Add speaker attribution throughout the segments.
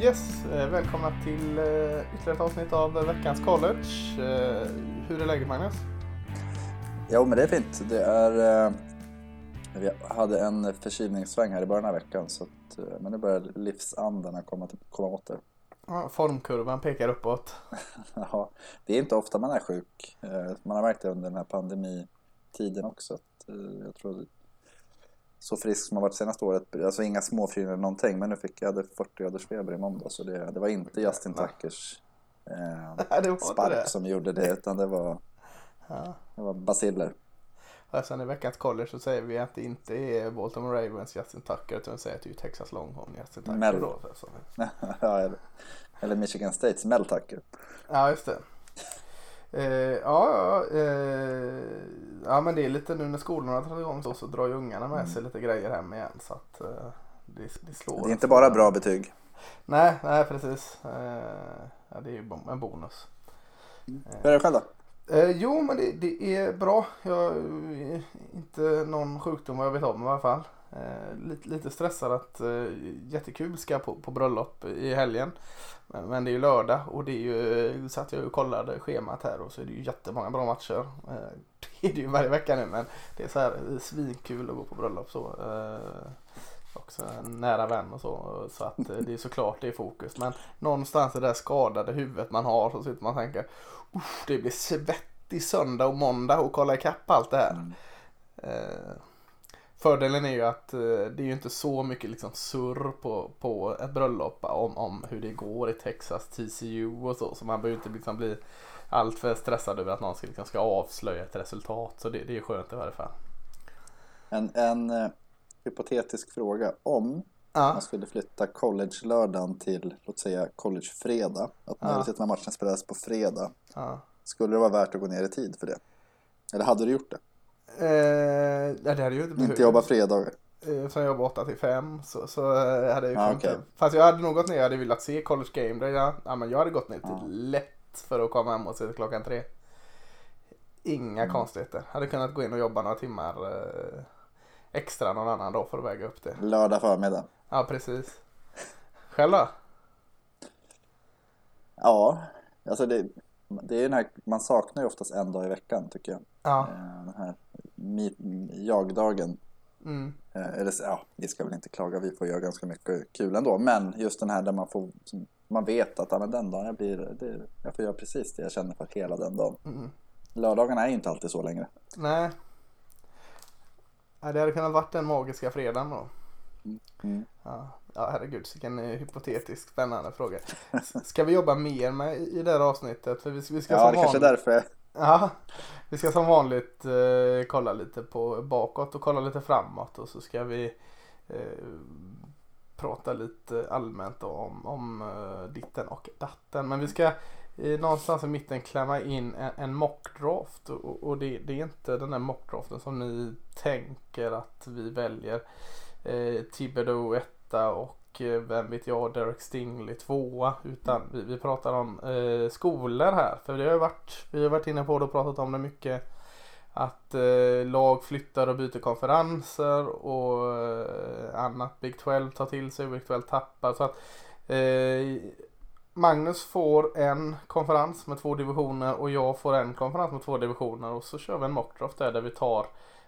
Speaker 1: Yes, eh, välkomna till eh, ytterligare ett avsnitt av veckans college. Eh, hur är läget Magnus?
Speaker 2: Jo, men det är fint. Det är... Vi hade en förkylningssväng här i början av veckan, så att, men nu börjar livsandarna komma, komma åter.
Speaker 1: Ja, formkurvan pekar uppåt.
Speaker 2: ja, det är inte ofta man är sjuk. Man har märkt det under den här pandemitiden också. Att, jag tror så frisk som jag varit senaste året, alltså inga småfryn eller någonting, men nu fick jag 40 graders feber i måndag så det, det var inte Justin Tuckers eh, spark som gjorde det utan det var, ja. det var basiller.
Speaker 1: Och sen i veckans college så säger vi att det inte är Baltimore Ravens Justin Tucker utan vi säger att det är Texas Longhorn Justin Tucker. Mel. Då,
Speaker 2: eller Michigan States Mel Tucker.
Speaker 1: Ja, just det. Eh, ja, eh, ja, men det är lite nu när skolorna dragit igång så, så drar ju ungarna med sig mm. lite grejer hem igen. Så att eh, det, det slår.
Speaker 2: Det är inte bara bra betyg.
Speaker 1: Nej, nej precis. Eh, ja, det är ju en bonus.
Speaker 2: Hur är det själv då?
Speaker 1: Eh, jo, men det, det, är bra. Jag inte någon sjukdom vad jag vet om i alla fall. Eh, lite, lite stressad att eh, jättekul ska på, på bröllop i helgen. Men, det är ju lördag och det är ju, satt jag och kollade schemat här och så är det ju jättemånga bra matcher. Eh, det är det ju varje vecka nu men det är så här svinkul att gå på bröllop så. Eh, också en nära vän och så. Så att eh, det är såklart det är fokus. Men någonstans i det där skadade huvudet man har så sitter man och tänker det blir svettig söndag och måndag och kolla ikapp allt det här. Mm. Fördelen är ju att eh, det är ju inte så mycket liksom surr på, på ett bröllop om, om hur det går i Texas, TCU och så. Så man behöver inte liksom bli alltför stressad över att någon ska, liksom ska avslöja ett resultat. Så det, det är skönt i varje fall.
Speaker 2: En, en uh, hypotetisk fråga. Om ja. man skulle flytta college-lördagen till, låt säga college-fredag. Att majoriteten ja. av matchen spelades på fredag. Ja. Skulle det vara värt att gå ner i tid för det? Eller hade du gjort det?
Speaker 1: Eh, det hade ju inte
Speaker 2: Inte jobba fredagar?
Speaker 1: Eh, som jag jobbar 8 till 5 så, så eh, hade jag ju ah, okay. Fast jag hade nog gått ner, jag hade velat se College Game Day. Ja, ja, men jag hade gått ner till ah. lätt för att komma hem och se klockan tre. Inga mm. konstigheter. Hade kunnat gå in och jobba några timmar eh, extra någon annan dag för att väga upp det.
Speaker 2: Lördag förmiddag?
Speaker 1: Ja, precis. Själv då?
Speaker 2: Ja, alltså det, det är den här, man saknar ju oftast en dag i veckan tycker jag.
Speaker 1: Ja.
Speaker 2: Eh, den här jagdagen. Mm. Eh, eller ja, vi ska väl inte klaga, vi får göra ganska mycket kul ändå. Men just den här där man får, man vet att ja, men den dagen jag blir, det, jag får göra precis det jag känner för hela den dagen. Mm. Lördagarna är ju inte alltid så längre.
Speaker 1: Nej. Det hade kunnat varit den magiska fredagen då. Mm. Ja. ja, herregud, vilken hypotetisk spännande fråga. Ska vi jobba mer med i det här avsnittet? För vi, vi ska
Speaker 2: ja, det kanske är därför.
Speaker 1: Ja, vi ska som vanligt eh, kolla lite på bakåt och kolla lite framåt och så ska vi eh, prata lite allmänt om, om eh, ditten och datten. Men vi ska eh, någonstans i mitten klämma in en, en mockdraft och, och det, det, är inte den där mockdraften som ni tänker att vi väljer. Eh, Thibodeau etta och Eh, vem vet jag, Derek Stingley tvåa. Utan vi, vi pratar om eh, skolor här. För det har varit, vi har varit inne på det och pratat om det mycket. Att eh, lag flyttar och byter konferenser och eh, annat. Big 12 tar till sig, och Big 12 tappar. Så att, eh, Magnus får en konferens med två divisioner och jag får en konferens med två divisioner och så kör vi en mockdraft där, där vi tar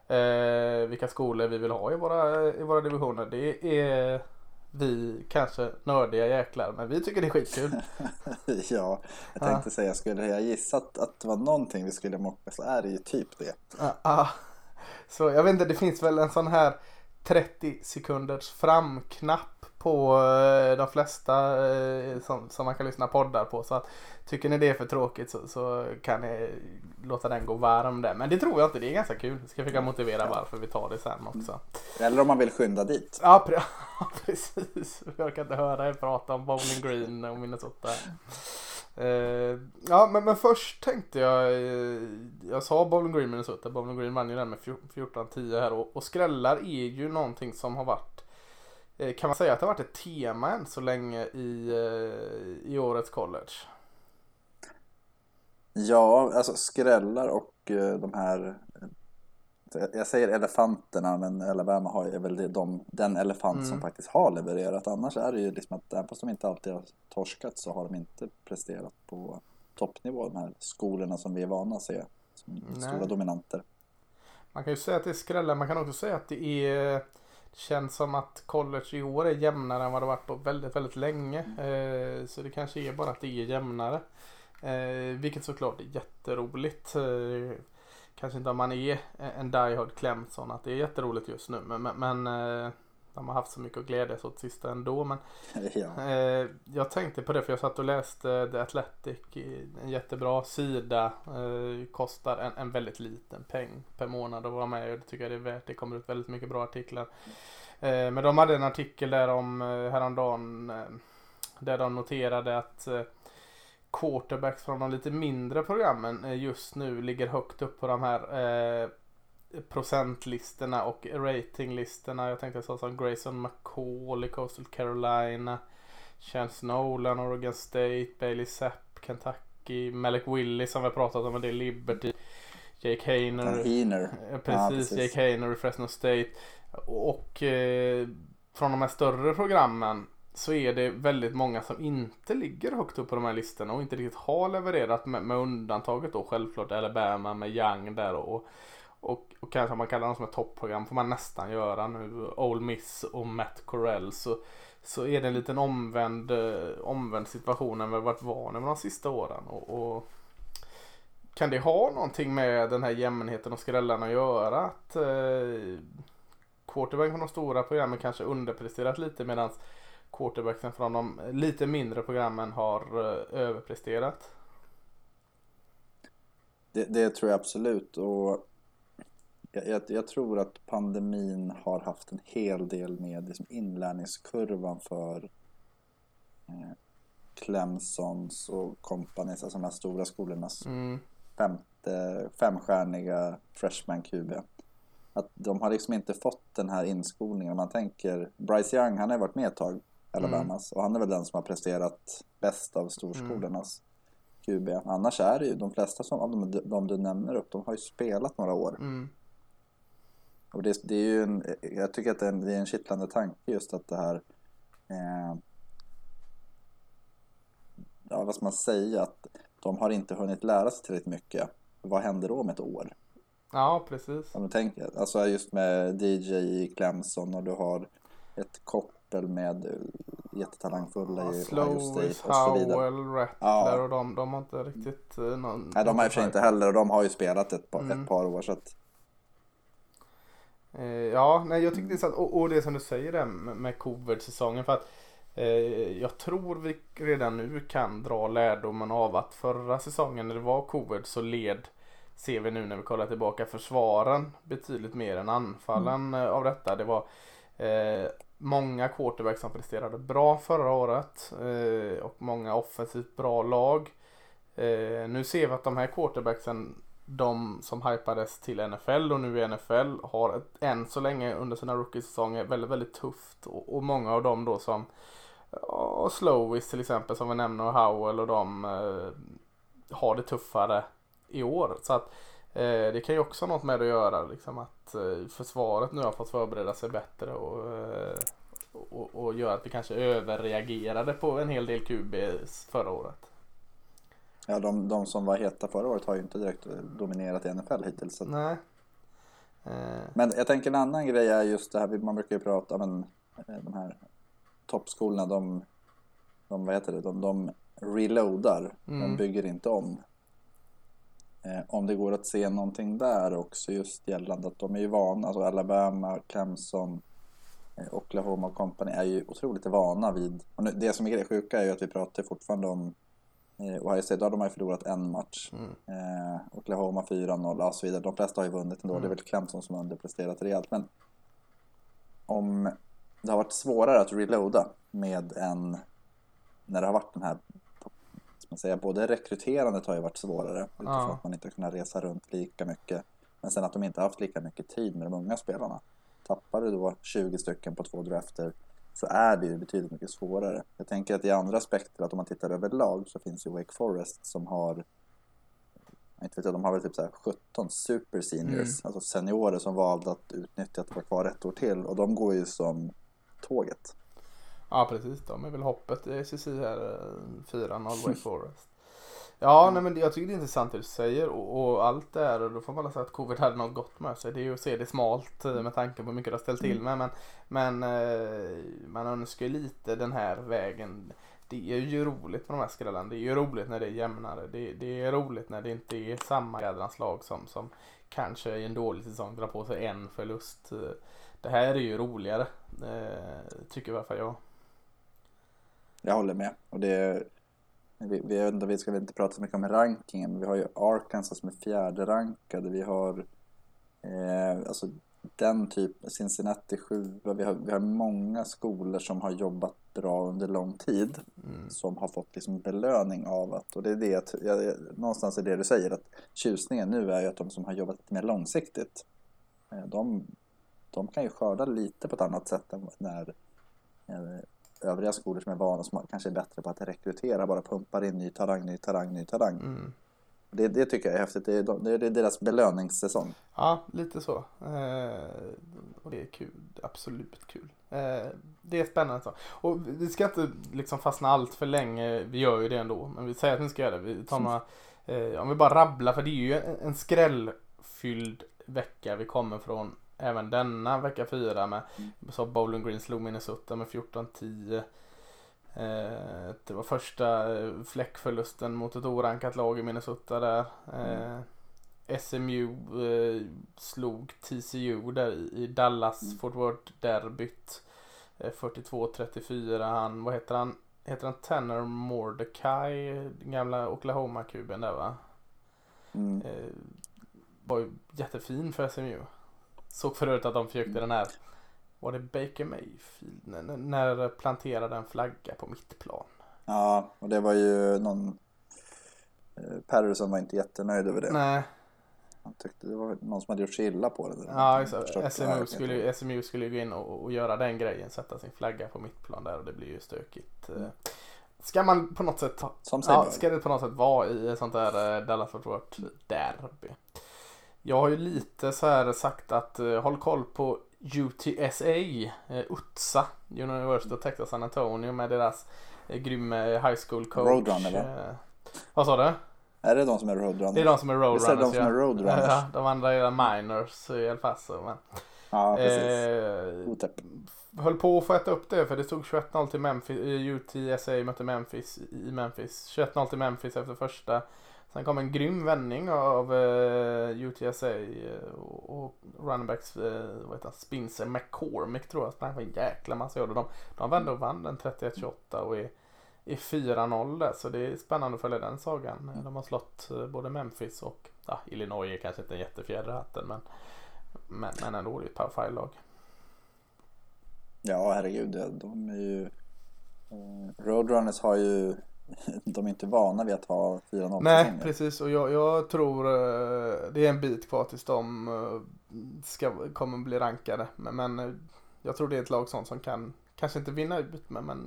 Speaker 1: eh, vilka skolor vi vill ha i våra, i våra divisioner. Det är vi kanske nördiga jäklar men vi tycker det är skitkul.
Speaker 2: ja, jag tänkte ja. säga skulle jag gissat att det var någonting vi skulle mocka så är det ju typ det.
Speaker 1: Ja, ja. Så jag vet inte, det finns väl en sån här 30 sekunders framknapp på eh, de flesta eh, som, som man kan lyssna poddar på. Så att, tycker ni det är för tråkigt så, så kan ni låta den gå varm där. Men det tror jag inte, det är ganska kul. Jag ska försöka motivera varför vi tar det sen också.
Speaker 2: Eller om man vill skynda dit.
Speaker 1: Ja, precis. Jag kan inte höra er prata om Bowling Green och Minnesota. Uh, ja men, men först tänkte jag, uh, jag sa Bowling Green Minnesota, Bowling Green vann ju den med 14-10 här och, och skrällar är ju någonting som har varit Kan man säga att det har varit ett tema än så länge i, i årets college?
Speaker 2: Ja, alltså skrällar och de här jag säger elefanterna men Alabama har, är väl de, den elefant
Speaker 1: Mm.
Speaker 2: som faktiskt har levererat. Annars är det ju liksom att även fast de inte alltid har torskat så har de inte presterat på toppnivå. De här skolorna som vi är vana att se som
Speaker 1: Nej.
Speaker 2: stora dominanter.
Speaker 1: Man kan ju säga att det är skrällar. Man kan också säga att det är det känns som att college i år är jämnare än vad det varit på väldigt, väldigt länge. Eh, så det kanske är bara att det är jämnare. Eh, vilket såklart är jätteroligt. Eh, kanske inte om man är en diehard Clemson att det är jätteroligt just nu. Men, men, eh, de har haft så mycket att glädjas åt sista ändå. Men
Speaker 2: ja.
Speaker 1: Eh, jag tänkte på det för jag satt och läste The Athletic. En jättebra sida. Eh, kostar en, en väldigt liten peng per månad att vara med. Och det tycker jag det är värt. Det kommer ut väldigt mycket bra artiklar. Eh, men de hade en artikel där om eh, häromdagen. Eh, där de noterade att eh, quarterbacks från de lite mindre programmen just nu ligger högt upp på de här procentlistorna och ratinglistorna. Jag tänkte så som Grayson McCall i Coastal Carolina. Chance Nolan, Oregon State, Bailey Zapp, Kentucky, Malik Willis som vi har pratat om, det är Liberty. Jake Hayner.
Speaker 2: Heener.
Speaker 1: Eh, Precis,
Speaker 2: precis.
Speaker 1: Jake Hayner i Fresno State. Och eh, från de här större programmen så är det väldigt många som inte ligger högt upp på de här listorna och inte riktigt har levererat med, med undantaget då självklart Alabama med Young där och, och, och kanske om man kallar dem som ett toppprogram får man nästan göra nu. Ole Miss och Matt Corell så, så är det en liten omvänd, eh, omvänd situation än vi varit vana med de sista åren. Och, och kan det ha någonting med den här jämnheten och skrällarna att göra? Att eh, quarterbacken från de stora programmen kanske underpresterat lite medan quarterbacken från de lite mindre programmen har eh, överpresterat?
Speaker 2: Det, det tror jag absolut. Och jag, jag, tror att pandemin har haft en hel del med liksom inlärningskurvan för eh, Clemsons och Companys, alltså de här stora skolornas
Speaker 1: Mm.
Speaker 2: femte, femstjärniga freshman QB. Att de har liksom inte fått den här inskolningen. Om man tänker, Bryce Young, han har ju varit med ett tag, Alabamas, och han är väl den som har presterat bäst av storskolornas QB. Annars är det ju de flesta som, av de, de du nämner upp, de har ju spelat några år.
Speaker 1: Mm.
Speaker 2: Och det, det är ju en, jag tycker att det är en, det är en kittlande tanke just att det här eh, Ja, vad ska man säga? Att de har inte hunnit lära sig tillräckligt mycket. Vad händer då om ett år?
Speaker 1: Ja, precis.
Speaker 2: Om du tänker, alltså just med DJ i Clemson och du har ett koppel med eh, jättetalangfulla
Speaker 1: Ja,
Speaker 2: i Ohio State och så vidare.
Speaker 1: Howell, Rattler
Speaker 2: Ja.
Speaker 1: och de, de har inte riktigt eh, någon...
Speaker 2: Nej, de har i och för sig inte heller och de har ju spelat ett par,
Speaker 1: Mm.
Speaker 2: ett par år så att
Speaker 1: ja, nej jag tycker det är sant. Och, och det som du säger där med, med covid-säsongen. För att eh, jag tror vi redan nu kan dra lärdomen av att förra säsongen när det var covid så led, ser vi nu när vi kollar tillbaka, försvaren betydligt mer än anfallen eh, av detta. Det var eh, många quarterbacks som presterade bra förra året eh, och många offensivt bra lag. Eh, nu ser vi att de här quarterbacksen de som hypades till NFL och nu i NFL har ett, än så länge under sina rookie-säsonger väldigt, väldigt tufft. Och, och många av dem då som ja, Slowis till exempel som vi nämner och Howell och de eh, har det tuffare i år. Så att eh, det kan ju också ha något med att göra liksom att eh, försvaret nu har fått förbereda sig bättre och, eh, och, och gör att vi kanske överreagerade på en hel del QBs förra året
Speaker 2: ja, de, de som var heta förra året har ju inte direkt dominerat i NFL hittills. Så
Speaker 1: Nej. Eh,
Speaker 2: Men jag tänker en annan grej är just det här, man brukar ju prata om de här toppskolorna, de, de, vad heter det, de, de reloadar, de
Speaker 1: Mm.
Speaker 2: bygger inte om. Eh, om det går att se någonting där också just gällande att de är ju vana, alltså Alabama, Clemson, eh, Oklahoma och company är ju otroligt vana vid, och nu, det som är det sjuka är ju att vi pratar fortfarande om eh, Ohio State, då har de ju förlorat en match.
Speaker 1: mm.
Speaker 2: Eh, Oklahoma 4-0 och så vidare. De flesta har ju vunnit ändå.
Speaker 1: Mm.
Speaker 2: Det är väl Clemson som har underpresterat rejält. Men om det har varit svårare att reloada med en när det har varit den här man säga, både rekryterandet har ju varit svårare utifrån
Speaker 1: Ja.
Speaker 2: att man inte har kunnat resa runt lika mycket. Men sen att de inte har haft lika mycket tid med de unga spelarna. Tappar du då 20 stycken på två drafter så är det ju betydligt mycket svårare. Jag tänker att i andra aspekter, att om man tittar överlag så finns ju Wake Forest som har inte vet jag, de har väl typ så här 17 super seniors,
Speaker 1: Mm.
Speaker 2: alltså seniorer som valde att utnyttja att vara kvar ett år till och de går ju som tåget.
Speaker 1: Ja precis, de är väl hoppet i SEC här, eh, 4-0 Wake Forest. Ja, nej, men jag tycker det är intressant det du säger och, och allt det här och då får man väl säga att covid hade något gott med sig. Det är ju att se det smalt eh, med tanke på hur mycket det har ställt till med men, men eh, man önskar ju lite den här vägen. Det är ju roligt med de här skrällarna. Det är ju roligt när det är jämnare. Det, det är roligt när det inte är samma jädrans lag som, som kanske i en dålig säsong drar på sig en förlust. Det här är ju roligare. Eh, tycker i alla fall jag.
Speaker 2: Jag håller med. Och det, vi, vi, inte, vi ska väl inte prata så mycket om rankingen, men vi har ju Arkansas som är fjärde rankade. Vi har eh, alltså den typ, Cincinnati 7. Vi har, vi har många skolor som har jobbat bra under lång tid.
Speaker 1: Mm.
Speaker 2: Som har fått liksom belöning av att, och det är det, att- jag, jag, någonstans är det du säger, att tjusningen nu är ju att de som har jobbat lite mer långsiktigt, eh, de, de kan ju skörda lite på ett annat sätt än när eh, övriga skolor som är vana, som kanske är bättre på att rekrytera, bara pumpar in ny talang, ny talang, ny talang.
Speaker 1: Mm.
Speaker 2: Det, det tycker jag är häftigt, det är, de- det är deras belöningssäsong.
Speaker 1: Ja, lite så. Eh, och det är kul. Absolut kul. Eh, det är spännande. Så. Och vi ska inte liksom fastna allt för länge. Vi gör ju det ändå. Men vi säger att vi ska göra det. Vi tar några, eh, om vi bara rabblar. För det är ju en, en skrällfylld vecka vi kommer från. Även denna vecka fyra med så Bowling Green slog Minnesota med 14-10. Eh, det var första eh, fläckförlusten mot ett orankat lag i Minnesota där. Eh, SMU eh, slog TCU där i, Dallas
Speaker 2: Mm.
Speaker 1: Fort Worth derbyt. Eh, 42-34. Han, vad heter han? Heter han Tanner Mordecai? Den gamla Oklahoma-kuben där va?
Speaker 2: Mm.
Speaker 1: Var ju jättefin för SMU. Såg förut att de försökte den här var det Baker Mayfield? När, när- planterade en flagga på mittplan.
Speaker 2: Ja, och det var ju någon eh, Patterson var inte jättenöjd över det.
Speaker 1: Nej,
Speaker 2: Han tyckte det var någon som hade gjort sig illa på det.
Speaker 1: ja, exakt. SMU skulle, SMU skulle ju gå in och, och göra den grejen. Sätta sin flagga på mittplan där och det blir ju stökigt. Eh, Ska man på något sätt
Speaker 2: Som
Speaker 1: ja, ska det på något sätt vara i ett sånt där eh, Dallas Fort Worth derby? Jag har ju lite så här sagt att eh, håll koll på UTSA, eh, UTSA, University of Texas San Antonio med deras eh, grymma high school coach.
Speaker 2: Roadrunner, va?
Speaker 1: Eh, vad sa du?
Speaker 2: Är det de som är roadrunners?
Speaker 1: Det är de som är
Speaker 2: Visst är
Speaker 1: roadrunners.
Speaker 2: det de som är roadrunners?
Speaker 1: Ja, de andra är minors i El Paso. Men,
Speaker 2: Ja, precis.
Speaker 1: eh,
Speaker 2: Otep.
Speaker 1: höll på att få äta upp det för det stod 21-0 till Memphis. eh, UTSA mötte Memphis i Memphis. 21-0 till Memphis efter första. Sen kom en grym vändning av eh, UTSA eh, och, och running backs, eh, vad heter han, Spencer McCormick tror jag sprang för en jäkla massa yards. De, de vände och vann den 31-28 och är, är 4-0 där så det är spännande att följa den sagan. De har slått eh, både Memphis och ja, Illinois är kanske inte en jättefjäder i hatten men, men, men ändå det är ett power lag
Speaker 2: Ja, herregud. De är ju... eh, Roadrunners har ju... De är inte vana vid att ha 4-0
Speaker 1: Nej, precis. Och jag, jag tror eh, det är en bit kvar tills de eh, ska, kommer bli rankade. Men, men eh, jag tror det är ett lag sånt som kan, kanske inte vinna ut, men, men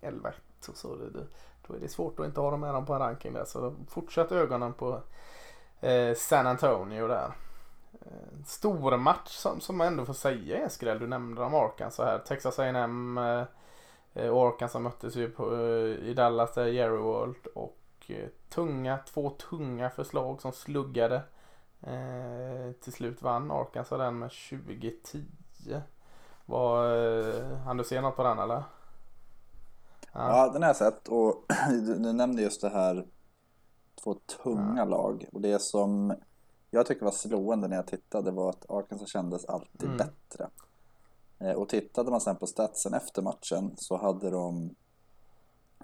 Speaker 1: 11-1 och så. Det, det, då är det svårt att inte ha dem med dem på en ranking där. Så fortsätt ögonen på eh, San Antonio där. Eh, stor match som, som man ändå får säga är skräll. Du nämnde dem Arkansas här. Texas A&M Eh, och Arkansas möttes ju på, eh, i Dallas där Jerry World och eh, tunga, två tunga förslag som sluggade. Eh, till slut vann Arkansas den med 2010. Var, eh, hann du se något på den eller?
Speaker 2: Ja, den har jag sett och du, du nämnde just det här två tunga lag och det som jag tycker var slående när jag tittade var att Arkansas kändes alltid
Speaker 1: Mm.
Speaker 2: bättre. Eh, Och tittade man sen på statsen efter matchen så hade de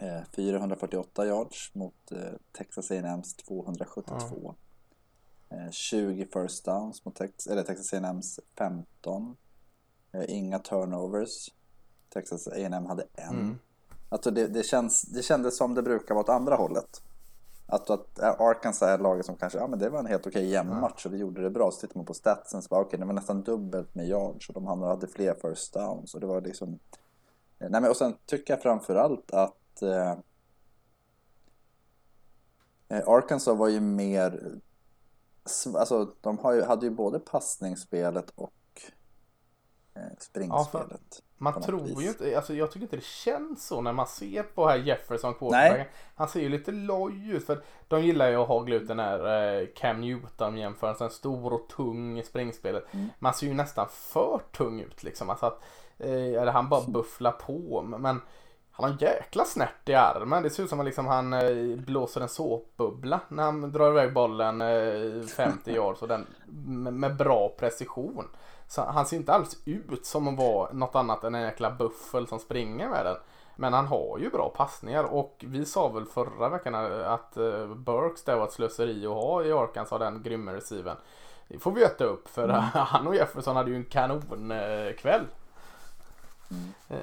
Speaker 2: eh, 448 yards mot eh, Texas A&M's 272. Eh, 20 first downs mot Tex eller Texas A&M's 15. Eh, Inga turnovers. Texas A&M hade en.
Speaker 1: Mm.
Speaker 2: Alltså det, det, känns, det kändes som det brukar vara åt andra hållet. Att, att Arkansas är laget som kanske, ja men det var en helt okej jämn match och vi gjorde det bra. Så tittar man på statsen så var okej, det var nästan dubbelt med yards och de hade fler first downs. Och det var liksom... Nej men och sen tycker jag framförallt att eh, eh, Arkansas var ju mer alltså de ju, hade ju både passningsspelet och eh, springspelet.
Speaker 1: Man tror vis. ju inte, alltså jag tycker inte det känns så när man ser på här Jefferson quarterbacken. Han ser ju lite loj ut för de gillar ju att hagla ut den här eh, Cam Newton jämförelsen. Stor och tung i springspelet. Mm. Man ser ju nästan för tung ut liksom. Alltså att, eh, han bara bufflar på. Men han har en jäkla snärt i armen. Det ser ut som att liksom han eh, blåser en såpbubbla när han drar iväg bollen eh, 50 yards och den med, med bra precision. Så han ser inte alls ut som att vara något annat än en jäkla buffel som springer med den. Men han har ju bra passningar och vi sa väl förra veckan att uh, Burks det var ett slöseri att ha i Arkansas den grymma receiven. Det får vi äta upp för mm. han och Jefferson hade ju en kanonkväll.
Speaker 2: Mm. Uh.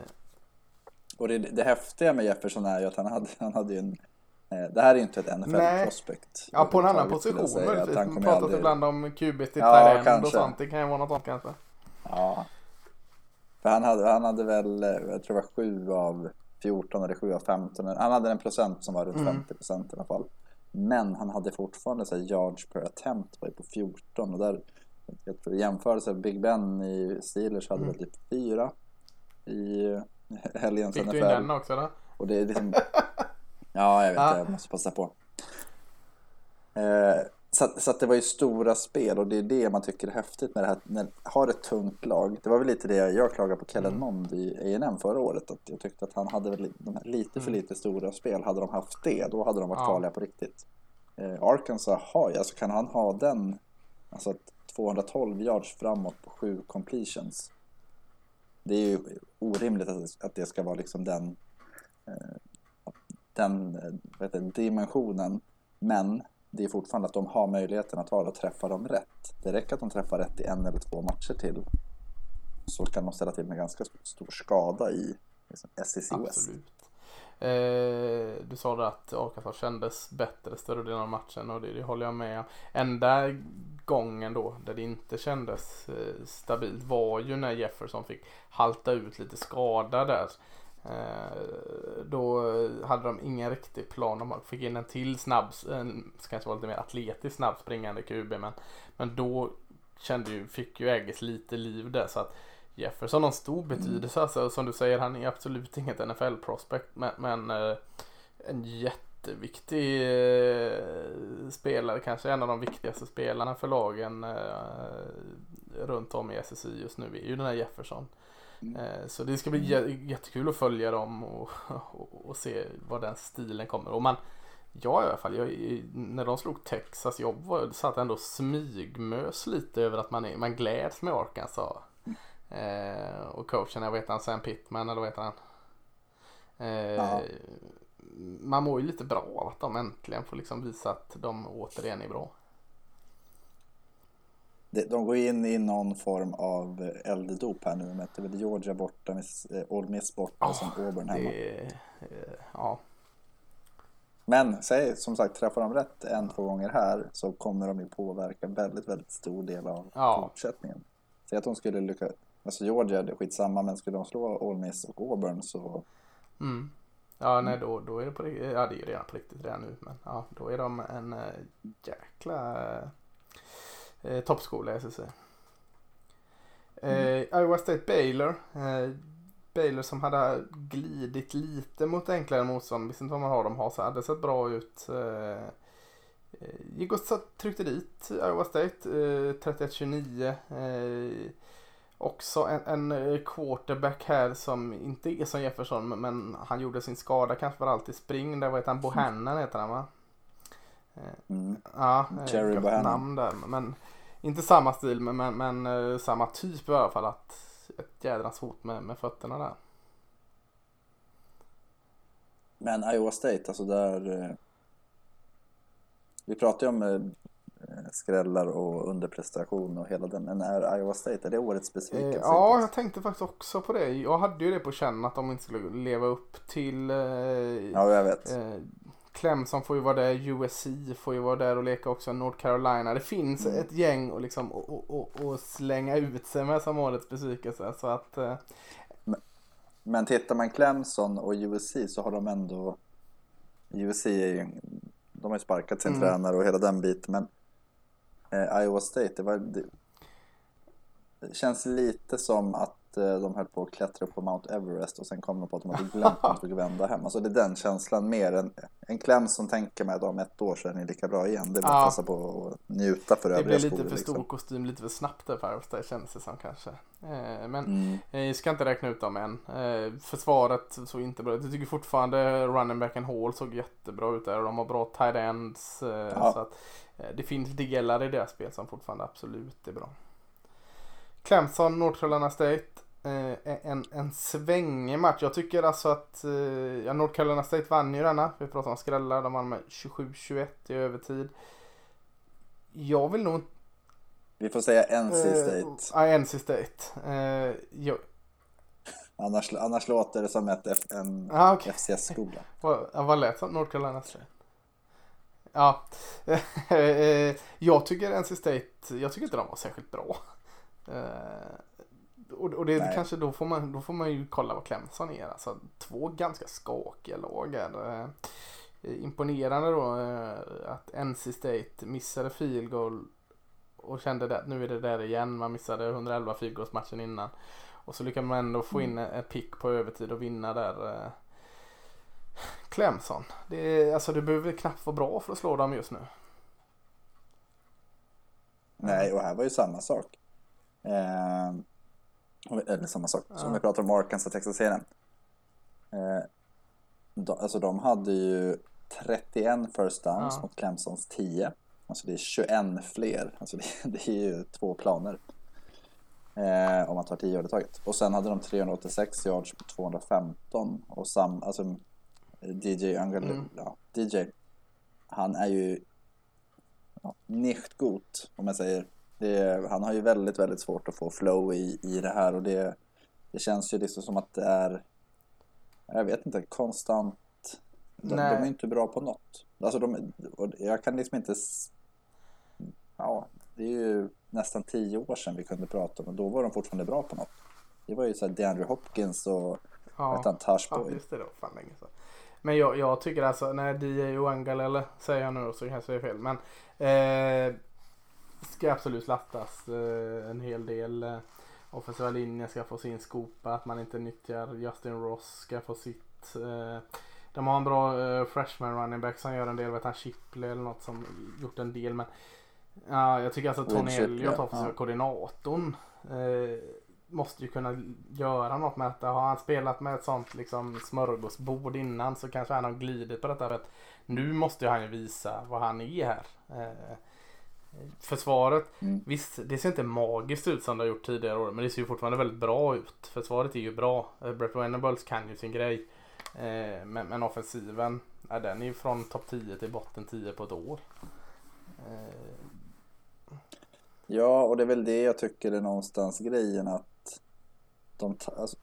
Speaker 2: Och det, det häftiga med Jefferson är ju att han hade, han hade ju en Eh, det här är ju inte ett NFL-prospect.
Speaker 1: Ja, på en annan position möjligtvis. Man pratar aldrig... ibland om QB till ja, tight och sånt. Det kan ju vara något sånt kanske.
Speaker 2: Ja. För han hade, han hade väl, eh, jag tror det var 7 av 14 eller 7 av 15. Han hade en procent som var runt mm. 50 procent i alla fall. Men han hade fortfarande så yards per attempt på 14 och där jag tror jämförelse Big Ben i Steelers hade mm. väl typ 4 i helgens NFL. Fick du in
Speaker 1: den också då?
Speaker 2: Och det är liksom Ja, jag vet. Ja. Jag måste passa på. Eh, så, så att det var ju stora spel och det är det man tycker är häftigt med det här. När, har ett tungt lag. Det var väl lite det jag klagade på Kellen mm. Mond i A&M förra året. Att jag tyckte att han hade väl lite för mm. lite stora spel. Hade de haft det, då hade de varit ja. farliga på riktigt. Eh, Arkansas har ju, alltså kan han ha den, alltså 212 yards framåt på sju completions. Det är ju orimligt att, att det ska vara liksom den eh, den eh, vet du, dimensionen. Men det är fortfarande att de har möjligheten att, att träffa dem rätt. Det räcker att de träffar rätt i en eller två matcher till. Så kan de ställa till med ganska stor skada i liksom, SEC West. Absolut.
Speaker 1: Eh, du sa det att Arkansas kändes bättre större delen av matchen och det, det håller jag med om. Enda gången då där det inte kändes eh, stabilt var ju när Jefferson fick halta ut lite skada där. Eh, då hade de ingen riktig plan. De fick in en till snabb, en, kanske var lite mer atletisk snabb springande QB. Men, men då kände ju, fick ju Ägges lite liv där. Så att Jefferson har stor mm. betydelse. Mm. Alltså, som du säger, han är absolut inget NFL-prospect. Men, men eh, en jätteviktig eh, spelare. Kanske en av de viktigaste spelarna för lagen runt om i SSI just nu är ju den här Jefferson. Mm. Så det ska bli jättekul att följa dem och, och, och, se vad den stilen kommer. Och man, jag i alla fall, jag, när de slog Texas, jag var, satt ändå smygmös lite över att man, är, man gläds med Arkansas. Mm. Eh, och coachen, jag vet han, Sam Pittman eller vad heter han? Eh, man mår ju lite bra av att de äntligen får liksom visa att de återigen är bra
Speaker 2: de går in i någon form av elddop här nu. Möter väl Georgia borta, eh, Old Miss borta och sen Auburn hemma. Det, eh, ja. Men säg som sagt, träffar de rätt en, två gånger här så kommer de ju påverka väldigt, väldigt stor del av ja. fortsättningen. Säg att de skulle lyckas, alltså Georgia, det är skitsamma, men skulle de slå Old Miss och Auburn så...
Speaker 1: Mm. Ja, nej, då, då är det på riktigt, ja det är redan på riktigt redan nu, men ja, då är de en äh, jäkla eh, toppskola i SSC. Eh, mm. Iowa State Baylor. Eh, Baylor som hade glidit lite mot enklare motstånd. Visste inte vad man har. De har så hade sett bra ut. Eh, eh gick och tryckte dit Iowa State. Eh, 31-29. Eh, också en, en, quarterback här som inte är som Jefferson men han gjorde sin skada kanske var alltid spring. Där var han Bohannon heter han va?
Speaker 2: Mm.
Speaker 1: Ja, Jerry namn där. Men inte samma stil men, men, men uh, samma typ i alla fall. Att ett jädrans hot med, med fötterna där.
Speaker 2: Men Iowa State, alltså där... Uh, vi pratar ju om uh, skrällar och underprestation och hela den. Men är Iowa State, är det årets besvikelse?
Speaker 1: ja, jag tänkte faktiskt också på det. Jag hade ju det på känn att de inte skulle leva upp till...
Speaker 2: ja, jag vet
Speaker 1: Clemson får ju vara där, USC får ju vara där och leka också, North Carolina. Det finns mm. ett gäng att liksom, och, och, och, slänga ut sig med som årets besvikelse. Så att, eh.
Speaker 2: men, men tittar man Clemson och USC så har de ändå, USC är ju, de har ju sparkat sin mm. tränare och hela den biten. Men eh, Iowa State, det, var, det, det känns lite som att de höll på att klättra upp på Mount Everest och sen kom de på att de hade glömt att de skulle vända hem. Alltså det är den känslan mer än en kläm som tänker mig att om ett år så är ni lika bra igen. Det är bara
Speaker 1: Ja.
Speaker 2: passa på att njuta för
Speaker 1: Det
Speaker 2: övriga
Speaker 1: blir lite
Speaker 2: skolor.
Speaker 1: för
Speaker 2: liksom.
Speaker 1: stor kostym, lite för snabbt där Iowa State kändes det som kanske. Eh, men
Speaker 2: Mm.
Speaker 1: eh, jag ska inte räkna ut dem än. Eh, försvaret såg inte bra ut. Jag tycker fortfarande running backen Hall såg jättebra ut där och de har bra tight ends. Eh,
Speaker 2: Ja.
Speaker 1: så att, eh, det finns delar i deras spel som fortfarande absolut är bra. Clemson, North Carolina State. Eh, en, en svängig match. Jag tycker alltså att eh, ja, North Carolina State vann ju denna. Vi pratar om skrällar. De vann med 27-21 i övertid. Jag vill nog
Speaker 2: Vi får säga NC
Speaker 1: Eh,
Speaker 2: State.
Speaker 1: Ja, NC State. Eh, jag,
Speaker 2: Annars, annars låter det som ett, F- en
Speaker 1: ah, okej.
Speaker 2: FCS-skola.
Speaker 1: Vad, vad lät som? North Carolina State? Ja. Jag tycker NC State, jag tycker inte de var särskilt bra. Och, och det
Speaker 2: Nej.
Speaker 1: kanske då får, man, då får man ju kolla vad Clemson är. Alltså två ganska skakiga lag här. Eh, imponerande då eh, att NC State missade field goal och kände att nu är det där igen. Man missade 111 field matchen innan. Och så lyckades man ändå få in ett pick på övertid och vinna där. eh, Clemson. Det, är, alltså, det behöver knappt vara bra för att slå dem just nu.
Speaker 2: Nej, och här var ju samma sak. Eh, eller samma sak, som
Speaker 1: Ja.
Speaker 2: vi pratar om Arkansas Texas-serien. Eh, de, alltså de hade ju 31 first downs
Speaker 1: Ja.
Speaker 2: mot Clemsons 10. Alltså det är 21 fler. Alltså det, det är ju två planer. Eh, om man tar 10 yards i taget. Och sen hade de 386 yards på 215. Och sam, alltså DJ Angel,
Speaker 1: Mm.
Speaker 2: ja, DJ. Han är ju ja, nicht gut, om jag säger. Det, han har ju väldigt, väldigt svårt att få flow i, i det här och det, det känns ju liksom som att det är, jag vet inte, konstant. De, de
Speaker 1: Nej.
Speaker 2: är inte bra på något. Alltså de, jag kan liksom inte, ja, det är ju nästan tio år sedan vi kunde prata om och då var de fortfarande bra på något. Det var ju så här DeAndre Hopkins och
Speaker 1: Ja,
Speaker 2: han, Tash
Speaker 1: ja just det. Det var fan länge sedan. Men jag, jag tycker alltså, när DJ Oangal eller säger jag nu så kanske det är fel. Men eh, ska absolut lattas eh, en hel del. Eh, offensiva linjen ska få sin skopa. Att man inte nyttjar Justin Ross ska få sitt. Eh, de har en bra freshman running back som gör en del. Vet han Shipley eller något som gjort en del. Men ja, jag tycker alltså
Speaker 2: Will
Speaker 1: Tony
Speaker 2: Shipley,
Speaker 1: Elliott,
Speaker 2: ja.
Speaker 1: offensiva koordinatorn. Måste ju kunna göra något med detta. Har han spelat med ett sånt liksom smörgåsbord innan så kanske han har glidit på detta. Rätt. Nu måste han ju visa vad han är här. Eh, försvaret,
Speaker 2: Mm.
Speaker 1: visst det ser inte magiskt ut som det har gjort tidigare år men det ser ju fortfarande väldigt bra ut. Försvaret är ju bra. Eh, Brett Venables kan ju sin grej. Eh, men, men offensiven, ja, den är ju från topp 10 till botten 10 på ett år. Eh,
Speaker 2: Ja, och det är väl det jag tycker är någonstans grejen att de alltså,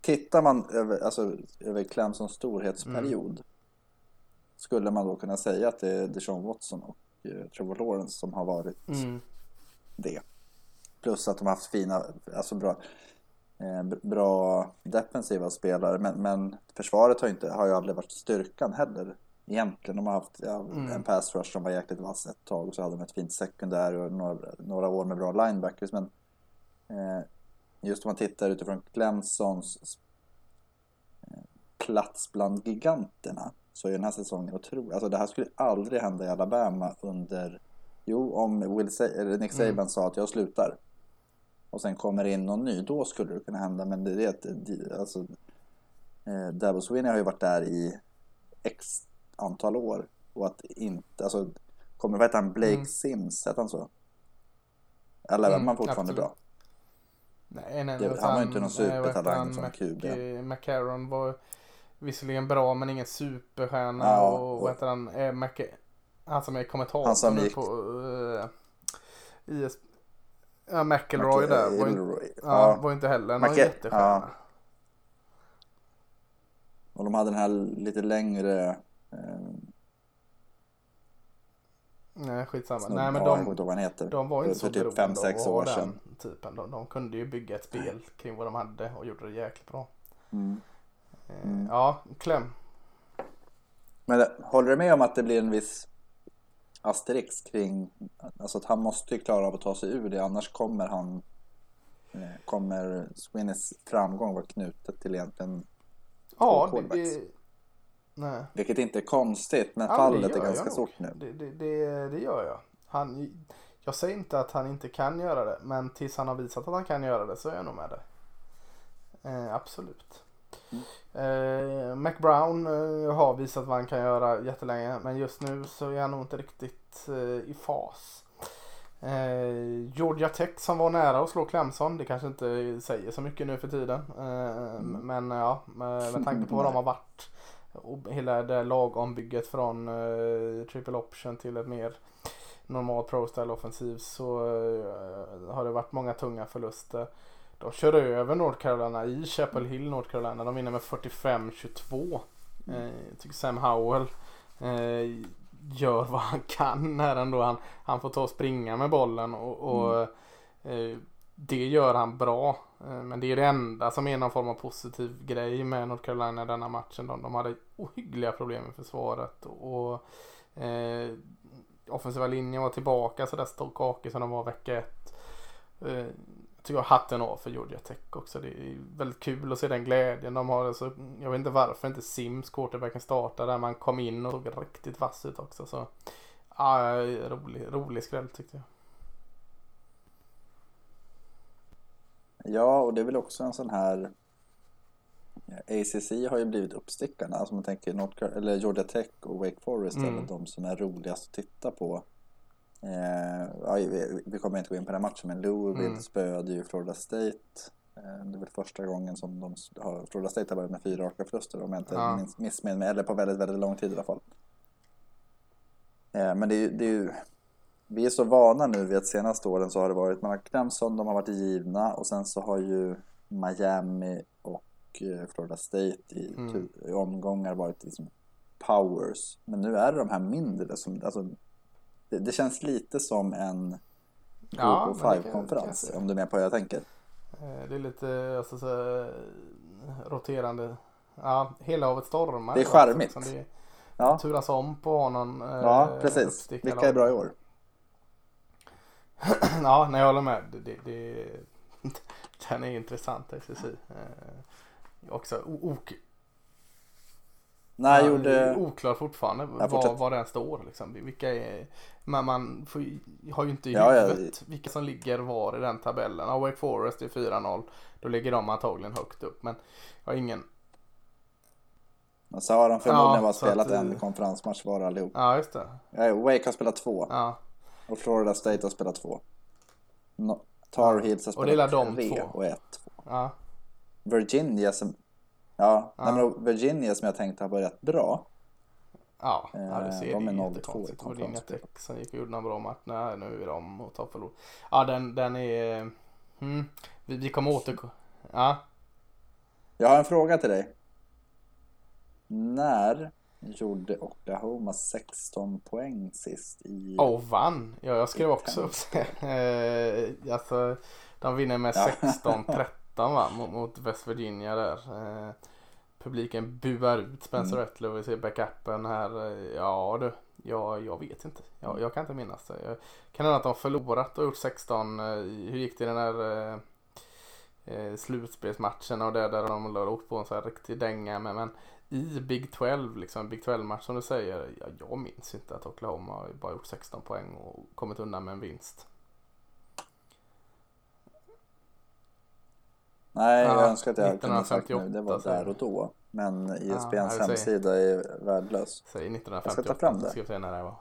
Speaker 2: Tittar man över, alltså, över Clemsons storhetsperiod skulle man då kunna säga att det är Deshaun Watson och eh, Trevor Lawrence som har varit
Speaker 1: mm.
Speaker 2: det. Plus att de har haft fina, alltså bra, eh, bra defensiva spelare. Men, men försvaret har, inte, har ju aldrig varit styrkan heller. Egentligen. De har haft ja,
Speaker 1: Mm.
Speaker 2: en pass rush som var jäkligt vass ett tag. Och så hade de ett fint sekundär och några, några år med bra linebackers. Men eh, just om man tittar utifrån Clemsons eh, plats bland giganterna. Så är den här säsongen otrolig. Alltså det här skulle aldrig hända i Alabama under Jo, om Will Sa- eller Nick Saban
Speaker 1: Mm.
Speaker 2: sa att jag slutar och sen kommer in någon ny, då skulle det kunna hända. Men det är det- alltså, eh, Dabo Swinney har ju varit där i x antal år och att inte, alltså, kommer, vad han, Blake
Speaker 1: Mm.
Speaker 2: Sims, heter han så? Eller är
Speaker 1: Mm,
Speaker 2: man fortfarande
Speaker 1: absolut.
Speaker 2: bra?
Speaker 1: Nej, nej,
Speaker 2: Det- han var ju inte någon supertalang som
Speaker 1: Mac-
Speaker 2: QB.
Speaker 1: McCarron var visserligen bra men ingen superstjärna.
Speaker 2: Ja,
Speaker 1: och
Speaker 2: och-
Speaker 1: vad heter han? Eh, Mac- han som är kommentator
Speaker 2: Han som gick-
Speaker 1: på uh, IS... Ja, McElroy där. Var,
Speaker 2: Ilroy.
Speaker 1: ja, var inte heller någon
Speaker 2: Mac-
Speaker 1: jättestjärna.
Speaker 2: och de hade den här lite längre eh,
Speaker 1: Nej, skitsamma. Nej, men de,
Speaker 2: vad han heter.
Speaker 1: de var inte så
Speaker 2: typ
Speaker 1: beroende
Speaker 2: 5
Speaker 1: av
Speaker 2: 6
Speaker 1: att ha
Speaker 2: år
Speaker 1: den
Speaker 2: sedan.
Speaker 1: Typen. De, de kunde ju bygga ett spel kring vad de hade och gjorde det jäkligt bra.
Speaker 2: Mm.
Speaker 1: Eh,
Speaker 2: Mm.
Speaker 1: Ja, kläm.
Speaker 2: Men det- håller du med om att det blir en viss asterix kring, alltså att han måste ju klara av att ta sig ur det annars kommer han, eh, kommer Swinneys framgång vara knutet till egentligen
Speaker 1: Ja, det, det, nej.
Speaker 2: Vilket inte är konstigt, men
Speaker 1: Ja,
Speaker 2: fallet är ganska stort nu.
Speaker 1: Det, det, det, det gör jag. Han, jag säger inte att han inte kan göra det, men tills han har visat att han kan göra det så är jag nog med det. Eh, absolut. Eh, McBrown eh, har visat vad han kan göra jättelänge, men just nu så är han nog inte riktigt eh, i fas. Eh, Georgia Tech som var nära att slå Clemson, det kanske inte säger så mycket nu för tiden. Eh, Men ja, med, med tanke på vad de har varit och hela det lagombygget från eh, triple option till ett mer normal pro style offensiv så eh, har det varit många tunga förluster. De kör över North Carolina i Chapel Hill, North Carolina. De vinner med 45-22. Eh, jag tycker Sam Howell eh, gör vad han kan när ändå han, han får ta och springa med bollen och, och eh, det gör han bra. Eh, men det är det enda som är någon form av positiv grej med North Carolina i denna matchen. De, de hade ohyggliga problem med försvaret och eh, offensiva linjen var tillbaka så där skakig som de var vecka ett. Eh, tycker jag hatten av för Georgia Tech också. Det är väldigt kul att se den glädjen de har. Alltså, jag vet inte varför inte Sims, quarterbacken, startade där man kom in och såg riktigt vass ut också. Så, ja, rolig, rolig skräll tyckte jag.
Speaker 2: Ja, och det är väl också en sån här ACC har ju blivit uppstickarna. Alltså man tänker North eller Georgia Tech och Wake Forest är
Speaker 1: Mm.
Speaker 2: väl de som är roligast att titta på. Eh, ja, vi, vi kommer inte gå in på den matchen men Louisville
Speaker 1: Mm.
Speaker 2: spöade ju Florida State. Eh, det är väl första gången som de har, Florida State har varit med fyra raka förluster om jag inte
Speaker 1: Ja.
Speaker 2: minns, missminner mig. Eller på väldigt, väldigt lång tid i alla fall. Eh, men det är det är ju vi är så vana nu vid att senaste åren så har det varit, man har Clemson, de har varit givna och sen så har ju Miami och eh, Florida State i,
Speaker 1: Mm.
Speaker 2: i omgångar varit liksom powers. Men nu är det de här mindre som, alltså, det, det känns lite som en
Speaker 1: Ja,
Speaker 2: Five-konferens, om du är med på vad jag tänker.
Speaker 1: Eh, Det är lite alltså, så, eh, roterande. Ja, hela havet stormar.
Speaker 2: Det är charmigt.
Speaker 1: Liksom, det
Speaker 2: Ja,
Speaker 1: turas om på honom. eh,
Speaker 2: ja precis.
Speaker 1: uppstickare
Speaker 2: Vilka är bra i år?
Speaker 1: ja, nej, jag håller med. Det, det, det, den är intressant, SSI. Eh, också ok,
Speaker 2: Nej,
Speaker 1: ja,
Speaker 2: gjorde...
Speaker 1: oklar fortfarande
Speaker 2: Ja,
Speaker 1: var, var den står. Liksom. Vilka är, men man får, har ju inte i
Speaker 2: Ja, ja.
Speaker 1: huvudet vilka som ligger var i den tabellen. Ja, Wake Forest är 4-0. Då ligger de antagligen högt upp. Men jag har ingen.
Speaker 2: Men så har de förmodligen
Speaker 1: Ja,
Speaker 2: bara spelat
Speaker 1: att,
Speaker 2: en konferensmatch var allihop.
Speaker 1: Ja, just det.
Speaker 2: Ja, Wake har spelat två
Speaker 1: Ja,
Speaker 2: och Florida State har spelat två. No, Tar Heels har spelat
Speaker 1: de
Speaker 2: tre
Speaker 1: två.
Speaker 2: och ett. Två.
Speaker 1: ja.
Speaker 2: Virginia som... Ja,
Speaker 1: ja.
Speaker 2: men Virginia som jag tänkte har börjat bra.
Speaker 1: Ja, ja du
Speaker 2: eh,
Speaker 1: ser
Speaker 2: de det är
Speaker 1: jättekonstigt. Virginia Tech som gick och gjorde någon bra match. Nej, nu är de och tar förlor. Ja, den, den är... Mm, vi, vi kommer återkomma. Ja.
Speaker 2: Jag har en fråga till dig. När gjorde Oklahoma 16 poäng sist i...
Speaker 1: Och vann! Ja, jag skrev också upp det. Eh, alltså, de vinner med 16-13 ettan va? Mot, mot West Virginia där. Eh, publiken buar ut Spencer
Speaker 2: mm.
Speaker 1: Och vi ser backupen här. Eh, ja du, ja, jag vet inte. Jag, mm. jag kan inte minnas det. Jag kan hända att de förlorat och gjort 16. Eh, hur gick det i den här eh, eh slutspelsmatchen och det där de har åkt på en sån här riktig dänga. Men, men i Big 12, liksom Big 12-match som du säger. Ja, jag minns inte att Oklahoma bara gjort 16 poäng och kommit undan med en vinst.
Speaker 2: Nej, jag
Speaker 1: Ja,
Speaker 2: önskar att jag kunde sagt nu. Det
Speaker 1: 1958
Speaker 2: var där och då. Men
Speaker 1: Ja,
Speaker 2: ISBNs
Speaker 1: jag säger-
Speaker 2: hemsida är värdelös.
Speaker 1: Säg
Speaker 2: Jag
Speaker 1: 1958.
Speaker 2: ska ta fram det.
Speaker 1: Ska se när det var.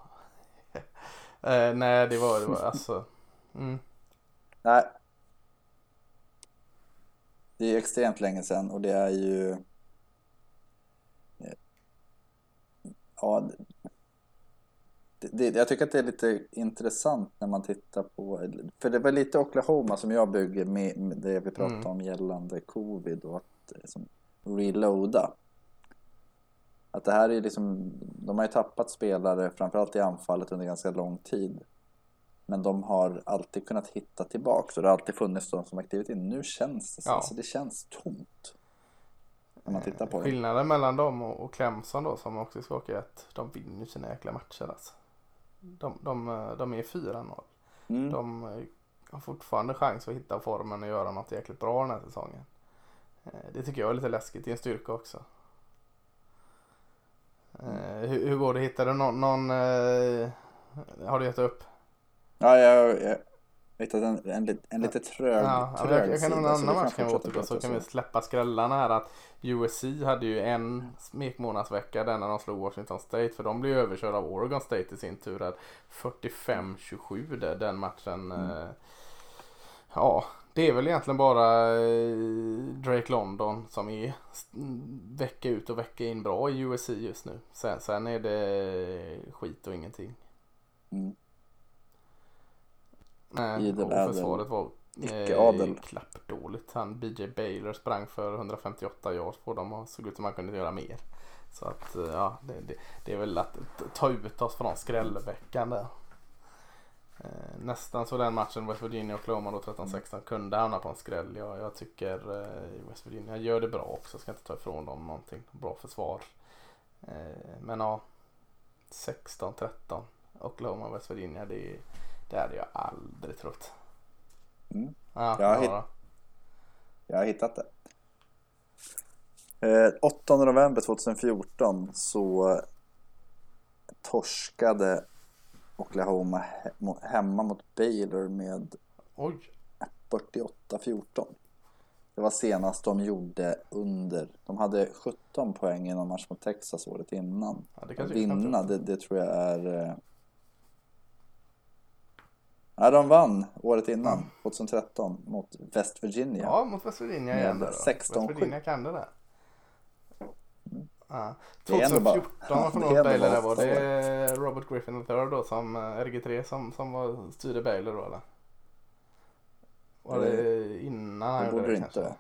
Speaker 1: eh, nej, det var, det var alltså. Mm.
Speaker 2: Nej. Det är extremt länge sedan och det är ju... Ja, det, jag tycker att det är lite intressant när man tittar på... För det var lite Oklahoma som jag bygger med, med det vi pratade
Speaker 1: Mm.
Speaker 2: om gällande covid och att eh, som, reloada. Att det här är liksom... De har ju tappat spelare, framförallt i anfallet under ganska lång tid. Men de har alltid kunnat hitta tillbaka så det har alltid funnits de som aktivitet. Nu känns det så,
Speaker 1: Ja.
Speaker 2: alltså det känns tomt. När man tittar på det.
Speaker 1: Skillnaden mellan dem och, och Clemson då som också skakar är att de vinner sina jäkla matcher alltså. De, de, de är 4-0.
Speaker 2: Mm.
Speaker 1: De eh, har fortfarande chans att hitta formen och göra något jäkligt bra den här säsongen. Eh, Det tycker jag är lite läskigt. Det är en styrka också. Eh, Hur, hur går det? Hittar du någon, någon har du gett upp?
Speaker 2: Ja, jag, jag att en, en, en lite trög,
Speaker 1: Ja,
Speaker 2: trög
Speaker 1: jag, jag kan
Speaker 2: sida,
Speaker 1: en
Speaker 2: så
Speaker 1: annan match kan vi återgå så kan vi släppa skrällarna här att USC hade ju en smekmånadsvecka där när de slog Washington State för de blev överkörda av Oregon State i sin tur. där 45-27 där, den matchen.
Speaker 2: Mm.
Speaker 1: eh, Ja, det är väl egentligen bara eh, Drake London som är vecka ut och vecka in bra i USC just nu. Sen, sen är det skit och ingenting.
Speaker 2: Mm.
Speaker 1: Nej, och försvaret var
Speaker 2: Icke-adel.
Speaker 1: eh, klappdåligt. Han BJ Baylor sprang för 158 yards på dem och såg ut som han kunde göra mer. Så att eh, ja, det, det, det är väl att ta ut oss från skrällveckan där. Eh, nästan så den matchen West Virginia och Oklahoma då 13-16 kunde hamna på en skräll. Jag, jag tycker West Virginia gör det bra också. Ska inte ta ifrån dem någonting. Bra försvar. Men ja, 16-13 Oklahoma West Virginia. Det, det hade jag aldrig trott.
Speaker 2: Mm.
Speaker 1: Ja,
Speaker 2: Jag har hitt-. Jag har hittat det. Eh, 8 november 2014 så torskade Oklahoma hemma mot Baylor med
Speaker 1: Oj,
Speaker 2: 48-14. Det var senast de gjorde under. De hade 17 poäng i någon match mot Texas året innan.
Speaker 1: ja, det
Speaker 2: Att vinna, det, det tror jag är... Ja, de vann året innan, 2013, mot West Virginia.
Speaker 1: Ja, mot West Virginia igen. där då.
Speaker 2: 16-7.
Speaker 1: West Virginia kan det där. Ja.
Speaker 2: Det är bara-
Speaker 1: 2014 var
Speaker 2: det är ändå
Speaker 1: Baylor där var det Robert Griffin III då som eh, RG3 som, som var, styrde Baylor då eller? Var det innan han
Speaker 2: Det
Speaker 1: gjorde det
Speaker 2: det inte
Speaker 1: kanske?
Speaker 2: vara.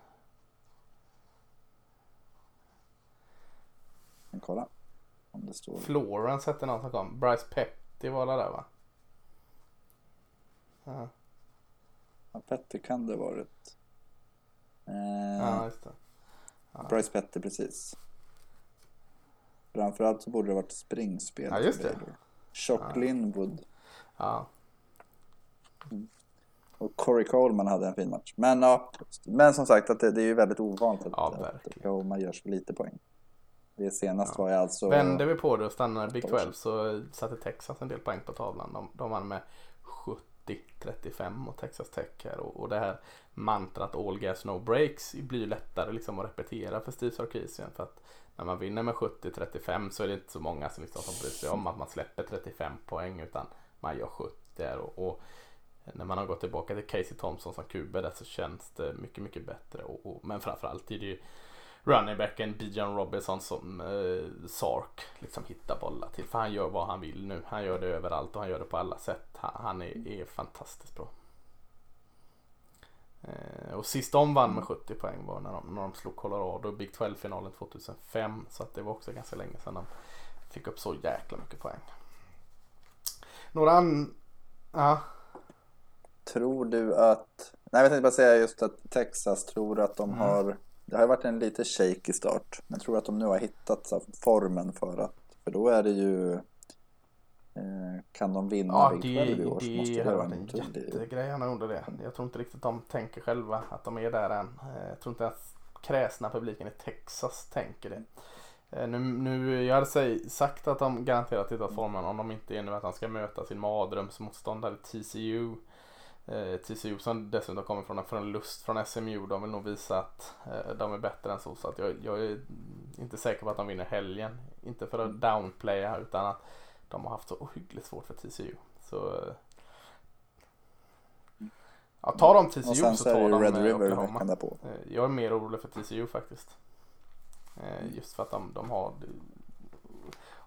Speaker 2: Men kolla. Om det står.
Speaker 1: Florence hette någon som kom. Bryce Petty var det där va? Ja,
Speaker 2: Ja, Petter kan det ha varit. Eh,
Speaker 1: ja just det.
Speaker 2: Bryce Petter, precis. Framförallt så borde det varit springspel.
Speaker 1: Ja, just det.
Speaker 2: Chock
Speaker 1: Ja.
Speaker 2: Linwood
Speaker 1: Ja,
Speaker 2: och Corey Coleman hade en fin match. Men, ja, men som sagt, att det, det är ju väldigt ovanligt att,
Speaker 1: Ja,
Speaker 2: att. Oklahoma gör så lite poäng. Det senast
Speaker 1: Ja.
Speaker 2: var jag alltså...
Speaker 1: Vänder vi på det och stannar i Big
Speaker 2: åtta år
Speaker 1: 12 så satte Texas en del poäng på tavlan. De, de vann med 70-35 och Texas Tech här och, och det här mantrat all gas no breaks blir ju lättare liksom att repetera för Steve Sarkisian för att när man vinner med 70-35 så är det inte så många som, liksom, som bryr sig om att man släpper 35 poäng utan man gör 70 här och, och när man har gått tillbaka till Casey Thompson som QB där så känns det mycket, mycket bättre. Och, och, men framförallt är det ju running backen Bijan Robinson som eh, Sark liksom hittar bollar till. För han gör vad han vill nu. Han gör det överallt och han gör det på alla sätt. Han, han är, är fantastiskt bra. Eh, och sist de vann med 70 poäng var när de, när de slog Colorado i Big 12-finalen 2005. Så att det var också ganska länge sedan de fick upp så jäkla mycket poäng. Några an... Ja,
Speaker 2: Tror du att... Nej, jag tänkte bara säga just att Texas tror att de
Speaker 1: Mm.
Speaker 2: har... Det har varit en lite shaky start. Men jag tror att de nu har hittat formen för att... För då är det ju... Eh, kan de vinna
Speaker 1: Ja, det,
Speaker 2: 12 i år så måste
Speaker 1: det
Speaker 2: vara en
Speaker 1: jättegrej han gjorde det. Jag tror inte riktigt de tänker själva att de är där än. Eh, Jag tror inte ens kräsna publiken i Texas tänker det. Eh, Nu, nu, jag hade sagt att de garanterat hittat formen om de inte är nu att de ska möta sin mardrömsmotståndare TCU. Eh, TCU som dessutom kommer från en, från en lust från SMU. De vill nog visa att eh, de är bättre än så. Så att jag, jag är inte säker på att de vinner helgen. Inte för att downplaya utan att de har haft så ohyggligt svårt för TCU. Så eh, ja, tar de TCU så
Speaker 2: så
Speaker 1: tar de
Speaker 2: Red River
Speaker 1: Oklahoma. Eh, Jag är mer orolig för TCU faktiskt. Just för att de, de har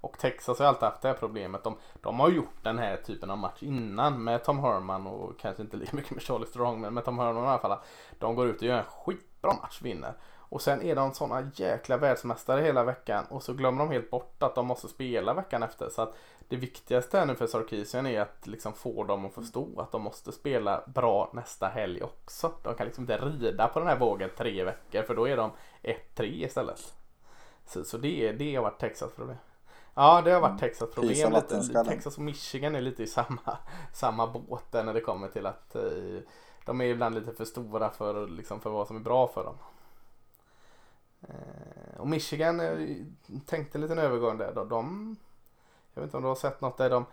Speaker 1: och Texas har alltid haft det här problemet. De, de har gjort den här typen av match innan med Tom Herman och kanske inte lika mycket med Charlie Strong men med Tom Herman i alla fall. De går ut och gör en skitbra match, vinner. Och sen är de sådana jäkla världsmästare hela veckan och så glömmer de helt bort att de måste spela veckan efter. Så att det viktigaste här nu för Sarkisian är att liksom få dem att förstå att de måste spela bra nästa helg också. De kan liksom inte rida på den här vågen tre veckor för då är de 1-3 istället. Så, så det, det har varit Texas problem. Ja, det har varit Texas problem
Speaker 2: Pysa
Speaker 1: lite.
Speaker 2: vattenskallen.
Speaker 1: Texas och Michigan är lite i samma, samma båt när det kommer till att eh, de är ibland lite för stora för, liksom, för vad som är bra för dem. Eh, och Michigan eh, tänkte en liten övergång där. De, de, jag vet inte om du har sett något där de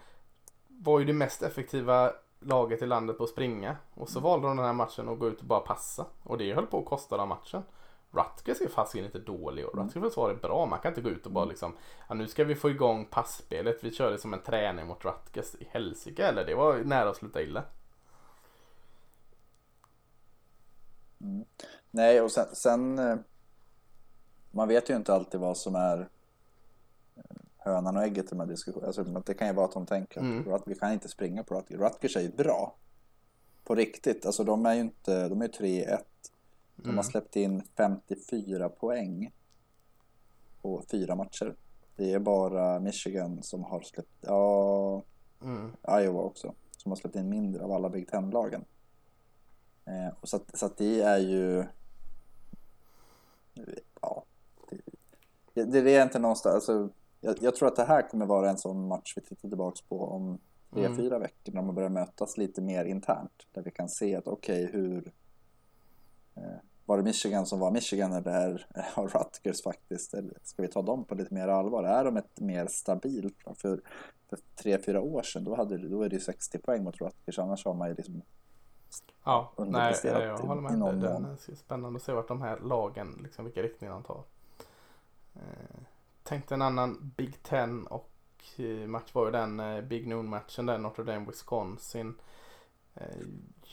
Speaker 1: var ju det mest effektiva laget i landet på att springa. Och så valde de den här matchen att gå ut och bara passa. Och det höll på att kosta dem matchen. Rutgers är fasiken inte dålig och Rutgers försvar är bra. Man kan inte gå ut och bara liksom ja, nu ska vi få igång passspelet. Vi kör det som en träning mot Rutgers i helsike eller det var nära att sluta illa.
Speaker 2: Mm. Nej, och sen, sen eh, man vet ju inte alltid vad som är eh, hönan och ägget i de här diskussionerna. Alltså, det kan ju vara att de tänker
Speaker 1: Mm.
Speaker 2: att vi kan inte springa på Rutgers. Rutgers är ju bra. På riktigt. Alltså de är ju inte, de är 3-1. De
Speaker 1: Mm.
Speaker 2: har släppt in 54 poäng på fyra matcher. Det är bara Michigan som har släppt, ja,
Speaker 1: Mm.
Speaker 2: Iowa också, som har släppt in mindre av alla Big Ten-lagen. Eh, och så att, så att det är ju, ja, det, det, är inte någonstans, alltså, jag, jag tror att det här kommer vara en sån match vi tittar tillbaks på om tre,
Speaker 1: Mm.
Speaker 2: fyra veckor när man börjar mötas lite mer internt. Där vi kan se att okej, hur eh, var det Michigan som var Michigan eller är, har Rutgers faktiskt? Eller ska vi ta dem på lite mer allvar? Är de ett mer stabilt för, för tre, fyra år sedan då, hade, då är det ju 60 poäng mot Rutgers annars har man ju liksom
Speaker 1: Ja, nej, jag
Speaker 2: i-
Speaker 1: håller med.
Speaker 2: någon
Speaker 1: Det, det är spännande att se vart de här lagen, liksom vilka riktningar de tar. Eh, tänkte en annan Big Ten och eh, match var ju den eh, Big Noon-matchen där Notre Dame Wisconsin. Eh,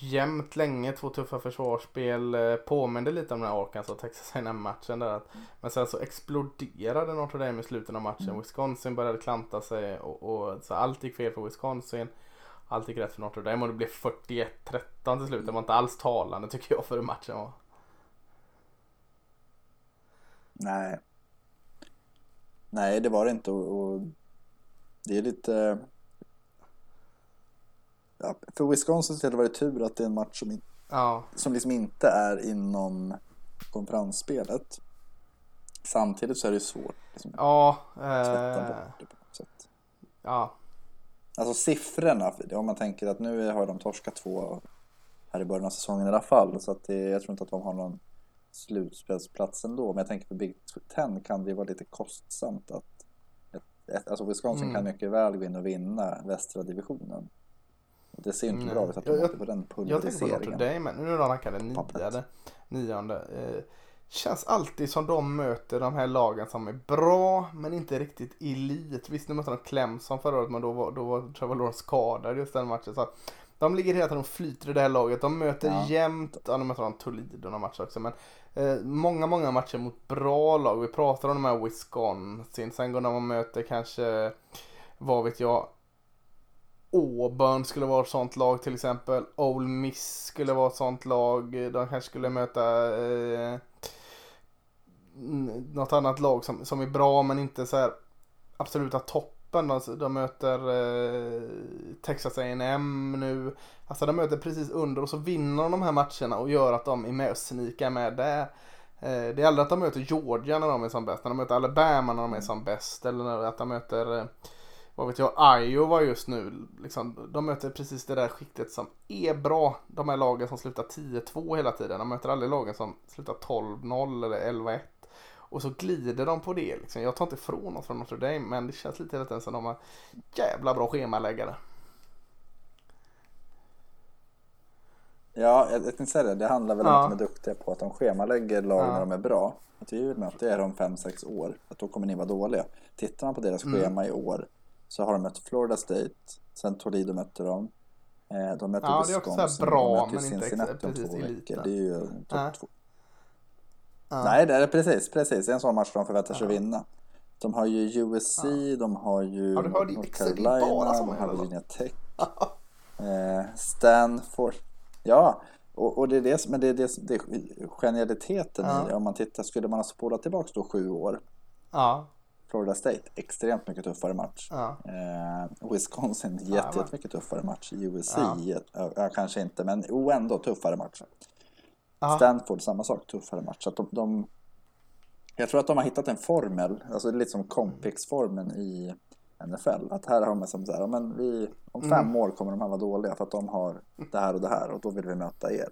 Speaker 1: jämnt länge, två tuffa försvarsspel. Eh, påminde lite om den här Arkansas och Texas A&M-matchen där. att- Men sen så exploderade Notre Dame i slutet av matchen.
Speaker 2: Mm.
Speaker 1: Wisconsin började klanta sig och, och så allt gick fel för Wisconsin. Allt gick rätt för Notre Dame och det blev 41-13 till slut. Det var inte alls talande tycker jag för hur matchen var.
Speaker 2: Nej. Nej, det var det inte och, och det är lite... Ja, för Wisconsins del var det tur att det är en match som, in,
Speaker 1: Ja,
Speaker 2: som liksom inte är inom konferensspelet. Samtidigt så är det svårt liksom,
Speaker 1: ja,
Speaker 2: att tvätta
Speaker 1: eh,
Speaker 2: bort det på något sätt.
Speaker 1: ja,
Speaker 2: Alltså siffrorna, om man tänker att nu har de torskat två här i början av säsongen i alla fall. Så att det, jag tror inte att de har någon slutspelsplats ändå. Men jag tänker för Big Ten kan det vara lite kostsamt att ett, ett, alltså Wisconsin
Speaker 1: Mm.
Speaker 2: kan mycket väl gå in och vinna västra divisionen. Det ser ju inte bra ut att de
Speaker 1: Jag-
Speaker 2: åker på den
Speaker 1: jag tänker på Notre
Speaker 2: pulveriseringen.
Speaker 1: Dame, nu är de rankade nionde. nionde eh, känns alltid som de möter de här lagen som är bra men inte riktigt elit. Visst nu mötte de Clemson förra året men då var, då var Trevor Lawrence skadad just den matchen. Så att de ligger hela tiden och flyter i det här laget. De möter
Speaker 2: Ja.
Speaker 1: jämt, ja nu möter de Toledo några matcher också men eh, många, många matcher mot bra lag. Vi pratar om de här Wisconsin, sen går de och möter kanske, vad vet jag, Auburn skulle vara ett sånt lag till exempel. Ole Miss skulle vara ett sånt lag. De kanske skulle möta eh, något annat lag som, som är bra men inte så här absoluta toppen. De, de möter eh, Texas A&M nu. Alltså de möter precis under och så vinner de de här matcherna och gör att de är med och snikar med där. Eh, det är aldrig att de möter Georgia när de är som bäst. När de möter Alabama när de är som bäst. Eller när- att de möter eh, vad vet jag, Iowa just nu. Liksom, de möter precis det där skiktet som är bra. De här lagen som slutar 10-2 hela tiden. De möter aldrig lagen som slutar 12-0 eller 11-1. Och så glider de på det. Liksom. Jag tar inte ifrån något från Notre Dame men det känns lite hela tiden som de har jävla bra schemaläggare.
Speaker 2: Ja, jag, jag tänkte säga det. Det handlar väl om
Speaker 1: Ja.
Speaker 2: att de är duktiga på att de schemalägger lag
Speaker 1: Ja.
Speaker 2: när de är bra. Att vi vill möta er om 5-6 år. Att då kommer ni vara dåliga. Tittar man på deras
Speaker 1: Mm.
Speaker 2: schema i år så har de mött Florida State. Sen Toledo mötte de. Eh, De mötte
Speaker 1: Ja, det är också
Speaker 2: Wisconsin.
Speaker 1: bra,
Speaker 2: de möter
Speaker 1: men inte
Speaker 2: Cincinnati om två
Speaker 1: eliten.
Speaker 2: veckor. Det är ju topp två.
Speaker 1: Ja.
Speaker 2: Nej, det är precis, precis. Det är en sån match de förväntar sig
Speaker 1: Ja.
Speaker 2: vinna. De har ju USC, de har ju
Speaker 1: Ja, ju
Speaker 2: North Carolina, de har. Virginia Tech, eh, Stanford. Ja, och, och det är det som men det är det, det är genialiteten i
Speaker 1: Ja.
Speaker 2: det. Om man tittar, skulle man ha spolat tillbaka då sju år,
Speaker 1: Ja,
Speaker 2: Florida State, extremt mycket tuffare match.
Speaker 1: ja,
Speaker 2: Eh, Wisconsin, jätte, jättemycket tuffare match. USC,
Speaker 1: Ja.
Speaker 2: ja. ja, kanske inte, men oh, ändå tuffare match.
Speaker 1: ja.
Speaker 2: Stanford, samma sak, tuffare match. Så de, de, Jag tror att de har hittat en formel, alltså lite som Compix-formeln i NFL. Att här har man som så här, men vi, om fem
Speaker 1: Mm.
Speaker 2: år kommer de här vara dåliga för att de har det här och det här och då vill vi möta er.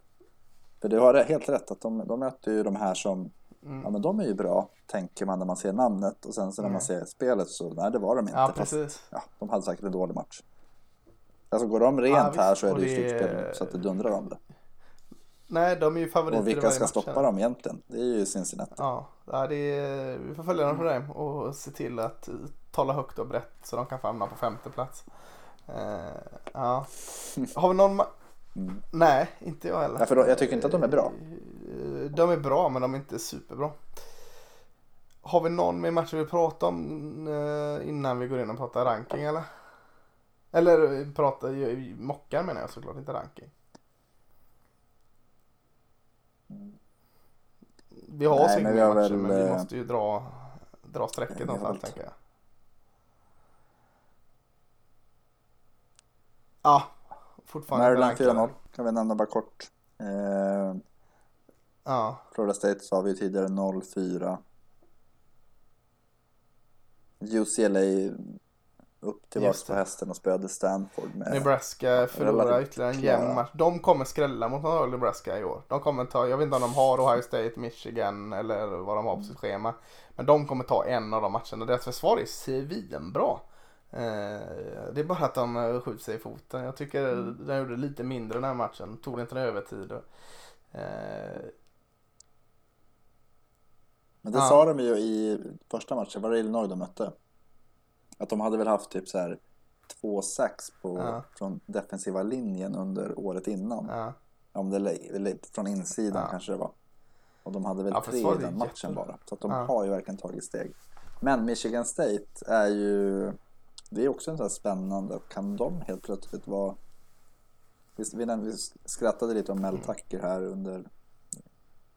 Speaker 2: För du har helt rätt att de, de möter ju de här som,
Speaker 1: Mm.
Speaker 2: ja men de är ju bra, tänker man när man ser namnet och sen så när man ser spelet så, nej det var de inte.
Speaker 1: Ja,
Speaker 2: fast,
Speaker 1: precis.
Speaker 2: ja, de hade säkert en dålig match. Alltså går de rent
Speaker 1: Ja, visst.
Speaker 2: här så är det ju slutspel så att det dundrar om det.
Speaker 1: Nej, de är ju favoriter
Speaker 2: Och vilka ska
Speaker 1: match,
Speaker 2: stoppa
Speaker 1: eller?
Speaker 2: dem egentligen? Det är ju Cincinnati.
Speaker 1: Ja, det är, vi får följa dem på det och se till att eh, tala högt och brett så de kan få hamna på femte plats. Eh, ja. Har vi någon ma-
Speaker 2: Mm.
Speaker 1: Nej, inte jag heller.
Speaker 2: Ja, för då- jag tycker inte att de är bra.
Speaker 1: Eh, De är bra men de är inte superbra. Har vi någon mer match vi vill prata om eh, innan vi går in och pratar ranking eller? Eller eh, prata, mockar menar jag såklart, inte ranking. Vi har
Speaker 2: Nej, men vi har
Speaker 1: matcher
Speaker 2: väl,
Speaker 1: men vi
Speaker 2: eh,
Speaker 1: måste ju dra, dra strecket någonstans tänker jag. Ja, fortfarande
Speaker 2: Maryland
Speaker 1: rankade.
Speaker 2: 4-0 kan vi nämna bara kort. Eh,
Speaker 1: Ja,
Speaker 2: Florida State sa vi tidigare 0-4. UCLA upp tillbaka på hästen och spöade Stanford med...
Speaker 1: Nebraska förlorar ytterligare en jämn match. De kommer skrälla mot några Nebraska i år. De kommer ta, jag vet inte om de har Ohio State, Michigan eller vad de har på sitt schema. Men de kommer ta en av de matcherna. Deras försvar är svinbra. Eh, det är bara att de eh, skjuter sig i foten. Jag tycker
Speaker 2: Mm.
Speaker 1: de gjorde lite mindre den här matchen. Tog inte en övertid.
Speaker 2: Men det
Speaker 1: Ja.
Speaker 2: sa de ju i första matchen, var det Illinois de mötte? Att de hade väl haft typ så här två sax på,
Speaker 1: Ja.
Speaker 2: från defensiva linjen under året innan.
Speaker 1: ja.
Speaker 2: Om det eller- från insidan
Speaker 1: Ja.
Speaker 2: kanske det var. Och de hade väl
Speaker 1: Ja,
Speaker 2: tre i den matchen bara. Så att de har ju verkligen tagit steg. Men Michigan State är ju... Det är också en sån här spännande. Kan de helt plötsligt vara... Vi, vi, vi skrattade lite om Mel Tucker här under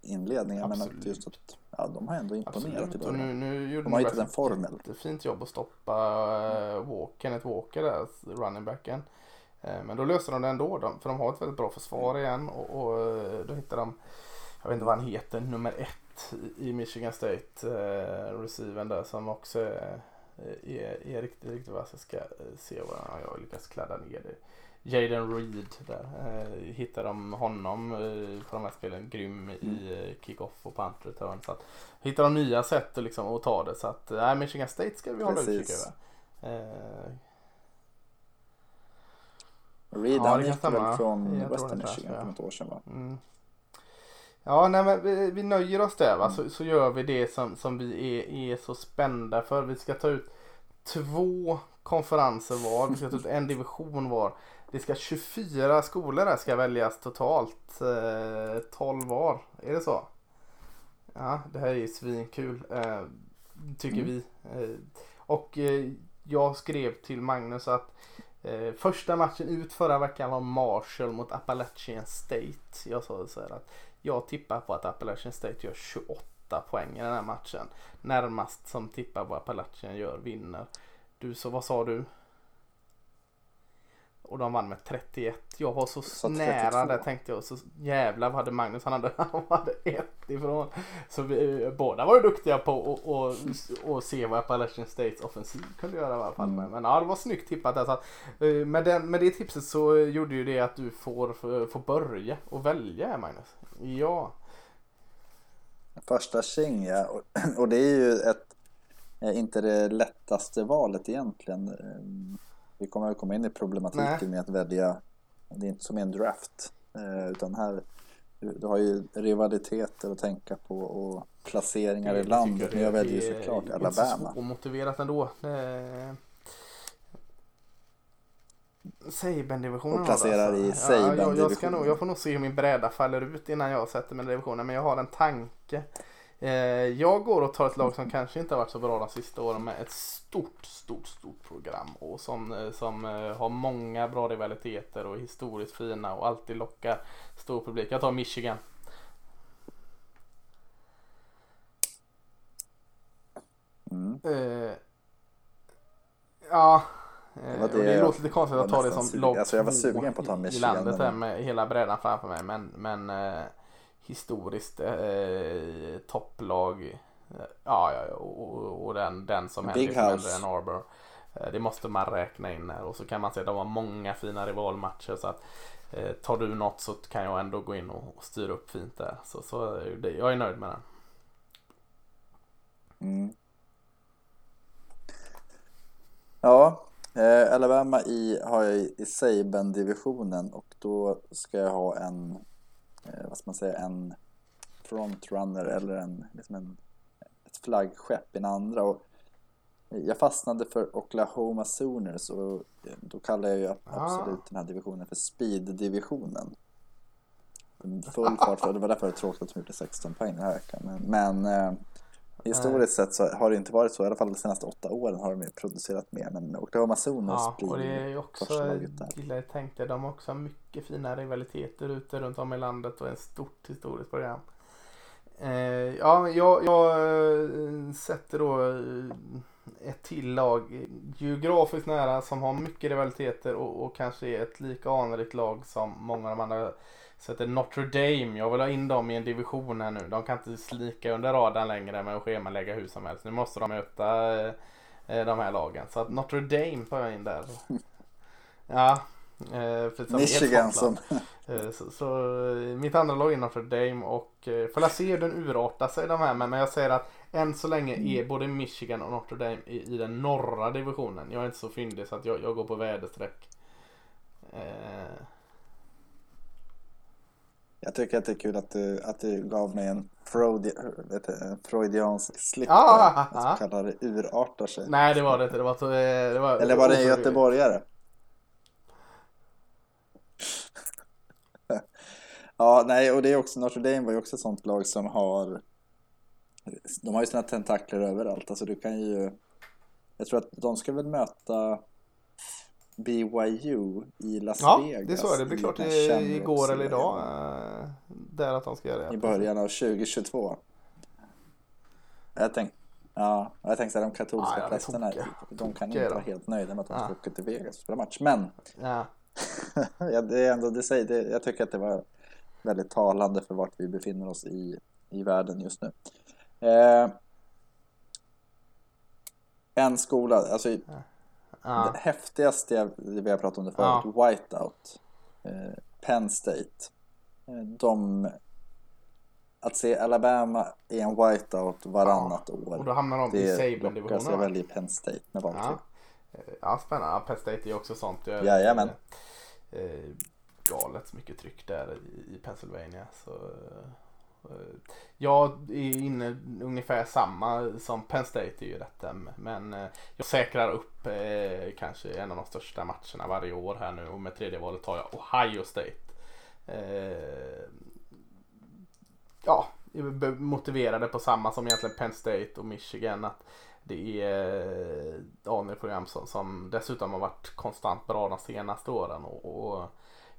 Speaker 2: inledningen. Men att just att ja, de har ändå imponerat i
Speaker 1: Absolut. Och
Speaker 2: början.
Speaker 1: nu, nu gjorde
Speaker 2: De har hittat en formel.
Speaker 1: ett jättefint jobb att stoppa uh, Walker, Kenneth Walker där, running backen. Eh, men då löste de det ändå, de, för de har ett väldigt bra försvar igen och, och eh, då hittar de, jag vet inte vad han heter, nummer ett i Michigan State, uh, receiven där som också är, är, är riktigt, riktigt vass. Jag ska eh, se vad ja, jag lyckas kladda ner det. Jaden Reed där. Eh, hittar de honom eh, på de här spelen grym i eh, kick-off och punt return. Så att, hittar de nya sätt att, liksom, att ta det. Så att eh, Michigan State ska vi hålla utkik över. Eh,
Speaker 2: Reed
Speaker 1: Ja,
Speaker 2: han gick väl från
Speaker 1: Jag
Speaker 2: Western Michigan för något år sedan va?
Speaker 1: Mm. Ja, nej men vi, vi nöjer oss där va. Så, så gör vi det som, som vi är, är så spända för. Vi ska ta ut två konferenser var. Vi ska ta ut en division var. Det ska 24 skolor där ska väljas totalt. Eh, 12 var. Är det så? Ja, det här är ju svinkul. Eh, tycker
Speaker 2: Mm.
Speaker 1: vi. Eh, och eh, jag skrev till Magnus att Eh, första matchen ut förra veckan var Marshall mot Appalachian State. Jag sa så här att jag tippar på att Appalachian State gör 28 poäng i den här matchen. Närmast som tippar på Appalachian gör vinner. Du så vad sa du? Och de vann med 31. Jag var så
Speaker 2: Så
Speaker 1: nära
Speaker 2: 32.
Speaker 1: där tänkte jag. Så jävlar vad hade Magnus. Han hade, han hade ett ifrån. Så vi, eh, båda var duktiga på att och, och, och se vad Appalachian States offensiv kunde göra i alla fall.
Speaker 2: Mm.
Speaker 1: Men, ja, det var snyggt tippat där. Så att, eh, med, den, med det tipset så gjorde ju det att du får, får börja och välja Magnus. Ja.
Speaker 2: Första tjing ja. Och, och det är ju ett, eh, inte det lättaste valet egentligen. Vi kommer att komma in i problematiken
Speaker 1: Nej.
Speaker 2: med att välja. Det är inte som en draft. eh, Utan här, du, har ju rivaliteter att tänka på och placeringar i
Speaker 1: det
Speaker 2: landet. Men jag väljer ju
Speaker 1: är
Speaker 2: såklart
Speaker 1: inte
Speaker 2: Alabama.
Speaker 1: så omotiverat ändå. Eh, Saban-divisionen
Speaker 2: Och placerar
Speaker 1: det,
Speaker 2: i
Speaker 1: alltså. ja, jag, jag, nog, jag får nog se hur min bräda faller ut innan jag sätter mig i divisionen. Men jag har en tanke. Eh, jag går och tar ett lag som kanske inte har varit så bra de sista åren med ett stort, stort, stort program. Och som, eh, som eh, har många bra rivaliteter och är historiskt fina och alltid lockar stor publik. Jag tar Michigan.
Speaker 2: Mm.
Speaker 1: Eh, ja.
Speaker 2: Det det
Speaker 1: det låter lite konstigt att ta det som lag
Speaker 2: alltså jag var sugen på att ta
Speaker 1: i- i
Speaker 2: Michigan,
Speaker 1: landet här med hela brädan framför mig. Men, men eh, historiskt eh, topplag Ja, ja och, och den, den som
Speaker 2: Big
Speaker 1: händer
Speaker 2: House.
Speaker 1: Ann Arbor. Eh, Det måste man räkna in här och så kan man se att de har många fina rivalmatcher så att eh, tar du något så kan jag ändå gå in och, och styra upp fint där. Så, så eh, det, jag är nöjd med den.
Speaker 2: Mm. Ja, eh, Alabama i, har jag i, i Saban-divisionen och då ska jag ha en, eh, vad ska man säga, en frontrunner eller en, liksom en, ett flaggskepp i den andra. Och jag fastnade för Oklahoma Sooners och eh, då kallar jag ju absolut den här divisionen för Speed-divisionen. Full fart, det var därför det var tråkigt att de gjorde 16 poäng den här veckan. Men, men eh, historiskt sett så har det inte varit så, i alla fall de senaste åtta åren har de producerat mer. Men Oklahoma Sooners
Speaker 1: Ja,
Speaker 2: blir
Speaker 1: och det är ju också, gillar jag tänkte, de har också mycket fina rivaliteter ute runt om i landet och ett stort historiskt program. Eh, ja, jag, jag eh, sätter då eh, ett till lag eh, geografiskt nära som har mycket rivaliteter och, och kanske är ett lika anrikt lag som många av de andra. Sätter Notre Dame. Jag vill ha in dem i en division här nu. De kan inte slika under radarn längre med att schemalägga hur som helst. Nu måste de möta eh, eh, de här lagen. Så att Notre Dame tar jag in där. Ja. Eh,
Speaker 2: Michigan som...
Speaker 1: Eh, Så, så eh, mitt andra lag är Notre Dame och får jag se hur den urartar sig de här men, men jag säger att än så länge är både Michigan och Notre Dame i, i den norra divisionen. Jag är inte så fyndig så att jag, jag går på väderstreck. Eh,
Speaker 2: Jag tycker att det är kul att du, att du gav mig en, Freudi, vet du, freudiansk slip
Speaker 1: Ah, ah,
Speaker 2: så kallade urartar sig.
Speaker 1: nej det var det inte. Det var, eh, det var
Speaker 2: Eller var det en göteborgare? ja, nej, och det är också, Notre Dame var ju också ett sånt lag som har de har ju sina tentakler överallt. Alltså du kan ju Jag tror att de ska väl möta BYU i Las
Speaker 1: Ja,
Speaker 2: Vegas.
Speaker 1: det så är det. blir klart i, igår eller idag. eh, Där att de ska göra det.
Speaker 2: I början av 2022. Jag tänkte Ja, jag tänkte att de katolska
Speaker 1: Ja, ja,
Speaker 2: prästerna, de kan inte vara helt nöjda med att de ska
Speaker 1: Ja.
Speaker 2: åka till Vegas och spela match. Men
Speaker 1: Ja.
Speaker 2: ja, det är ändå, det säger, det, jag tycker att det var väldigt talande för vart vi befinner oss i, i världen just nu. Eh, en skola, alltså
Speaker 1: Ja.
Speaker 2: det häftigaste jag, vi har pratat om det förut, Whiteout, eh, Penn State. Eh, de, att se Alabama i en whiteout varannat
Speaker 1: Och
Speaker 2: år.
Speaker 1: då hamnar de i
Speaker 2: Det jag
Speaker 1: Saban-divisionen. va?
Speaker 2: väljer Penn State med valfrihet.
Speaker 1: Ja. Eh, ja, spännande. Ja, Penn State är också sånt. Jag,
Speaker 2: Jajamän.
Speaker 1: Eh, galet så mycket tryck där i, i Pennsylvania. Så, eh, Eh, jag är inne ungefär samma som Penn State är ju detta. Men eh, jag säkrar upp eh, kanske en av de största matcherna varje år här nu. Och med tredje valet tar jag Ohio State. Eh, ja, motiverade på samma som egentligen Penn State och Michigan. Att det är eh, ANU-program som, som dessutom har varit konstant bra de senaste åren. Och, och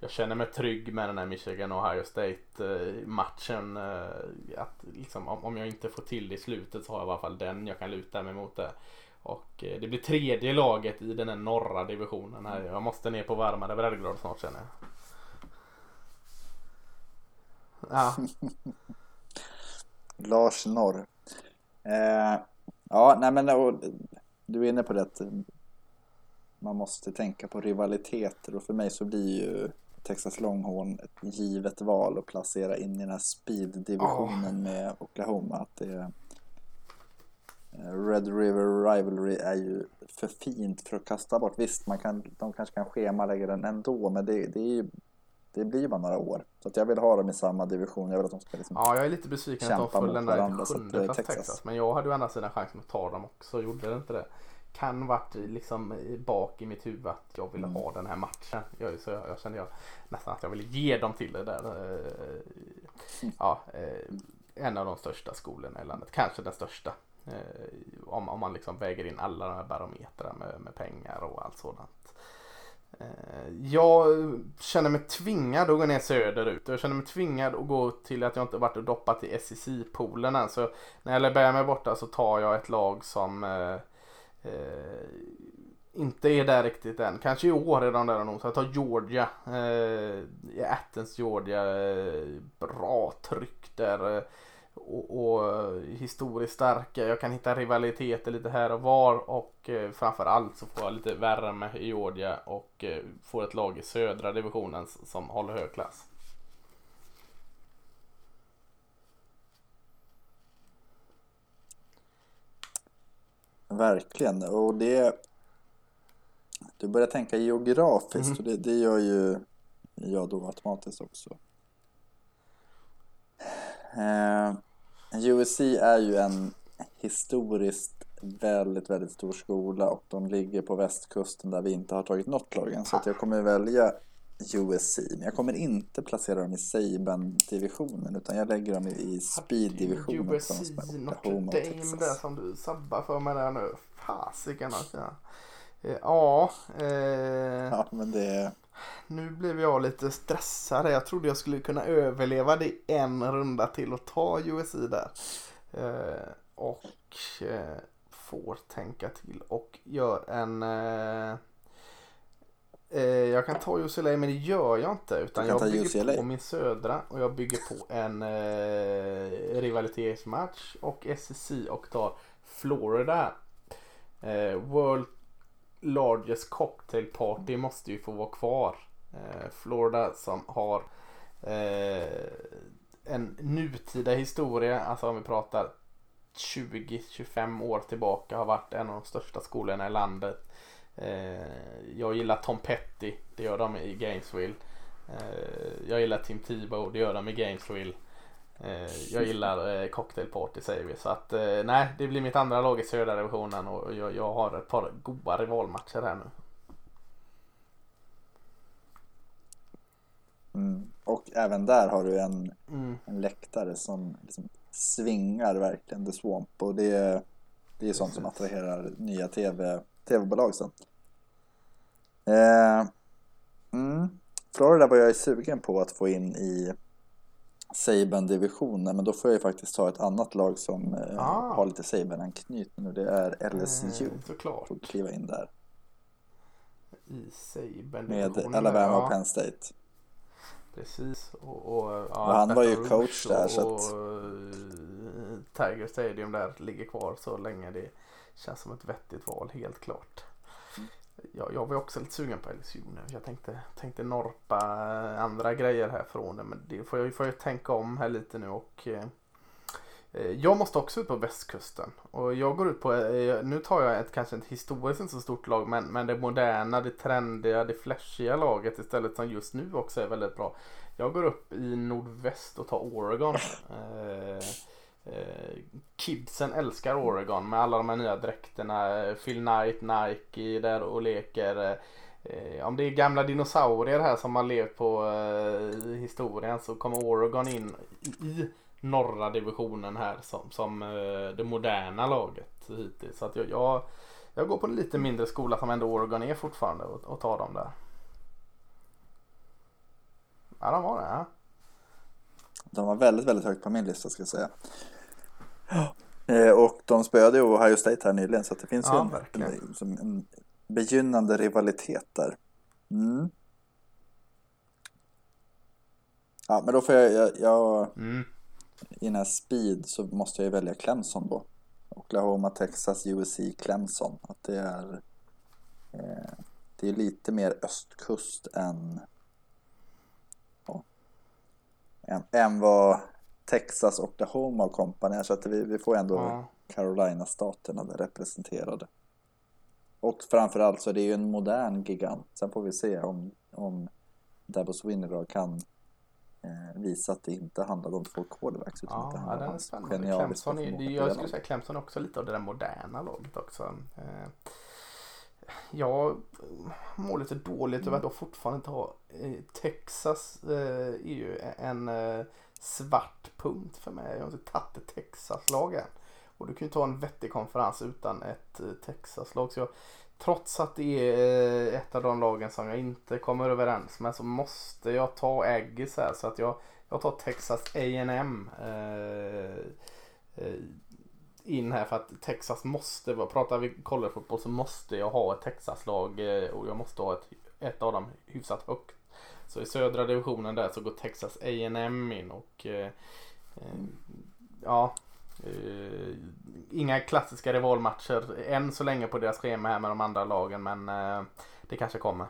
Speaker 1: jag känner mig trygg med den här Michigan och Ohio State-matchen. Eh, att liksom, om, jag inte får till det i slutet så har jag i alla fall den jag kan luta mig mot. Det. Och eh, det blir tredje laget i den här norra divisionen. här. Jag måste ner på varmare breddgrad snart känner jag. Ja,
Speaker 2: Lars Norr. Eh, ja, nej men och, du är inne på det att man måste tänka på rivaliteter och för mig så blir ju Texas Longhorn ett givet val att placera in i den här speed-divisionen med Oklahoma. Att det, eh, Red River Rivalry är ju för fint för att kasta bort. Visst, man kan, de kanske kan schemalägga den ändå, men det, det, ju, det blir bara några år. Så jag vill ha dem i samma division. Jag vill att de ska liksom
Speaker 1: ja, jag är lite besviken att de den där
Speaker 2: varandra,
Speaker 1: sjunde plats
Speaker 2: Texas.
Speaker 1: Men jag hade ju andra sidan chansen att ta dem också. Gjorde det inte det? Kan varit liksom bak i mitt huvud att jag ville
Speaker 2: Mm.
Speaker 1: ha den här matchen. Jag, så jag, jag kände jag nästan att jag ville ge dem till det där. eh, Ja, eh, en av de största skolorna i landet. Kanske den största. Eh, Om, om man liksom väger in alla de här barometrarna med, med pengar och allt sådant. Jag känner mig tvingad att gå ner söderut. Jag känner mig tvingad att gå till att jag inte varit och doppat i SEC-poolen än. Så när Alabama är borta så tar jag ett lag som eh, inte är där riktigt än. Kanske i år är de där nog. Så jag tar Georgia. Eh, Athens, Georgia. Eh, bra tryck där. Eh, och, och eh, historiskt starka. Jag kan hitta rivaliteter lite här och var och eh, framförallt så får jag lite värme i Georgia och eh, får ett lag i södra divisionen som håller hög klass.
Speaker 2: Verkligen. Och det... Du börjar tänka geografiskt mm. och det, det gör ju jag då automatiskt också. Eh, USC är ju en historiskt väldigt, väldigt stor skola och de ligger på västkusten där vi inte har tagit något lag än. Så jag kommer välja USC. Men jag kommer inte placera dem i Saban-divisionen utan jag lägger dem i Speed-divisionen.
Speaker 1: USC, Notre Dame där som du sabbar för mig där nu. Fasiken alltså. Ja. Eh,
Speaker 2: ja, men det...
Speaker 1: Nu blev jag lite stressad. Jag trodde jag skulle kunna överleva det en runda till och ta USC där. Eh, och eh, får tänka till och gör en eh, jag kan ta UCLA men det gör jag inte. Utan jag bygger UCLA. på min södra och jag bygger på en eh, rivalitetsmatch och SEC och tar Florida. Eh, World Largest Cocktail Party måste ju få vara kvar. Eh, Florida som har eh, en nutida historia, alltså om vi pratar 20-25 år tillbaka har varit en av de största skolorna i landet. Eh, jag gillar Tom Petty, det gör de i Gainesville. Eh, jag gillar Tim Tebow, det gör de i Gainesville. Eh, jag gillar Cocktail Party säger vi. Så att nej, det blir mitt andra lag i södra divisionen och jag, jag har ett par goda rivalmatcher här nu.
Speaker 2: Mm. Och även där har du en, mm. en läktare som liksom svingar verkligen The Swamp och det, det är sånt som attraherar nya tv tv-bolag sen. Eh, mm. Florida var jag sugen på att få in i Saban-divisionen men då får jag ju faktiskt ta ett annat lag som eh, ah. har lite Saban-anknytning och det är LSU. Mm,
Speaker 1: såklart.
Speaker 2: Får kliva in där.
Speaker 1: I Saban
Speaker 2: Med Alabama och Penn State.
Speaker 1: Precis. Och, och, ja,
Speaker 2: och han var ju coach där så att...
Speaker 1: Och, Tiger Stadium där ligger kvar så länge det Känns som ett vettigt val helt klart. Mm. Jag, jag var också lite sugen på LSU nu. Jag tänkte, tänkte norpa andra grejer härifrån det. Men det får jag, får jag tänka om här lite nu och eh, eh, jag måste också ut på västkusten. Och jag går ut på, eh, nu tar jag ett kanske ett historiskt inte så stort lag men, men det moderna, det trendiga, det flashiga laget istället som just nu också är väldigt bra. Jag går upp i nordväst och tar Oregon. Eh, Eh, Eh, kidsen älskar Oregon med alla de här nya dräkterna. Phil Knight, Nike där och leker. Eh, eh, om det är gamla dinosaurier här som har levt på historien så kommer Oregon in i, norra divisionen här som, som det moderna laget hittills. Så att jag, jag, jag, går på en lite mindre skola som ändå Oregon är fortfarande och, och tar dem där. Ja, de var det. Ja.
Speaker 2: De var väldigt, väldigt högt på min lista ska jag säga. Eh, och de spöade ju Ohio State här nyligen så det finns ja, ju en, en, en, begynnande rivalitet där. Mm. Ja, men då får jag, jag, jag mm. i den här speed så måste jag ju välja Clemson då. Oklahoma, Texas, USC, Clemson. Att det är, eh, det är lite mer östkust än, än, än vad Texas, Oklahoma och kompani. Så att vi, vi får ändå ja. Carolina-staterna representerade. Och framförallt så är det ju en modern gigant. Sen får vi se om, om Dabo Swinner kan eh, visa att det inte handlar om två quarterbacks
Speaker 1: utan ja, att det handlar om spännande. Clemson är, jag skulle säga Clemson är också lite av det där moderna laget också. Eh, jag mår lite dåligt över mm. att jag fortfarande inte har eh, Texas eh, är ju en eh, svart punkt för mig. Jag har inte tagit ett Texas-lag än. Och du kan ju ta en vettig konferens utan ett eh, Texas-lag. Så jag, trots att det är eh, ett av de lagen som jag inte kommer överens med så måste jag ta Aggies här. Så att jag, jag tar Texas A&M eh, eh, in här för att Texas måste, pratar vi collegefotboll så måste jag ha ett Texas-lag eh, och jag måste ha ett, ett av dem hyfsat högt. Så i södra divisionen där så går Texas A&M in och eh, eh, ja, eh, inga klassiska rivalmatcher än så länge på deras schema här med de andra lagen men eh, det kanske kommer.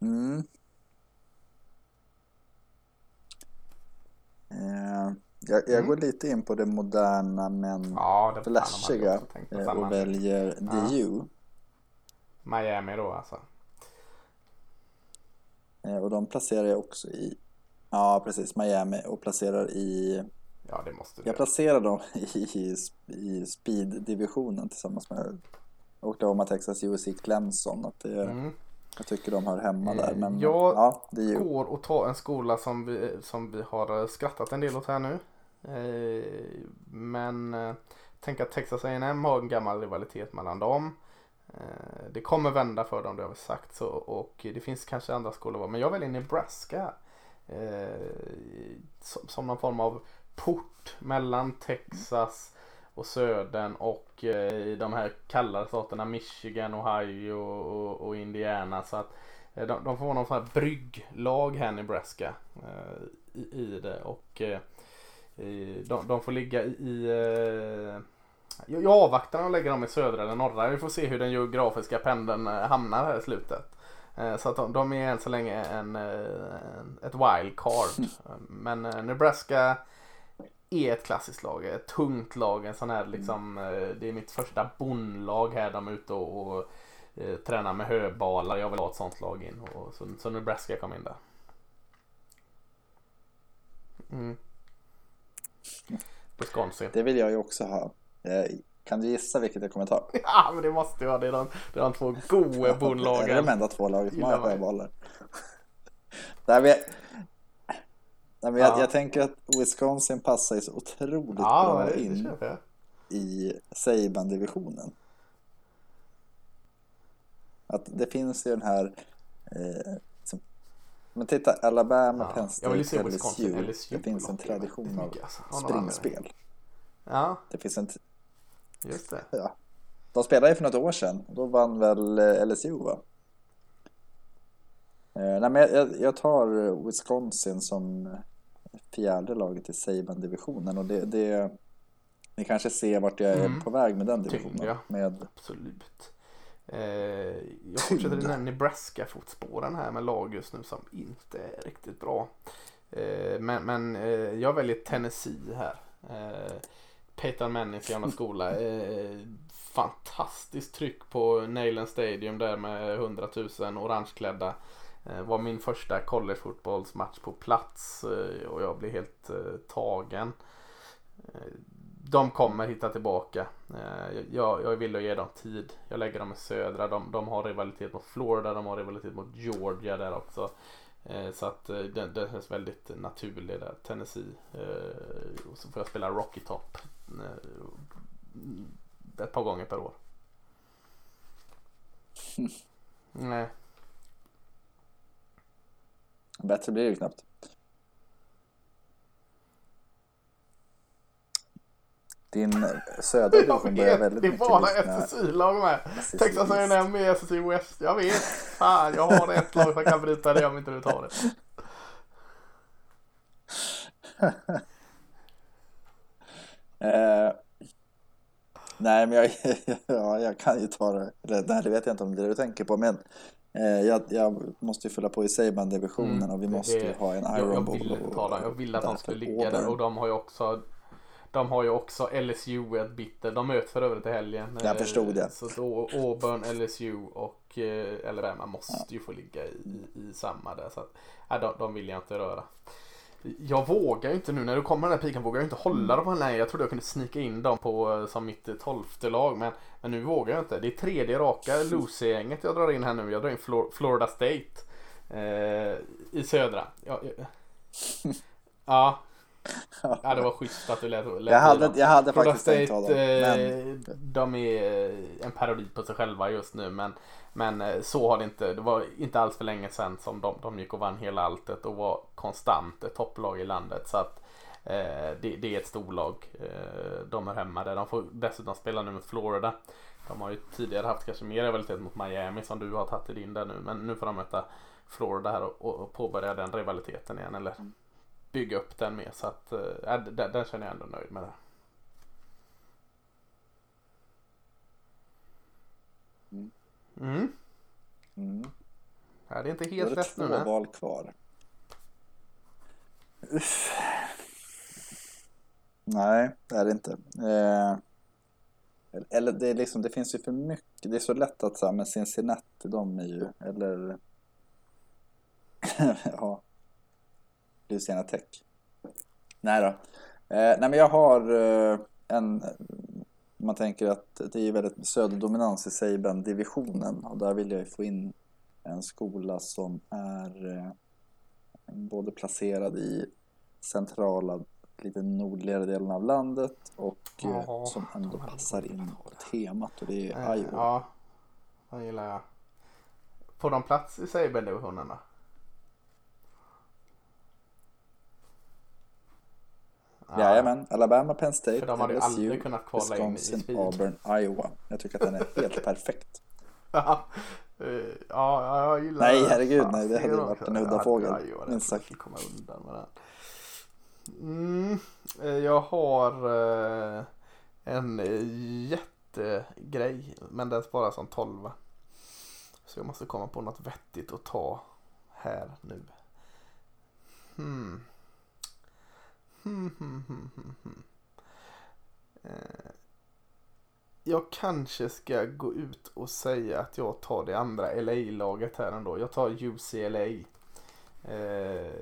Speaker 2: Mm. Jag, jag
Speaker 1: Mm.
Speaker 2: går lite in på det moderna men
Speaker 1: Ja, det
Speaker 2: flashiga eh, och väljer
Speaker 1: Ja.
Speaker 2: DU.
Speaker 1: Miami då alltså.
Speaker 2: Eh, och de placerar jag också i, ja precis, Miami och placerar i,
Speaker 1: Ja, det måste du
Speaker 2: jag placerar dem i, i speed-divisionen tillsammans med Oklahoma, Texas, USC, Clemson. Att det,
Speaker 1: Mm.
Speaker 2: Jag tycker de hör hemma där.
Speaker 1: Eh,
Speaker 2: Men
Speaker 1: jag
Speaker 2: ja, DU.
Speaker 1: går och tar en skola som vi, som vi har eh, skrattat en del åt här nu. Eh, men tänk att Texas A&M har en gammal rivalitet mellan dem. Det kommer vända för dem, det har vi sagt. Så, och det finns kanske andra skolor. Men jag väljer Nebraska. Som, som någon form av port mellan Texas och södern och eh, de här kallare staterna Michigan, Ohio och, och Indiana. Så att Eh, De, de får någon sån här brygglag här Nebraska eh, i, i det och i- de, de får ligga i, i jag, avvaktar och lägger dem i södra eller norra. Vi får se hur den geografiska pendeln hamnar här i slutet. Så att de, de är än så länge en, ett wildcard. Men Nebraska är ett klassiskt lag, ett tungt lag. En sån här liksom, eh, det är mitt första bondlag här. De är ute och, och eh, tränar med höbalar. Jag vill ha ett sånt lag in. Och, så, så Nebraska kom in där. Mm. Wisconsin.
Speaker 2: Det vill jag ju också ha. Eh, Kan du gissa vilket jag kommer ta?
Speaker 1: Ja men det måste vara det är de, det är de två goa
Speaker 2: Det är de
Speaker 1: bondlagen.
Speaker 2: enda två lagen som har sjöbollar. Jag, nej, men jag,
Speaker 1: Ja.
Speaker 2: jag tänker att Wisconsin passar ju så otroligt
Speaker 1: Ja
Speaker 2: bra
Speaker 1: det, det
Speaker 2: in
Speaker 1: jag.
Speaker 2: i Saban-divisionen. Att det finns ju den här... Eh, som, men titta, Alabama,
Speaker 1: Ja,
Speaker 2: Penn State, LSU.
Speaker 1: LSU
Speaker 2: Det finns en tradition av
Speaker 1: alltså.
Speaker 2: Springspel.
Speaker 1: Ja
Speaker 2: Det finns en,
Speaker 1: just det.
Speaker 2: ja. De spelade ju för något år sedan. Då vann väl eh, LSU va? Eh, nej, men jag- jag, tar Wisconsin som fjärde laget i Saban-divisionen och det, det ni kanske ser vart jag är
Speaker 1: Mm.
Speaker 2: på väg med den
Speaker 1: Tyngd,
Speaker 2: divisionen.
Speaker 1: ja.
Speaker 2: Med,
Speaker 1: Absolut. Eh, jag fortsätter den här Nebraska-fotspåren här med lag just nu som inte är riktigt bra. Eh, men men eh, jag väljer Tennessee här. Eh, Peyton Mannings gamla skola. Eh, fantastiskt tryck på Neyland Stadium där med 100 000 orangeklädda. Eh, var min första collegefotbollsmatch på plats eh, och jag blev helt eh, tagen. De kommer hitta tillbaka. Jag, jag vill ge dem tid. Jag lägger dem i södra. De, de har rivalitet mot Florida. De har rivalitet mot Georgia där också. Så att eh, den, den känns väldigt naturlig där. Tennessee. Och så får jag spela Rocky Top. Ett par gånger per år. Nej.
Speaker 2: Bättre blir det ju knappt. Din södra division börjar väldigt
Speaker 1: det är
Speaker 2: mycket
Speaker 1: bara
Speaker 2: likna
Speaker 1: SSI-lag med. Texas. A&M är SSI West. Jag vet. Fan, jag har ett lag som kan bryta det om inte du tar det.
Speaker 2: Eh, nej, men jag, ja, jag kan ju ta det. Eller, nej, det vet jag inte om det du tänker på. Men jag, jag måste ju fylla på i Saban-divisionen
Speaker 1: Mm,
Speaker 2: och vi måste ju
Speaker 1: det-
Speaker 2: ha en
Speaker 1: Jag,
Speaker 2: Iron
Speaker 1: jag
Speaker 2: Bowl.
Speaker 1: ville
Speaker 2: och-
Speaker 1: ta dem. Jag ville att de skulle ligga där och de har ju också de har ju också LSU ett bitter. De möts för övrigt i helgen.
Speaker 2: Jag
Speaker 1: Eh,
Speaker 2: förstod det.
Speaker 1: Så då Auburn, LSU och eh, Alabama måste ju få ligga i, i samma där. Så att, nej, de, de vill jag inte röra. Jag vågar ju inte nu när du kommer den här piken vågar jag inte hålla dem på nej. Jag trodde jag kunde snika in dem på eh, som mitt eh, tolfte lag men, men nu vågar jag inte. Det är tredje raka loser-gänget jag drar in här nu. Jag drar in Flor- Florida State eh, i södra. Ja, ja. ja. ja, det var schysst att du lät, lät
Speaker 2: Jag hade, jag hade faktiskt tänkt ta dem. Men
Speaker 1: eh, de är eh, en parodi på sig själva just nu men, men eh, så har det inte. Det var inte alls för länge sedan som de, de gick och vann hela alltet och var konstant ett topplag i landet. Så att eh, det, det är ett storlag. Eh, de är hemma där. De får dessutom spela nu med Florida. De har ju tidigare haft kanske mer rivalitet mot Miami som du har tagit i din där nu. Men nu får de möta Florida här och, och påbörja den rivaliteten igen. Eller bygga upp den mer. Så att äh, den, den känner jag ändå nöjd med. Det.
Speaker 2: Mm.
Speaker 1: Mm. Ja, det är inte
Speaker 2: Då är
Speaker 1: helt
Speaker 2: det
Speaker 1: lätt
Speaker 2: två
Speaker 1: nu.
Speaker 2: Val kvar. Uff. Nej, det är det inte. Eh, eller det, är liksom, det finns ju för mycket. Det är så lätt att säga, men Cincinnati, de är ju, eller ja, Louisiana Tech. Nej då. Eh, nej men jag har eh, en, man tänker att det är väldigt söderdominans i Saban-divisionen och där vill jag ju få in en skola som är eh, både placerad i centrala, lite nordligare delen av landet och eh,
Speaker 1: Ja,
Speaker 2: som ändå passar in på
Speaker 1: det.
Speaker 2: temat och det är
Speaker 1: Eh,
Speaker 2: Iowa.
Speaker 1: Ja, den gillar jag. Får de plats i Saber-divisionen då? Ja,
Speaker 2: Jajamän, Alabama, Penn State,
Speaker 1: För de hade
Speaker 2: LSU,
Speaker 1: aldrig kunnat kvala in i
Speaker 2: Wisconsin. Auburn, Iowa. Jag tycker att den är helt perfekt.
Speaker 1: Ja, eh, ja, jag gillar
Speaker 2: Nej, herregud,
Speaker 1: Fan,
Speaker 2: nej, det hade varit en udda fågel,
Speaker 1: det
Speaker 2: minst sagt.
Speaker 1: komma undan med den. Mm, eh, jag har eh, en jättegrej, men den sparar som 12. Så jag måste komma på något vettigt att ta här nu. Hmm. Hmm, hmm, hmm, hmm, hmm. Eh, jag kanske ska gå ut och säga att jag tar det andra LA-laget här ändå. Jag tar UCLA. Eh,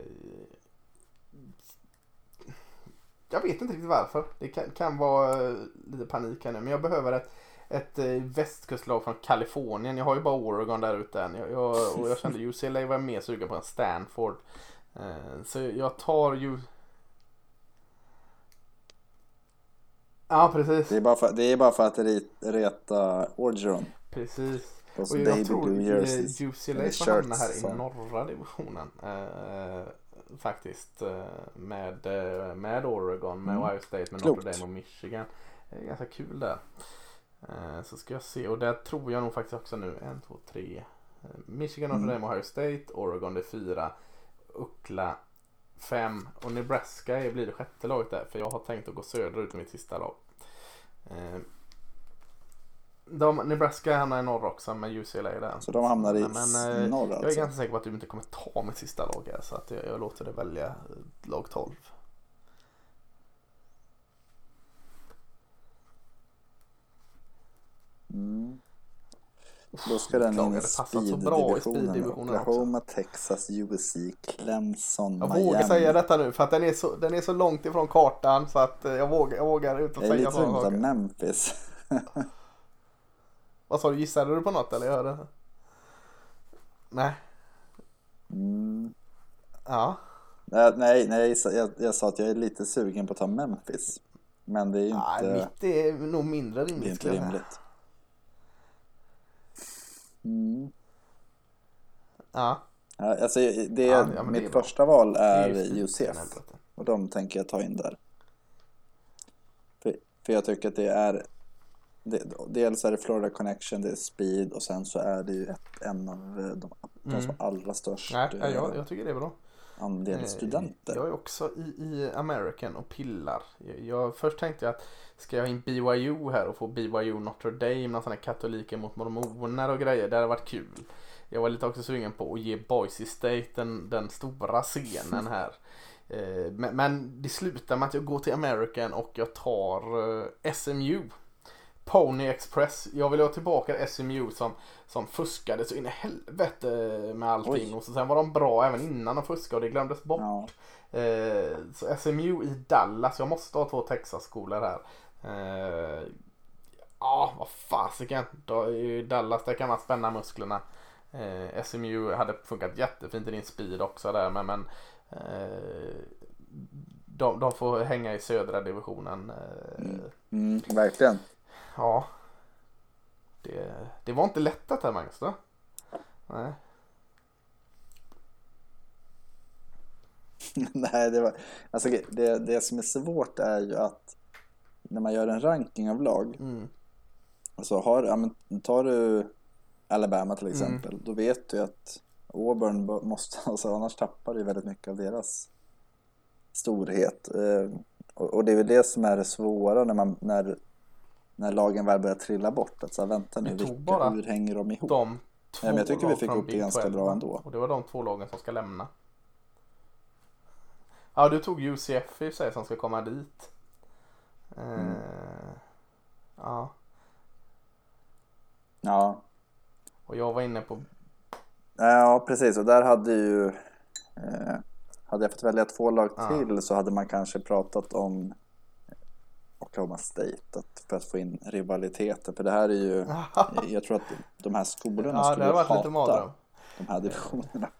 Speaker 1: jag vet inte riktigt varför. Det kan, kan vara eh, lite panik här nu. Men jag behöver ett, ett eh, västkustlag från Kalifornien. Jag har ju bara Oregon där ute än. Jag, jag, och jag kände UCLA var mer sugen på än Stanford. Eh, så jag tar ju... Ja precis.
Speaker 2: Det är bara för, det är bara för att reta Orgeron.
Speaker 1: Precis. Och jag tror eh, UCLA får hamna här i
Speaker 2: så.
Speaker 1: norra divisionen. Eh, faktiskt. Eh, med, eh, med Oregon, med
Speaker 2: Mm.
Speaker 1: Ohio State, med
Speaker 2: Klokt.
Speaker 1: Notre Dame och Michigan. Det är ganska kul där. Eh, så ska jag se. Och där tror jag nog faktiskt också nu. En, två, tre. Michigan, Notre
Speaker 2: Mm.
Speaker 1: Dame, Ohio State. Oregon det är fyra. Uckla fem. Och Nebraska blir det sjätte laget där. För jag har tänkt att gå söderut med mitt sista lag. Eh, de, Nebraska hamnar i norr också med UCLA där.
Speaker 2: Så de hamnar i
Speaker 1: Men, eh,
Speaker 2: norr
Speaker 1: Jag är
Speaker 2: alltså.
Speaker 1: ganska säker på att du inte kommer ta mitt sista lag här. Så att jag, jag låter dig välja eh, lag 12.
Speaker 2: Mm. Då ska den in i speed-divisionen. Oklahoma, Texas, USC, Clemson,
Speaker 1: Jag
Speaker 2: Miami.
Speaker 1: vågar säga detta nu för att den är, så, den är så långt ifrån kartan så att eh, jag vågar, jag vågar
Speaker 2: Jag är
Speaker 1: säga
Speaker 2: lite
Speaker 1: sådana
Speaker 2: att ta
Speaker 1: saker.
Speaker 2: Memphis.
Speaker 1: Vad sa du, gissade du på något eller? Jag hörde. Nej.
Speaker 2: Mm.
Speaker 1: Ja.
Speaker 2: Nej, nej, nej jag, jag, jag sa att jag är lite sugen på att ta Memphis. Men det är ju
Speaker 1: Nej,
Speaker 2: inte,
Speaker 1: mitt är nog mindre
Speaker 2: det är
Speaker 1: rimligt.
Speaker 2: inte
Speaker 1: jag
Speaker 2: rimligt. Mm.
Speaker 1: Ja.
Speaker 2: Ja, alltså, det,
Speaker 1: Ja, ja, men det
Speaker 2: mitt
Speaker 1: är bra.
Speaker 2: första val är
Speaker 1: den helvete.
Speaker 2: Och de tänker jag ta in där. För, för jag tycker att det är det, dels är det Florida Connection, det är Speed och sen så är det ju ett, en av eh, de, de som har allra störst
Speaker 1: Nej, ja,
Speaker 2: eh,
Speaker 1: jag, jag tycker det är bra.
Speaker 2: Andel
Speaker 1: Eh,
Speaker 2: studenter.
Speaker 1: Jag är också i, i American och pillar. Jag, jag, först tänkte jag att ska jag in BYU här och få BYU Notre Dame, någon sån här katoliker mot mormoner och grejer. Det hade varit kul. Jag var lite också sugen på att ge Boise State den, den stora scenen här. Eh, men, men det slutar med att jag går till American och jag tar eh, SMU. Pony Express. Jag vill ha tillbaka SMU som, som fuskade så in i helvete med allting.
Speaker 2: Oj.
Speaker 1: Och så sen var de bra även innan de fuskade och det glömdes bort.
Speaker 2: Ja,
Speaker 1: Eh, så SMU i Dallas. Jag måste ha två Texas-skolor här. Eh, Ja, vad fasiken. I Dallas där kan man spänna musklerna. Eh, SMU hade funkat jättefint i din speed också där. Men, men eh, de, de får hänga i södra divisionen. Eh,
Speaker 2: Mm. mm, verkligen.
Speaker 1: Ja. Det, det var inte lätt att ta Magnus då. Nej.
Speaker 2: Nej, det, var, alltså, det, det som är svårt är ju att när man gör en ranking av lag
Speaker 1: Mm.
Speaker 2: Alltså har, ja, men tar du Alabama till
Speaker 1: Mm.
Speaker 2: exempel, då vet du att Auburn måste, alltså annars tappar du väldigt mycket av deras storhet. Eh, och, och det är väl det som är det svåra när, man, när, när lagen väl börjar trilla bort. Att så här, vänta nu, vilka,
Speaker 1: bara
Speaker 2: hur hänger de ihop?
Speaker 1: De två
Speaker 2: Ja, men jag tycker vi fick upp det ganska
Speaker 1: 12,
Speaker 2: bra ändå.
Speaker 1: Och det var de två lagen som ska lämna. Ja, du tog UCF i sig som ska komma dit. Eh,
Speaker 2: Mm.
Speaker 1: Ja,
Speaker 2: Ja,
Speaker 1: och jag var inne på
Speaker 2: Ja, precis. Och där hade ju... Eh, hade jag fått välja två lag
Speaker 1: Ja.
Speaker 2: till så hade man kanske pratat om Oklahoma State att, för att få in rivaliteten. För det här är ju... Jag tror att de här skolorna
Speaker 1: Ja,
Speaker 2: skulle
Speaker 1: varit lite
Speaker 2: hata
Speaker 1: mardröm.
Speaker 2: de här divisionerna.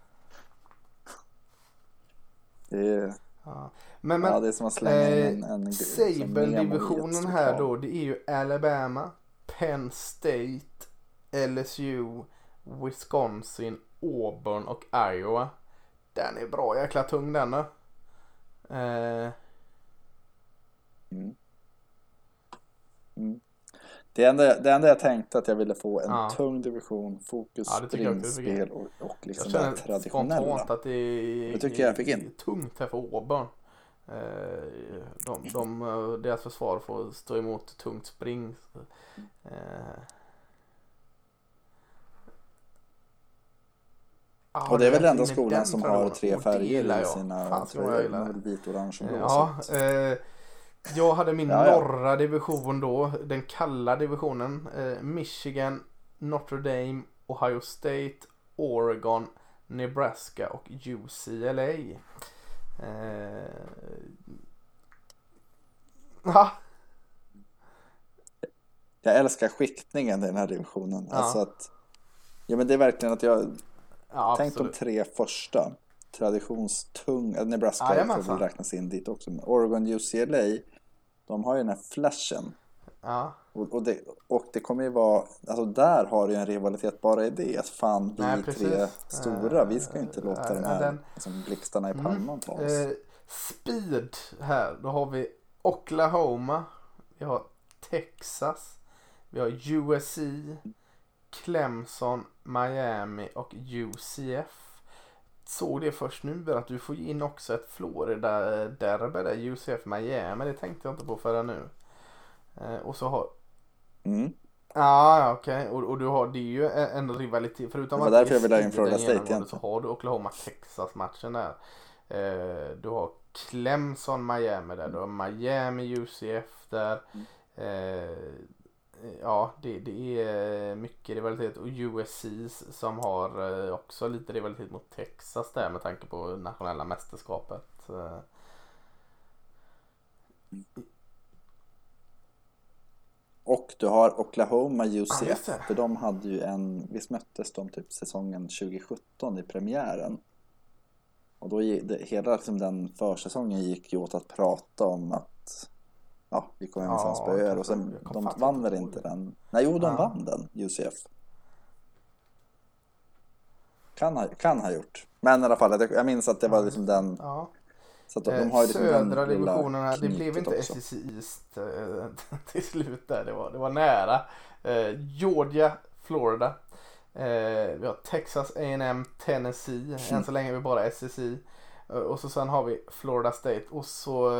Speaker 2: Det är,
Speaker 1: Ja. Men, men
Speaker 2: ja, det är som att slänga in
Speaker 1: eh,
Speaker 2: en, en, en
Speaker 1: Sable-divisionen här då, det är ju Alabama, Penn State, LSU, Wisconsin, Auburn och Iowa. Den är bra jäkla tung den. Eh,
Speaker 2: Mm. Mm. Det, enda, det enda jag tänkte att jag ville få en
Speaker 1: Ja.
Speaker 2: tung division, fokus,
Speaker 1: Ja, det jag
Speaker 2: springspel och, och
Speaker 1: jag
Speaker 2: liksom det här
Speaker 1: känner
Speaker 2: traditionella.
Speaker 1: att det är,
Speaker 2: Det tycker jag fick in.
Speaker 1: är tungt här för Auburn. Eh, de, de, eh, deras försvar får stå emot tungt spring. Ja,
Speaker 2: Och det är väl
Speaker 1: jag
Speaker 2: enda skolan som har tre
Speaker 1: det
Speaker 2: färger i
Speaker 1: jag.
Speaker 2: sina
Speaker 1: jag
Speaker 2: tröjor. är
Speaker 1: det.
Speaker 2: vit, orange och blå.
Speaker 1: Ja, eh, jag hade min
Speaker 2: Ja, ja.
Speaker 1: norra division då, den kalla divisionen. Eh, Michigan, Notre Dame, Ohio State, Oregon, Nebraska och UCLA. Eh, ja,
Speaker 2: Jag älskar skiktningen i den här divisionen.
Speaker 1: Ja.
Speaker 2: Alltså att, ja men det är verkligen att jag,
Speaker 1: ja
Speaker 2: tänk de tre första. Traditionstung, Nebraska får
Speaker 1: Jajamensan.
Speaker 2: väl räknas in dit också. Oregon, UCLA, de har ju den här flashen.
Speaker 1: Ja,
Speaker 2: Och, och, det, och det kommer ju vara, alltså där har du ju en rivalitet bara i det. Att fan, vi
Speaker 1: Nej,
Speaker 2: tre stora, vi ska ju inte
Speaker 1: Eh,
Speaker 2: låta
Speaker 1: eh,
Speaker 2: de här
Speaker 1: den-
Speaker 2: liksom, blixtarna i
Speaker 1: Mm.
Speaker 2: pannan ta oss.
Speaker 1: Eh, speed här, då har vi Oklahoma, vi har Texas, vi har USC, Clemson, Miami och UCF. Såg det först nu att du får in också ett Florida-derby där, UCF Miami, det tänkte jag inte på förrän nu. Eh, och så har
Speaker 2: Mm.
Speaker 1: Ja, ja, okej. Och, och du har, det är ju en, rivalitet. Förutom
Speaker 2: Det
Speaker 1: att
Speaker 2: därför
Speaker 1: är
Speaker 2: jag ville ha in Florida State
Speaker 1: Så har du Oklahoma-Texas-matchen där. Eh, du har Clemson, Miami där. Du har Miami, UCF där.
Speaker 2: Mm.
Speaker 1: Eh, ja, det, det är mycket rivalitet. Och USC som har eh, också lite rivalitet mot Texas där med tanke på nationella mästerskapet. Eh,
Speaker 2: Och du har Oklahoma UCF.
Speaker 1: det.
Speaker 2: för de hade ju en, visst möttes de typ säsongen 2017 i premiären. Och då hela liksom den försäsongen gick ju åt att prata om att ja, vi kommer minsann
Speaker 1: Ja,
Speaker 2: spöa er.
Speaker 1: jag
Speaker 2: Och sen,
Speaker 1: kom
Speaker 2: de vann väl inte den? Nej, jo, de
Speaker 1: Ja.
Speaker 2: vann den, UCF. Kan ha, kan ha gjort. Men i alla fall, jag, minns att det var liksom den.
Speaker 1: Ja.
Speaker 2: Så att de, de
Speaker 1: Eh,
Speaker 2: har ju liksom
Speaker 1: Södra divisionen här, det blev inte
Speaker 2: också.
Speaker 1: SEC East eh, till slut där. Det var, det var nära. Eh, Georgia, Florida. Vi har Texas A&M, Tennessee. Än så länge är vi bara SEC. Och så sen har vi Florida State och så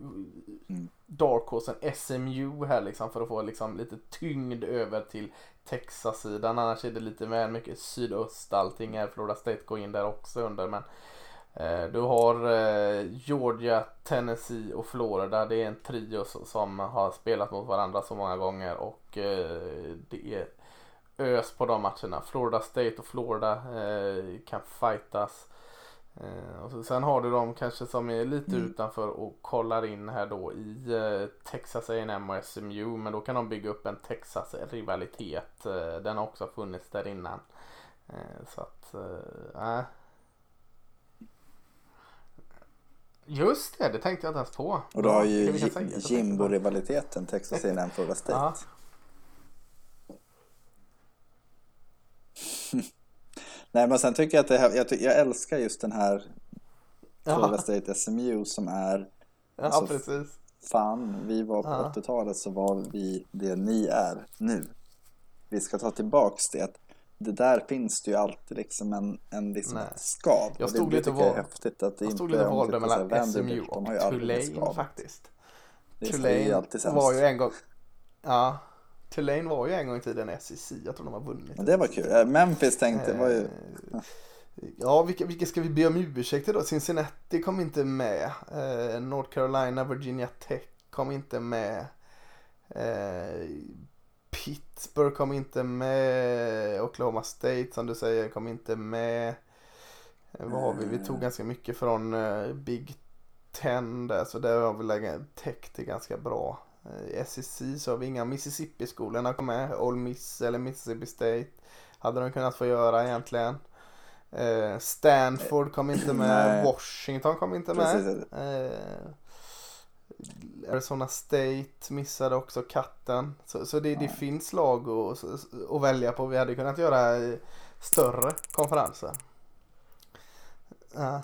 Speaker 1: eh, Dark SMU här liksom för att få liksom lite tyngd över till Texas-sidan. Annars är det lite väl mycket sydöst allting här. Florida State går in där också under men eh, du har eh, Georgia, Tennessee och Florida. Det är en trio som har spelat mot varandra så många gånger och eh, det är ös på de matcherna. Florida State och Florida eh, kan fightas. Eh, och så, sen har du de kanske som är lite
Speaker 2: Mm.
Speaker 1: utanför och kollar in här då i eh, Texas A&M och SMU men då kan de bygga upp en Texas-rivalitet. Eh, den har också funnits där innan. Eh, så att, eh, äh. Just det, det tänkte jag inte ens på.
Speaker 2: Och du har ju. Jimbo-rivaliteten, Texas A&M Florida State. Nej men sen tycker jag att det här, jag, jag älskar just den här Florida State SMU som är
Speaker 1: ja
Speaker 2: alltså,
Speaker 1: precis.
Speaker 2: fan, vi var på
Speaker 1: Ja.
Speaker 2: 80-talet så var vi det ni är nu. Vi ska ta tillbaks det. Det där finns det ju alltid liksom en, en liksom
Speaker 1: Nej.
Speaker 2: ett skav.
Speaker 1: Jag stod
Speaker 2: det,
Speaker 1: lite val-
Speaker 2: häftigt att det
Speaker 1: Jag
Speaker 2: inte
Speaker 1: stod lite
Speaker 2: om
Speaker 1: valde
Speaker 2: typ
Speaker 1: mellan SMU och Tulane faktiskt. Tulane var ju en gång, ja, Tulane var ju en gång i tiden SEC, jag tror de har vunnit.
Speaker 2: Men det var kul. Eh, Memphis tänkte var ju...
Speaker 1: Eh, Ja, vilka, vilka ska vi be om ursäkt då? Cincinnati kom inte med. Eh, North Carolina, Virginia Tech kom inte med. Eh, Pittsburgh kom inte med. Oklahoma State som du säger kom inte med. Eh, vad har vi? Vi tog ganska mycket från eh, Big Ten där så där har vi täckt det ganska bra. Eh, I SEC så har vi inga Mississippi-skolorna kom med. Ole Miss eller Mississippi State. Hade de kunnat få göra egentligen. Eh, Stanford kom inte med. Washington kom inte med. Eh, Arizona State missade också katten. Så, så det, det finns lag att, att välja på. Vi hade kunnat göra eh, större konferenser. Ja.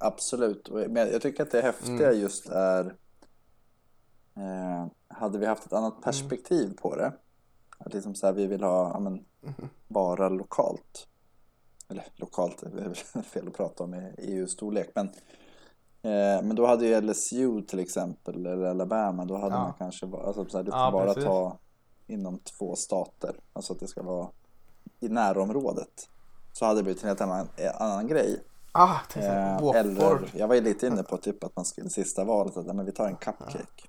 Speaker 2: Absolut. Men jag tycker att det häftiga
Speaker 1: Mm.
Speaker 2: just är eh, Hade vi haft ett
Speaker 1: Mm.
Speaker 2: annat perspektiv på det Att liksom så här, vi vill ha ja, men, bara lokalt Eller lokalt är väl fel att prata om i EU-storlek men eh, Men då hade ju LSU till exempel eller Alabama Då hade
Speaker 1: Ja.
Speaker 2: man kanske alltså, så här, du får
Speaker 1: Ja,
Speaker 2: bara
Speaker 1: precis.
Speaker 2: ta inom två stater Alltså att det ska vara i närområdet Så hade det blivit en helt annan, annan grej
Speaker 1: Ah,
Speaker 2: Eh, eller, jag var ju lite inne på typ att man skulle sista valet att ja, men vi tar en cupcake.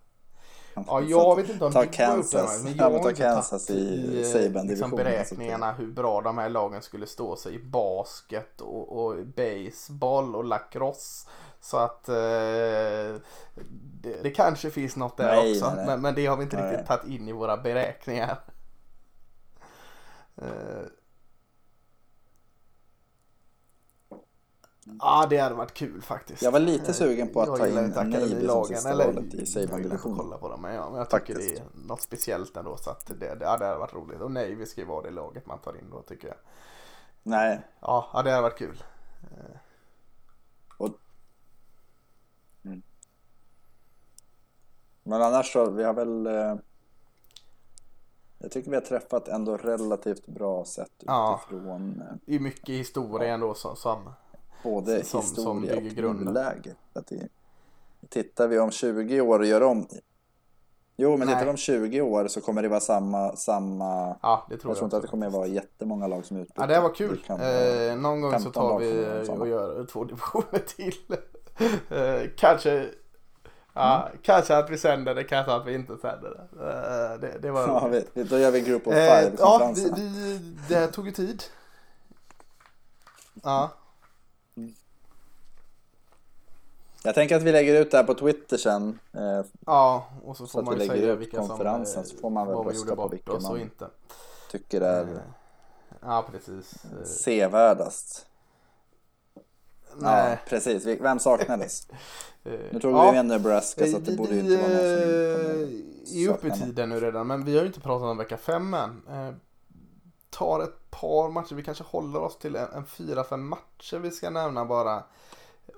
Speaker 1: Ja,
Speaker 2: Så
Speaker 1: jag vet inte om
Speaker 2: ta
Speaker 1: gjort det,
Speaker 2: Kansas.
Speaker 1: men
Speaker 2: Ja,
Speaker 1: jag
Speaker 2: men
Speaker 1: har inte
Speaker 2: Kansas
Speaker 1: tagit
Speaker 2: i
Speaker 1: eh,
Speaker 2: Saban-divisionen,
Speaker 1: liksom beräkningarna hur bra de här lagen skulle stå sig i basket och, och baseball och lacrosse. Så att eh, det, det kanske finns något där
Speaker 2: Nej,
Speaker 1: också.
Speaker 2: nej.
Speaker 1: Men, men det har vi inte
Speaker 2: Nej.
Speaker 1: riktigt tagit in i våra beräkningar. Eh, Ja, det hade varit kul faktiskt.
Speaker 2: Jag var lite sugen på att
Speaker 1: jag
Speaker 2: ta in Navy sista
Speaker 1: Eller,
Speaker 2: valet i
Speaker 1: inte att kolla på dem, men, ja, men jag tycker
Speaker 2: Faktiskt.
Speaker 1: det är något speciellt ändå. Så att det, det, ja, det hade varit roligt. Och nej, vi ska ju vara det laget man tar in då tycker jag.
Speaker 2: Nej,
Speaker 1: Ja, ja det hade varit kul.
Speaker 2: men annars så, vi har väl... Eh, jag tycker vi har träffat ändå relativt bra sätt
Speaker 1: Ja.
Speaker 2: utifrån eh,
Speaker 1: Det är mycket historia ändå som, som
Speaker 2: både
Speaker 1: Som- som
Speaker 2: historia
Speaker 1: bygger
Speaker 2: och. Att det, tittar vi om 20 år och gör om... Jo, men
Speaker 1: Nej.
Speaker 2: tittar vi om 20 år så kommer det vara samma... samma
Speaker 1: ja, det tror
Speaker 2: jag
Speaker 1: jag,
Speaker 2: tror inte att det kommer att vara jättemånga lag som är utbytta.
Speaker 1: Ja, det här var kul.
Speaker 2: kan
Speaker 1: Eh, någon gång så
Speaker 2: 15
Speaker 1: tar vi
Speaker 2: som
Speaker 1: och gör två divisioner till. eh, kanske Ja, kanske att vi sänder det, kanske att vi inte sänder det. Eh, det, det var
Speaker 2: Ja, vi, då gör vi Group of
Speaker 1: Eh,
Speaker 2: Five
Speaker 1: ja, vi, vi, det här tog ju tid. Ja,
Speaker 2: Jag tänker att vi lägger ut det här på Twitter sen. Eh,
Speaker 1: ja och så
Speaker 2: Så
Speaker 1: får
Speaker 2: att
Speaker 1: man
Speaker 2: vi
Speaker 1: ju säga vilka som
Speaker 2: konferensen,
Speaker 1: eh,
Speaker 2: så får man väl
Speaker 1: vad vi
Speaker 2: rösta på vilken
Speaker 1: oss och
Speaker 2: man
Speaker 1: inte.
Speaker 2: tycker är
Speaker 1: Eh, Ja, precis. Eh,
Speaker 2: sevärdast. Ja,
Speaker 1: Nej.
Speaker 2: precis. Vi- Vem saknades?
Speaker 1: eh,
Speaker 2: Nu tog
Speaker 1: ja.
Speaker 2: vi med Nebraska så att det borde ju inte vara någon som
Speaker 1: eh, är uppe i tiden nu redan, men vi har ju inte pratat om vecka fem än. Eh, tar ett par matcher, vi kanske håller oss till en, en fyra, fem matcher vi ska nämna bara.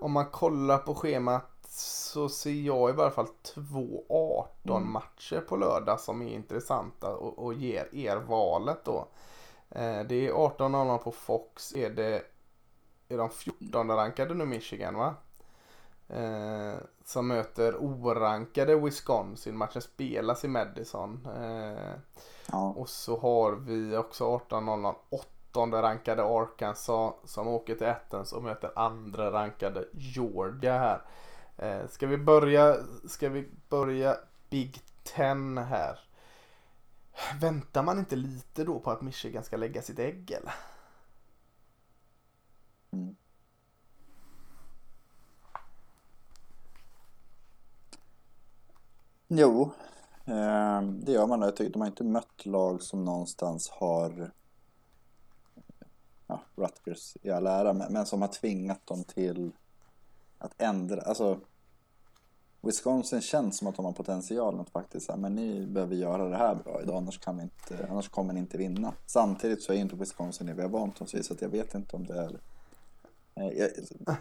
Speaker 1: Om man kollar på schemat så ser jag i varje fall två 18
Speaker 2: Mm.
Speaker 1: matcher på lördag som är intressanta och, och ger er valet då. Eh, det är 18.00 på Fox, är det är de 14 rankade nu Michigan va? Eh, som möter orankade Wisconsin. Matchen spelas i Madison. Eh,
Speaker 2: Ja,
Speaker 1: och så har vi också 18.00 åttonde rankade Arkansas som åker till Athens och möter andra rankade Georgia här. Eh, ska vi börja, ska vi börja Big Ten här? Väntar man inte lite då på att Michigan ska lägga sitt ägg eller?
Speaker 2: Mm. Jo, eh, det gör man. Jag tycker de har inte mött lag som någonstans har ja, Rutgers i all ära, men, men som har tvingat dem till att ändra. Alltså, Wisconsin känns som att de har potentialen att faktiskt säga, men ni behöver göra det här bra idag, annars, kan vi inte, annars kommer ni inte vinna. Samtidigt så är inte Wisconsin det vi har vant oss vid, så att jag vet inte om det är jag,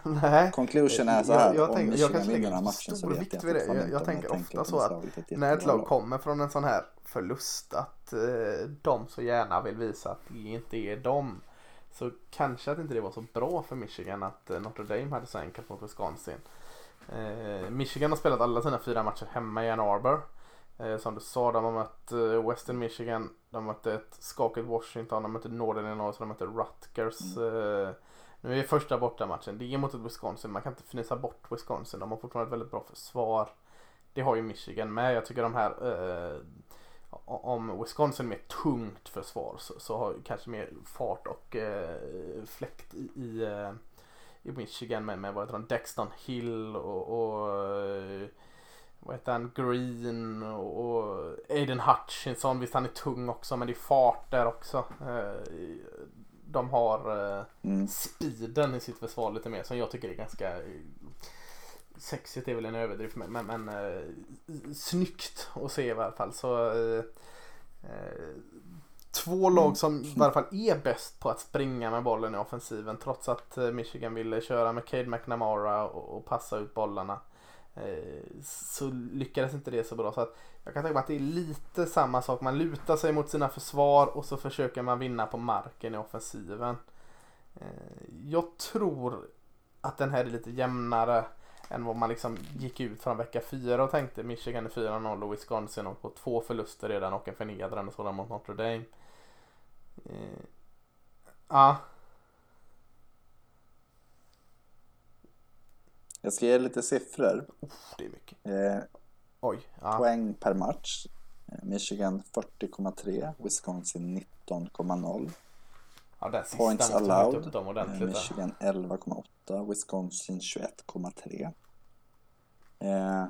Speaker 1: Nej.
Speaker 2: conclusion är så här,
Speaker 1: Jag, jag,
Speaker 2: om
Speaker 1: jag
Speaker 2: Michigan vinner den här matchen så vet jag
Speaker 1: det. Jag, jag tänker ofta så att när ett lag kommer från en sån här förlust att eh, de så gärna vill visa att det inte är dem. Så kanske att inte det var så bra för Michigan att eh, Notre Dame hade så enkelt mot Wisconsin. Eh, Michigan har spelat alla sina fyra matcher hemma i Ann Arbor. Eh, som du sa, de har mött eh, Western Michigan, de mötte ett skakigt Washington, de mötte Northern Illinois, de mötte Rutgers. Eh, nu är första bortamatchen, det är mot ett Wisconsin, man kan inte fnisa bort Wisconsin, de har fortfarande ett väldigt bra försvar. Det har ju Michigan med, jag tycker de här eh, om Wisconsin med tungt försvar så, så har kanske mer fart och eh, fläkt i, i, eh, i Michigan med, med vad heter de, Dexton Hill och, och eh, vad heter han, Green och, Aiden Hutchinson. Visst han är tung också men det är fart där också. Eh, de har
Speaker 2: Mm.
Speaker 1: speeden i sitt försvar lite mer som jag tycker är ganska sexigt är väl en överdrift men, men, men eh, snyggt att se i alla fall. Så, eh, eh, två lag som i alla fall är bäst på att springa med bollen i offensiven trots att eh, Michigan ville köra med Cade McNamara och, och passa ut bollarna. Eh, så lyckades inte det så bra. Så att jag kan tänka mig att det är lite samma sak. Man lutar sig mot sina försvar och så försöker man vinna på marken i offensiven. Jag tror att den här är lite jämnare än vad man liksom gick ut från vecka fyra och tänkte. Michigan är 4-0 och Wisconsin har på två förluster redan och en förnedrande sådan mot Notre Dame. Eh, ja,
Speaker 2: Jag ska ge lite siffror.
Speaker 1: det är mycket.
Speaker 2: Eh,
Speaker 1: Oj, ja.
Speaker 2: poäng per match. Eh, Michigan 40,3, Wisconsin 19,0.
Speaker 1: Ja den sista
Speaker 2: Points
Speaker 1: måste
Speaker 2: allowed.
Speaker 1: upp dem
Speaker 2: Eh,
Speaker 1: ordentligt. där.
Speaker 2: Michigan 11,8, Wisconsin 21,3. Eh,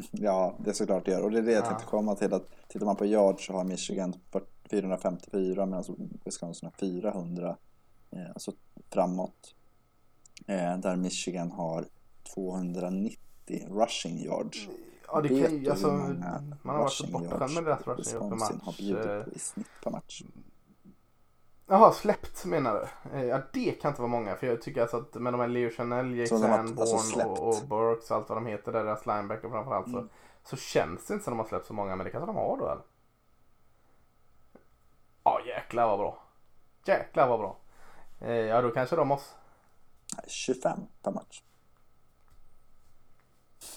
Speaker 2: ja, det är såklart det gör. Och det är det jag
Speaker 1: Ja.
Speaker 2: tänkte komma till. att Tittar man på yard så har Michigan 454 medan Wisconsin har 400. Eh, alltså framåt. Eh, där Michigan har 290 rushing yards.
Speaker 1: Ja, det kan ju, alltså, man har varit så bortskämd med deras rushing yards per
Speaker 2: har bjudit
Speaker 1: Eh,
Speaker 2: på i snitt per match.
Speaker 1: Jaha, släppt menar du? Eh, Ja, det kan inte vara många. För jag tycker alltså att med de här Leo Chanel, Jake Sanborn
Speaker 2: alltså
Speaker 1: och, och Burks och allt vad de heter, där deras linebacker framförallt,
Speaker 2: Mm.
Speaker 1: så, så känns det inte som de har släppt så många. Men det kanske de har då eller? Ja, jäklar vad bra. Jäklar vad bra. Eh, Ja, då kanske de måste...
Speaker 2: Nej, 25 per match.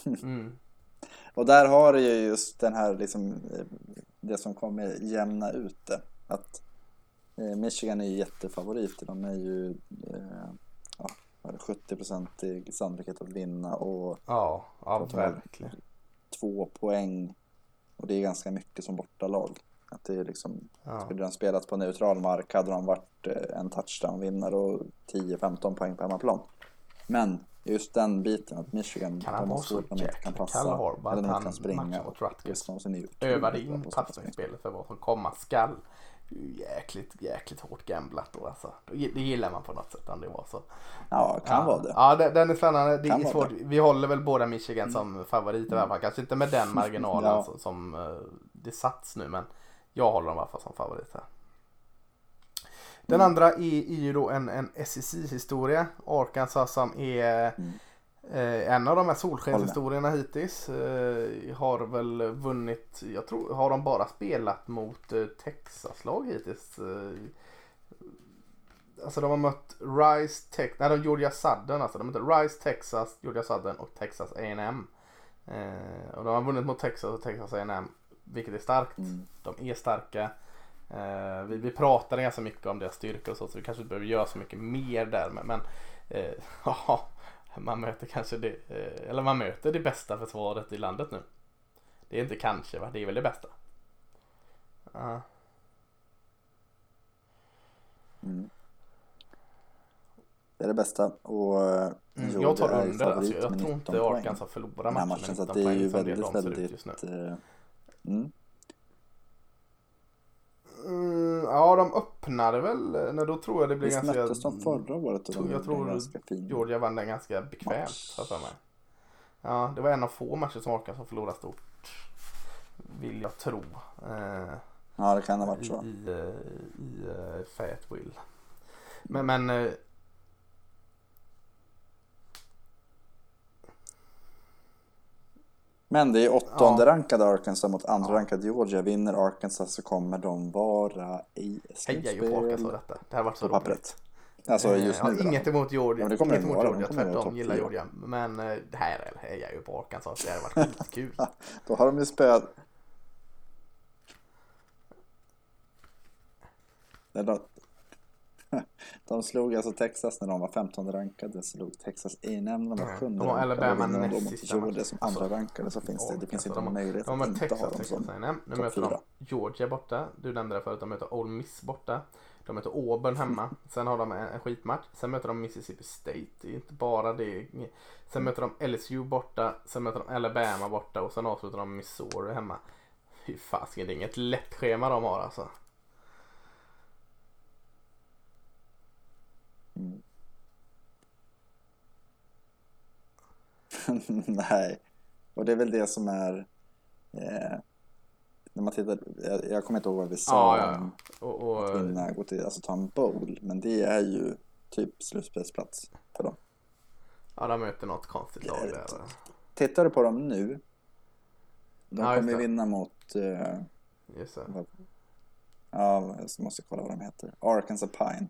Speaker 1: Mm.
Speaker 2: Och där har du ju just den här liksom, eh, det som kommer jämna ut det. Att Michigan är ju jättefavoriter. De är ju eh, ja, vad är det, 70% sannolikhet att vinna och
Speaker 1: Ja, ja verkligen.
Speaker 2: två poäng. Och det är ganska mycket som bortalag. Att det är liksom,
Speaker 1: Ja.
Speaker 2: skulle de spelat på neutral mark hade de varit eh, en touchdown-vinnare och 10-15 poäng på hemmaplan. Men just den biten att Michigan
Speaker 1: Kan han vara så
Speaker 2: inte kan
Speaker 1: jäkla
Speaker 2: passa
Speaker 1: Kalle Harbaugh att han
Speaker 2: kan springa.
Speaker 1: mot Rutgers
Speaker 2: ju
Speaker 1: övade in passningsspelet för vad som komma skall. Jäkligt, jäkligt hårt gamblat då alltså. Det gillar man på något sätt om det var så.
Speaker 2: Ja, kan
Speaker 1: ja.
Speaker 2: vara det.
Speaker 1: Ja, den, är spännande. Det
Speaker 2: Kan
Speaker 1: är svårt.
Speaker 2: det. Mm.
Speaker 1: Vi håller väl båda Michigan som favorit i alla fall. Kanske inte med den marginalen
Speaker 2: Ja.
Speaker 1: som, som eh, det sats nu, men jag håller dem i alla fall som favorit här. Den
Speaker 2: Mm.
Speaker 1: andra är, är ju då en, en SEC-historia. Arkansas som är
Speaker 2: Mm.
Speaker 1: Eh, en av de här solskenshistorierna hittills. Eh, har väl vunnit, jag tror, har de bara spelat mot eh, Texas-lag hittills. Alltså de har mött Rice, Tex, nej de Georgia Southern alltså. De har mött Rice, Texas, Georgia Southern och Texas A&M. Eh, och de har vunnit mot Texas och Texas A&M vilket är starkt.
Speaker 2: Mm.
Speaker 1: De är starka. Eh, vi, vi pratade ganska mycket om deras styrkor och så, så vi kanske inte behöver göra så mycket mer där. Men, men eh, ja, man möter kanske det, eh, eller man möter det bästa försvaret i landet nu. Det är inte kanske, va? det är väl det bästa. Ja.
Speaker 2: Mm. Det är det bästa. Och eh,
Speaker 1: Mm,
Speaker 2: Georgia
Speaker 1: jag tar
Speaker 2: är
Speaker 1: under. Alltså, jag tror
Speaker 2: 19
Speaker 1: inte förlorar
Speaker 2: Den här
Speaker 1: matchen med
Speaker 2: Så
Speaker 1: 19
Speaker 2: att det är ju
Speaker 1: det
Speaker 2: väldigt,
Speaker 1: ut just nu.
Speaker 2: väldigt... eh, Mm.
Speaker 1: Mm, ja, de öppnade väl. eh, Nej, då tror jag det blir
Speaker 2: Visst
Speaker 1: ganska...
Speaker 2: möttes de förra året
Speaker 1: tror- jag tror
Speaker 2: en ganska fin
Speaker 1: Georgia vann den ganska bekvämt. Har jag för mig. Ja, det var en av få matcher som Arkansas förlorade stort. Vill jag tro. Eh,
Speaker 2: Ja, det kan ha
Speaker 1: i,
Speaker 2: varit så.
Speaker 1: i, eh, i uh, Fayetteville. Men, men
Speaker 2: Men det är åttonde
Speaker 1: Ja.
Speaker 2: rankade Arkansas mot andra rankade Georgia. Vinner Arkansas så kommer de vara i
Speaker 1: Hejar ju på Arkansas
Speaker 2: slutspel
Speaker 1: detta. Det här varit så roligt.
Speaker 2: Alltså just
Speaker 1: Eh,
Speaker 2: nu.
Speaker 1: ja, inget emot Georgia.
Speaker 2: Ja,
Speaker 1: inget emot. Georgia. Tvärtom gillar. Georgia. Men eh, det här hejar jag ju på Arkansas. Det hade varit skitkul.
Speaker 2: Då har de ju spöat. De slog alltså Texas när de var 15 rankade. Slog Texas A&M när de var
Speaker 1: Ja,
Speaker 2: 7
Speaker 1: de har Alabama
Speaker 2: rankade. Och de
Speaker 1: näst sista
Speaker 2: Georgia som andra
Speaker 1: Alltså,
Speaker 2: rankade så finns det, det finns inte
Speaker 1: de,
Speaker 2: någon möjlighet att inte ha
Speaker 1: Texas,
Speaker 2: dem
Speaker 1: Texas
Speaker 2: som
Speaker 1: A&M. Nu möter de Georgia borta. Du nämnde det förut. De möter Ole Miss borta. De möter Auburn hemma. Sen har de en, en skitmatch. Sen möter de Mississippi State. Det är inte bara det. Sen möter de LSU borta. Sen möter de Alabama borta. Och sen avslutar de Missouri hemma. Fy fasiken, det är inget lätt schema de har alltså.
Speaker 2: Nej, och det är väl det som är... Eh, när man tittar, jag, jag kommer inte ihåg vad vi sa
Speaker 1: Ja, ja. Och, och,
Speaker 2: att vinna, gå till, alltså ta en bowl. Men det är ju typ slutspelsplats för dem.
Speaker 1: ja, de möter något konstigt lag där.
Speaker 2: Tittar du på dem nu. De
Speaker 1: Ja,
Speaker 2: kommer ju vinna mot, eh,
Speaker 1: Just det.
Speaker 2: vad- ja, jag måste kolla vad de heter. Arkansas Pine.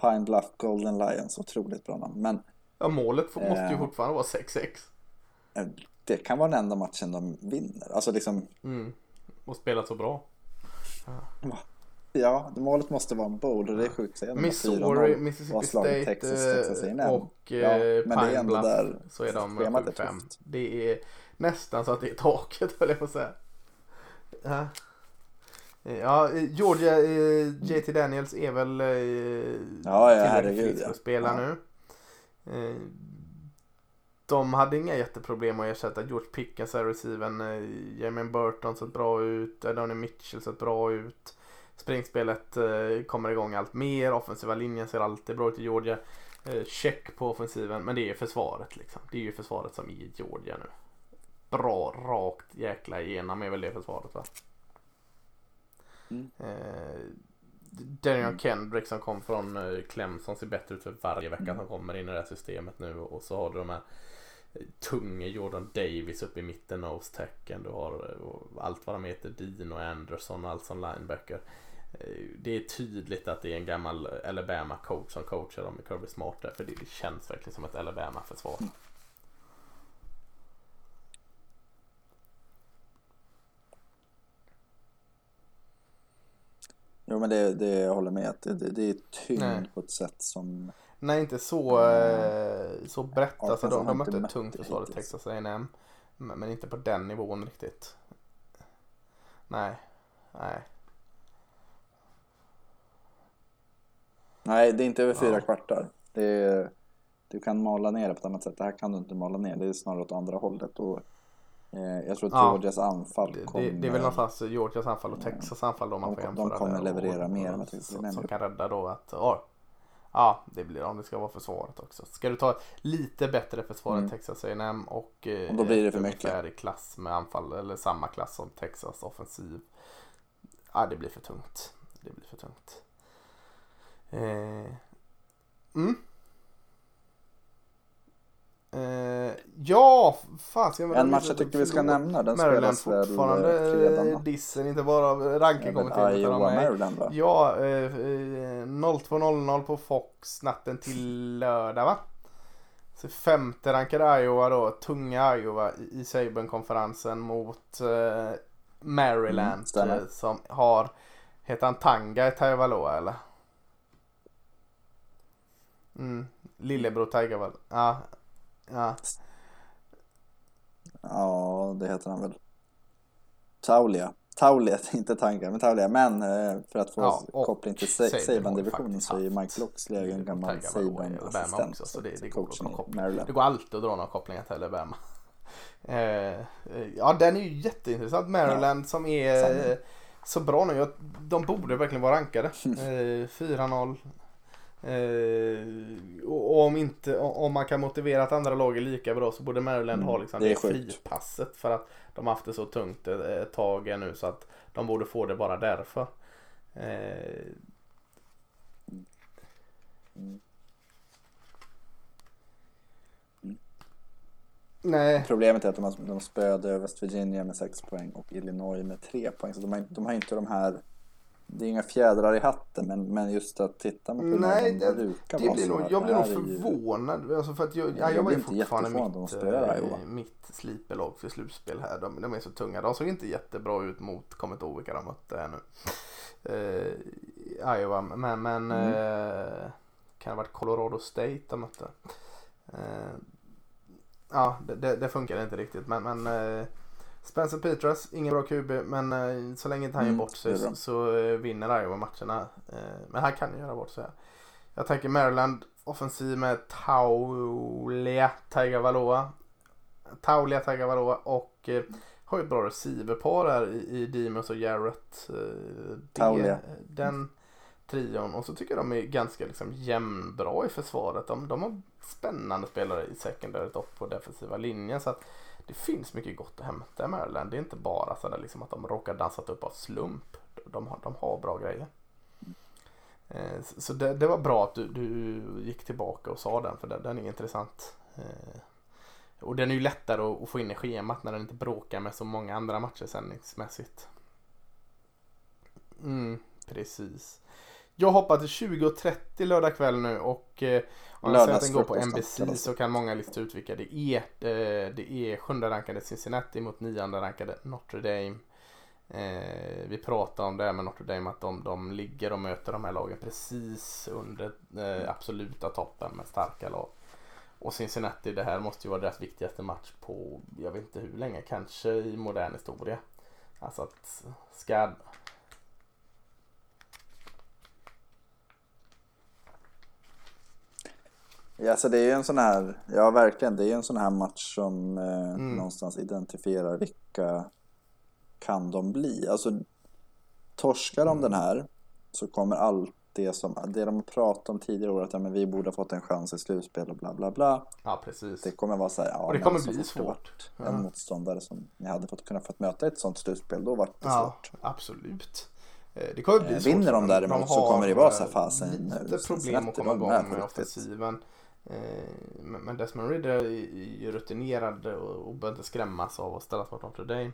Speaker 2: Pine Bluff Golden Lions, otroligt bra namn. Men
Speaker 1: Ja, målet får- måste ju
Speaker 2: Eh.
Speaker 1: fortfarande vara 6-6.
Speaker 2: eh, det kan vara den enda matchen de vinner. Alltså liksom,
Speaker 1: Mm. Och spelat så bra.
Speaker 2: ja, målet måste vara en bowl och det är sjukt att säga. de har 4-0
Speaker 1: Missouri, Mississippi State
Speaker 2: Texas,
Speaker 1: eh,
Speaker 2: Texas
Speaker 1: och
Speaker 2: Ja,
Speaker 1: Pine Bluff
Speaker 2: där
Speaker 1: så är de
Speaker 2: schemat är
Speaker 1: 7-5.
Speaker 2: tufft.
Speaker 1: Det är nästan så att det är taket höll jag på att säga. Ja, ja Georgia, eh, JT Daniels är väl eh,
Speaker 2: Ja, ja,
Speaker 1: tillräckligt
Speaker 2: herregud,
Speaker 1: frisk att spela
Speaker 2: Ja.
Speaker 1: nu. Eh, de hade inga jätteproblem att ersätta George Pickens är receiven. Eh, Jermaine Burton sett bra ut. Donny Mitchell sett bra ut. Springspelet eh, kommer igång allt mer. Offensiva linjen ser alltid bra ut i Georgia. Eh, check på offensiven. Men det är försvaret liksom. Det är ju försvaret som är i Georgia nu. Bra, rakt jäkla igenom är väl det försvaret va?
Speaker 2: Mm.
Speaker 1: Eh, Daniel Kendrick som kom från eh, Clemson ser bättre ut för varje vecka som kommer in i det här systemet nu och så har du de här eh, tunga Jordan Davis uppe i mitten nose tacken. Du har eh, och allt vad de heter, Dino Anderson och allt som linebacker. Det är tydligt att det är en gammal Alabama coach som coachar dem i Kirby Smart där, för det känns verkligen som ett Alabama
Speaker 2: Jo men det, det jag håller med att det, det, det är tyngd
Speaker 1: Nej.
Speaker 2: på ett sätt som
Speaker 1: Nej, inte så, eh, så brett. Alltså, de,
Speaker 2: har
Speaker 1: de
Speaker 2: inte
Speaker 1: mötte ett tungt försvar i. Texas A&M men, men inte på den nivån riktigt. Nej, nej.
Speaker 2: Nej det är inte över fyra
Speaker 1: Ja.
Speaker 2: kvartar. Det är, du kan mala ner det på ett annat sätt. Det här kan du inte mala ner. Det är snarare åt andra hållet. Och, jag tror att
Speaker 1: Ja.
Speaker 2: Georgias anfall
Speaker 1: Det,
Speaker 2: kommer...
Speaker 1: det, det är väl någonstans Georgias anfall och Texas anfall då man
Speaker 2: de
Speaker 1: får jämföra
Speaker 2: de kommer
Speaker 1: där.
Speaker 2: leverera
Speaker 1: och,
Speaker 2: mer
Speaker 1: och, som, som kan rädda då att ja, ja, det blir om det ska vara försvaret också. Ska du ta ett lite bättre försvar än
Speaker 2: Mm.
Speaker 1: Texas A&M och, eh,
Speaker 2: Och då blir det för
Speaker 1: ungefär i klass med anfall eller samma klass som Texas offensiv. Ja, det blir för tungt. Det blir för tungt. Eh, mm. Eh, ja, fan jag
Speaker 2: En match jag tycker vi ska nämna. Den
Speaker 1: Maryland
Speaker 2: spelas
Speaker 1: fortfarande
Speaker 2: eh,
Speaker 1: eh,
Speaker 2: va?
Speaker 1: dissen, inte bara av rankingkommittén
Speaker 2: Iowa. Maryland va?
Speaker 1: Ja, eh, eh, 02.00 på Fox natten till lördag va? Så femte rankade Iowa då, tunga Iowa i, Saban-konferensen mot eh, Maryland
Speaker 2: Mm,
Speaker 1: eh, som har, heter han Tanga i Taivaloa eller? Mm, lillebror Taivaloa. Ja, ja.
Speaker 2: Ja, det heter han väl. Taulia. Taulia, inte Tanga, men Taulia. Men eh, för att få
Speaker 1: Ja,
Speaker 2: koppling till Saban-divisionen så är ju Mike Loxley en gammal Saban-assistent.
Speaker 1: också, så det- det går. Det alltid att dra några kopplingar till Alabama. Eh, ja, den är ju jätteintressant. Maryland som är eh, så bra nu. De borde verkligen vara rankade. Eh, 4-0. Eh, och om, inte, om man kan motivera att andra lag är lika bra så borde Maryland
Speaker 2: Mm,
Speaker 1: ha liksom
Speaker 2: det
Speaker 1: fripasset för att de har haft det så tungt ett, tag nu så att de borde få det bara därför. Eh, Nej,
Speaker 2: Problemet är att de, har, de spöade West Virginia med 6 poäng och Illinois med 3 poäng. Så de har, de har inte de här... Det är inga fjädrar i hatten men, men just att titta på
Speaker 1: Nej,
Speaker 2: de
Speaker 1: det,
Speaker 2: brukar
Speaker 1: det
Speaker 2: vara
Speaker 1: blir nog, jag
Speaker 2: det
Speaker 1: blir nog
Speaker 2: är ju-
Speaker 1: förvånad. Alltså för att jag,
Speaker 2: Jag
Speaker 1: ja, jag var ju fortfarande mitt, eh,
Speaker 2: Iowa.
Speaker 1: mitt slipelag för slutspel här. De, de är så tunga. De såg inte jättebra ut mot, kommer inte ihåg vilka de mötte här nu. Eh, Iowa, men, men
Speaker 2: Mm.
Speaker 1: eh, kan det ha varit Colorado State de mötte. Eh, ja, det, det, det funkar inte riktigt. Men, men Spencer Petras, ingen bra QB, men eh, så länge inte han
Speaker 2: Mm,
Speaker 1: gör bort sig så, så eh, vinner Iowa matcherna. Eh, men han kan ju göra bort sig. Jag tänker Maryland offensiv med Taulia Tagovailoa. Taulia Tagovailoa och eh, har ju ett bra receiverpar här i, i och Jarrett. Eh,
Speaker 2: Taulia.
Speaker 1: Den trion. Och så tycker jag de är ganska liksom jämnbra i försvaret. De, de har spännande spelare i secondaryt och på defensiva linjen. Så att det finns mycket gott att hämta i Maryland. Det är inte bara så där liksom att de råkar dansat upp av slump. De har, de har bra grejer. Eh, Så så det, det var bra att du, du gick tillbaka och sa den för den, den är intressant. Eh, Och den är ju lättare att, att få in i schemat när den inte bråkar med så många andra matcher sändningsmässigt. Mm, precis. Jag hoppar till 20.30 lördag kväll nu och eh, om jag säger att den går på NBC så kan många lista ut vilka det är. Eh, Det är sjunde rankade Cincinnati mot nionde rankade Notre Dame. Eh, vi pratade om det här med Notre Dame att de, de ligger och möter de här lagen precis under eh, absoluta toppen med starka lag. Och Cincinnati, det här måste ju vara deras viktigaste match på, jag vet inte hur länge, kanske i modern historia. Alltså att ska...
Speaker 2: Ja, så det är ju en sån här, ja verkligen, det är ju en sån här match som eh,
Speaker 1: Mm.
Speaker 2: någonstans identifierar vilka kan de bli. Alltså, torskar de den här så kommer allt det som, det de har pratat om tidigare år att ja, men vi borde ha fått en chans i slutspel och bla bla bla.
Speaker 1: Ja, precis.
Speaker 2: Det kommer vara så här, ja,
Speaker 1: Och det kommer
Speaker 2: så
Speaker 1: bli svårt.
Speaker 2: En
Speaker 1: Ja.
Speaker 2: motståndare som ni hade fått kunna fått möta ett sånt slutspel, då vart det
Speaker 1: Ja,
Speaker 2: svårt.
Speaker 1: absolut. Eh, Det kommer bli
Speaker 2: Eh,
Speaker 1: svårt
Speaker 2: vinner de däremot så
Speaker 1: har,
Speaker 2: kommer det vara så här, fasen, nu,
Speaker 1: Lite problem att komma
Speaker 2: de
Speaker 1: igång med offensiven. Eh, men Desmond Ridder är ju rutinerad och behöver inte skrämmas av att ställas mot Notre Dame.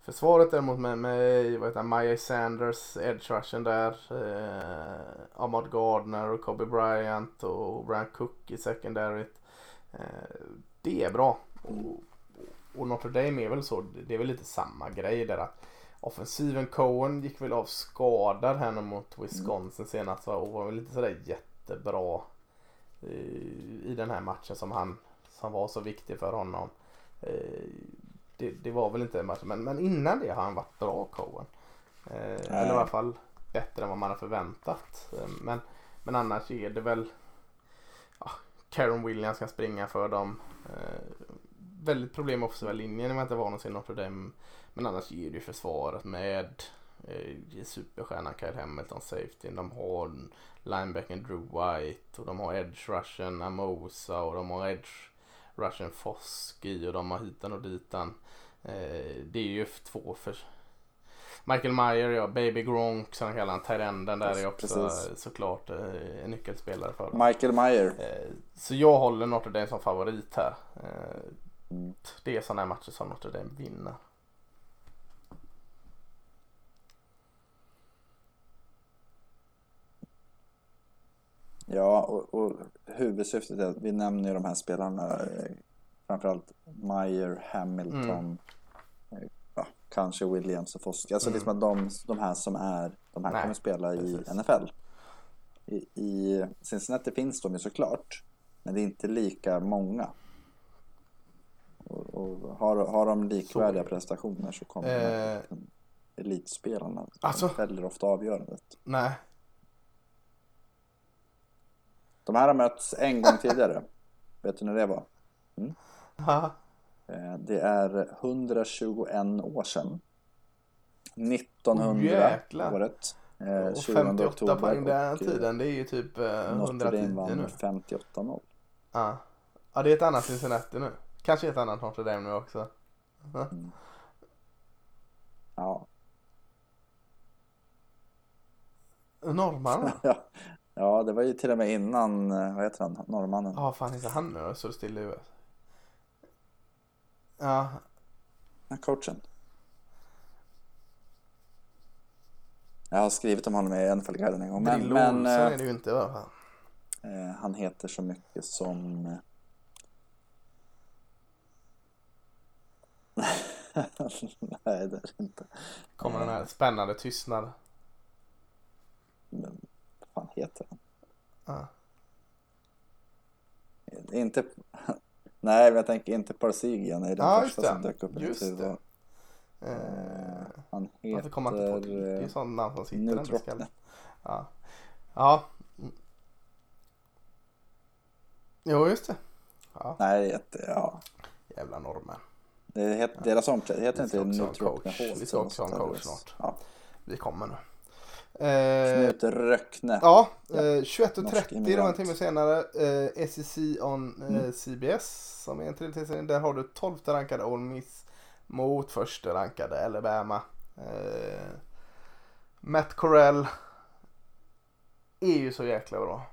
Speaker 1: Försvaret däremot med, med vad heter Maya Sanders, edge rushen där. Eh, Ahmad Gardner och Kobe Bryant och Brian Cook i secondaryt. Eh, det är bra. Och, och Notre Dame är väl så, det är väl lite samma grej där att offensiven Cohen gick väl av skadad här nu mot Wisconsin senast va? och var väl lite sådär jättebra i, i den här matchen som han som var så viktig för honom. Eh, Det, det var väl inte en match men, men innan det har han varit bra Cohen. Eh, Eller i alla fall bättre än vad man har förväntat. Eh, Men, men annars är det väl ja, Karen Williams kan springa för dem. Eh, väldigt problem med offensiva linjen om jag inte var någonsin Notre Dame. Men annars är det ju försvaret med eh, superstjärnan Kyle Hamilton safety. De har linebacken Drew White och de har edge rushen Amosa och de har edge rushen Foskey och de har hitan och ditan. Eh, det är ju två för Michael Meyer, ja, Baby Gronk som han kallar han, Tyrenden där är också
Speaker 2: Precis.
Speaker 1: såklart eh, en nyckelspelare för dem.
Speaker 2: Michael Meyer.
Speaker 1: Så jag håller Notre Dame som favorit här.
Speaker 2: Mm.
Speaker 1: Det är sådana här matcher som Notre Dame vinner.
Speaker 2: Ja, och, och huvudsyftet är att vi nämner ju de här spelarna, eh, framförallt Meyer, Hamilton, eh, ja, kanske Williams och Foskey. Alltså
Speaker 1: Mm.
Speaker 2: liksom att de, de här som är, de här
Speaker 1: Nej,
Speaker 2: kommer spela i
Speaker 1: precis.
Speaker 2: NFL. I, I Cincinnati finns de ju såklart, men det är inte lika många. Och, och har, har de likvärdiga
Speaker 1: Så-
Speaker 2: prestationer så kommer
Speaker 1: Eh.
Speaker 2: de elitspelarna.
Speaker 1: Alltså-
Speaker 2: fäller ofta avgörandet.
Speaker 1: Nej,
Speaker 2: De här har mötts en gång tidigare. Vet du när det var?
Speaker 1: Haha.
Speaker 2: Eh, Det är 121 år sedan. 1900
Speaker 1: Oh,
Speaker 2: året. Eh,
Speaker 1: och
Speaker 2: 20
Speaker 1: 58
Speaker 2: oktober
Speaker 1: poäng den
Speaker 2: eh,
Speaker 1: tiden. Det är ju typ eh,
Speaker 2: Notre
Speaker 1: 110
Speaker 2: Dame vann
Speaker 1: nu.
Speaker 2: med 58-0.
Speaker 1: Ja. ja, det är ett annat Cincinnati nu. Kanske ett annat Notre Dame nu också.
Speaker 2: Ja.
Speaker 1: Norrmannen?
Speaker 2: ja. Ja, det var ju till och med innan, eh, vad heter han, norrmannen?
Speaker 1: Ja, vad fan heter han nu? Så det still i huvudet. Ja,
Speaker 2: Ja, coachen. Jag har skrivit om honom i NFL-guiden en gång. Men,
Speaker 1: Drillo
Speaker 2: men
Speaker 1: Olsson
Speaker 2: eh,
Speaker 1: är det ju inte va?
Speaker 2: eh, han heter så mycket som... Nej, det är det inte.
Speaker 1: Kommer den här spännande tystnad.
Speaker 2: Fan heter han?
Speaker 1: Ja.
Speaker 2: Inte... Nej, men jag tänker inte Parsigian är den
Speaker 1: Ja, just
Speaker 2: första som dök upp i mitt huvud. Eh,
Speaker 1: Eh,
Speaker 2: Han
Speaker 1: varför kommer man inte på det? Det är
Speaker 2: heter...
Speaker 1: sånt namn som sitter ändå i skallen. Ja. Ja. Jo, just det. Ja,
Speaker 2: Nej, ett, ja.
Speaker 1: jävla norrmän.
Speaker 2: Det heter, deras omkläd heter inte. Halls
Speaker 1: Vi ska också ha en coach snart.
Speaker 2: Ja.
Speaker 1: Vi kommer nu. Eh,
Speaker 2: Knut Röckne.
Speaker 1: Ja, eh,
Speaker 2: Norsk
Speaker 1: 21.30 då en
Speaker 2: immigrant.
Speaker 1: timme senare. Eh, SEC on eh,
Speaker 2: Mm.
Speaker 1: CBS som är en tredje serie. Där har du 12 rankade Ole Miss mot första rankade Alabama. Eh, Matt Corell är ju så jäkla bra.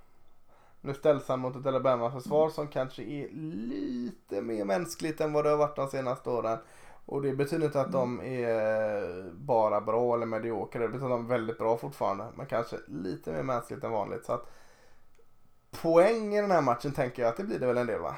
Speaker 1: Nu ställs han mot ett Alabama-försvar som kanske är lite mer mänskligt än vad det har varit de senaste åren. Och det betyder inte att de är bara bra eller mediokra. Det betyder att de är väldigt bra fortfarande. Men kanske lite mer mänskligt än vanligt. Så att poäng i den här matchen tänker jag att det blir det väl en del va?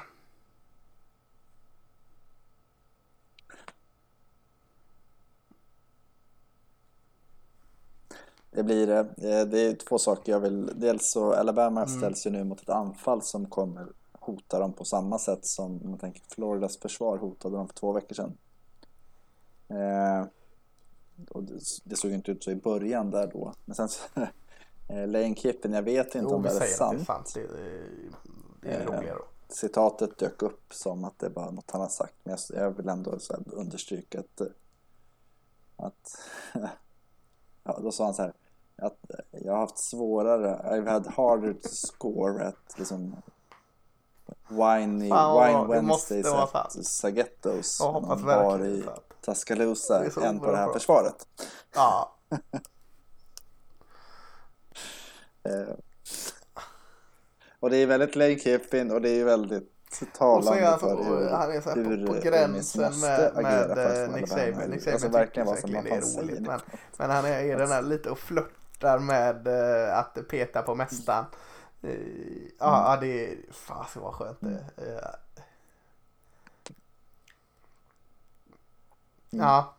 Speaker 2: Det blir det. Eh, Det är två saker jag vill. Dels så Alabama
Speaker 1: Mm.
Speaker 2: ställs ju nu mot ett anfall som kommer hota dem på samma sätt som om man tänker Floridas försvar hotade dem för två veckor sedan. Eh, och det, det såg inte ut så i början där då. Men sen så, eh, Lane Kippen, jag vet inte
Speaker 1: Jo,
Speaker 2: om det är
Speaker 1: att det är
Speaker 2: sant.
Speaker 1: sant. Det är, det är
Speaker 2: Eh. Citatet dök upp som att det var något han har sagt. Men jag, jag vill ändå så understryka att, eh, att ja, då sa han så här att eh, jag har haft svårare, I've had harder to score at liksom Wine,
Speaker 1: Fan,
Speaker 2: wine.
Speaker 1: Det
Speaker 2: Wednesdays at
Speaker 1: sant.
Speaker 2: Sagettos
Speaker 1: Jag hoppas verkligen
Speaker 2: i
Speaker 1: det sant.
Speaker 2: Tuscaloosa än på det här
Speaker 1: bra.
Speaker 2: försvaret.
Speaker 1: Ja,
Speaker 2: Eh, och det är väldigt Lane Kiffin och det är väldigt
Speaker 1: och så är
Speaker 2: talande
Speaker 1: han,
Speaker 2: för hur,
Speaker 1: han är så här
Speaker 2: hur
Speaker 1: på, på
Speaker 2: Ole
Speaker 1: gränsen med, med eh, Nick Saban. Nick Saban
Speaker 2: alltså verkligen vad som man
Speaker 1: är roligt. Men, men han är, är den här lite och flörtar med eh, att peta på mästaren. Eh, Ja,
Speaker 2: Mm.
Speaker 1: det är, fasen vad skönt det är. Eh,
Speaker 2: Mm.
Speaker 1: Ja,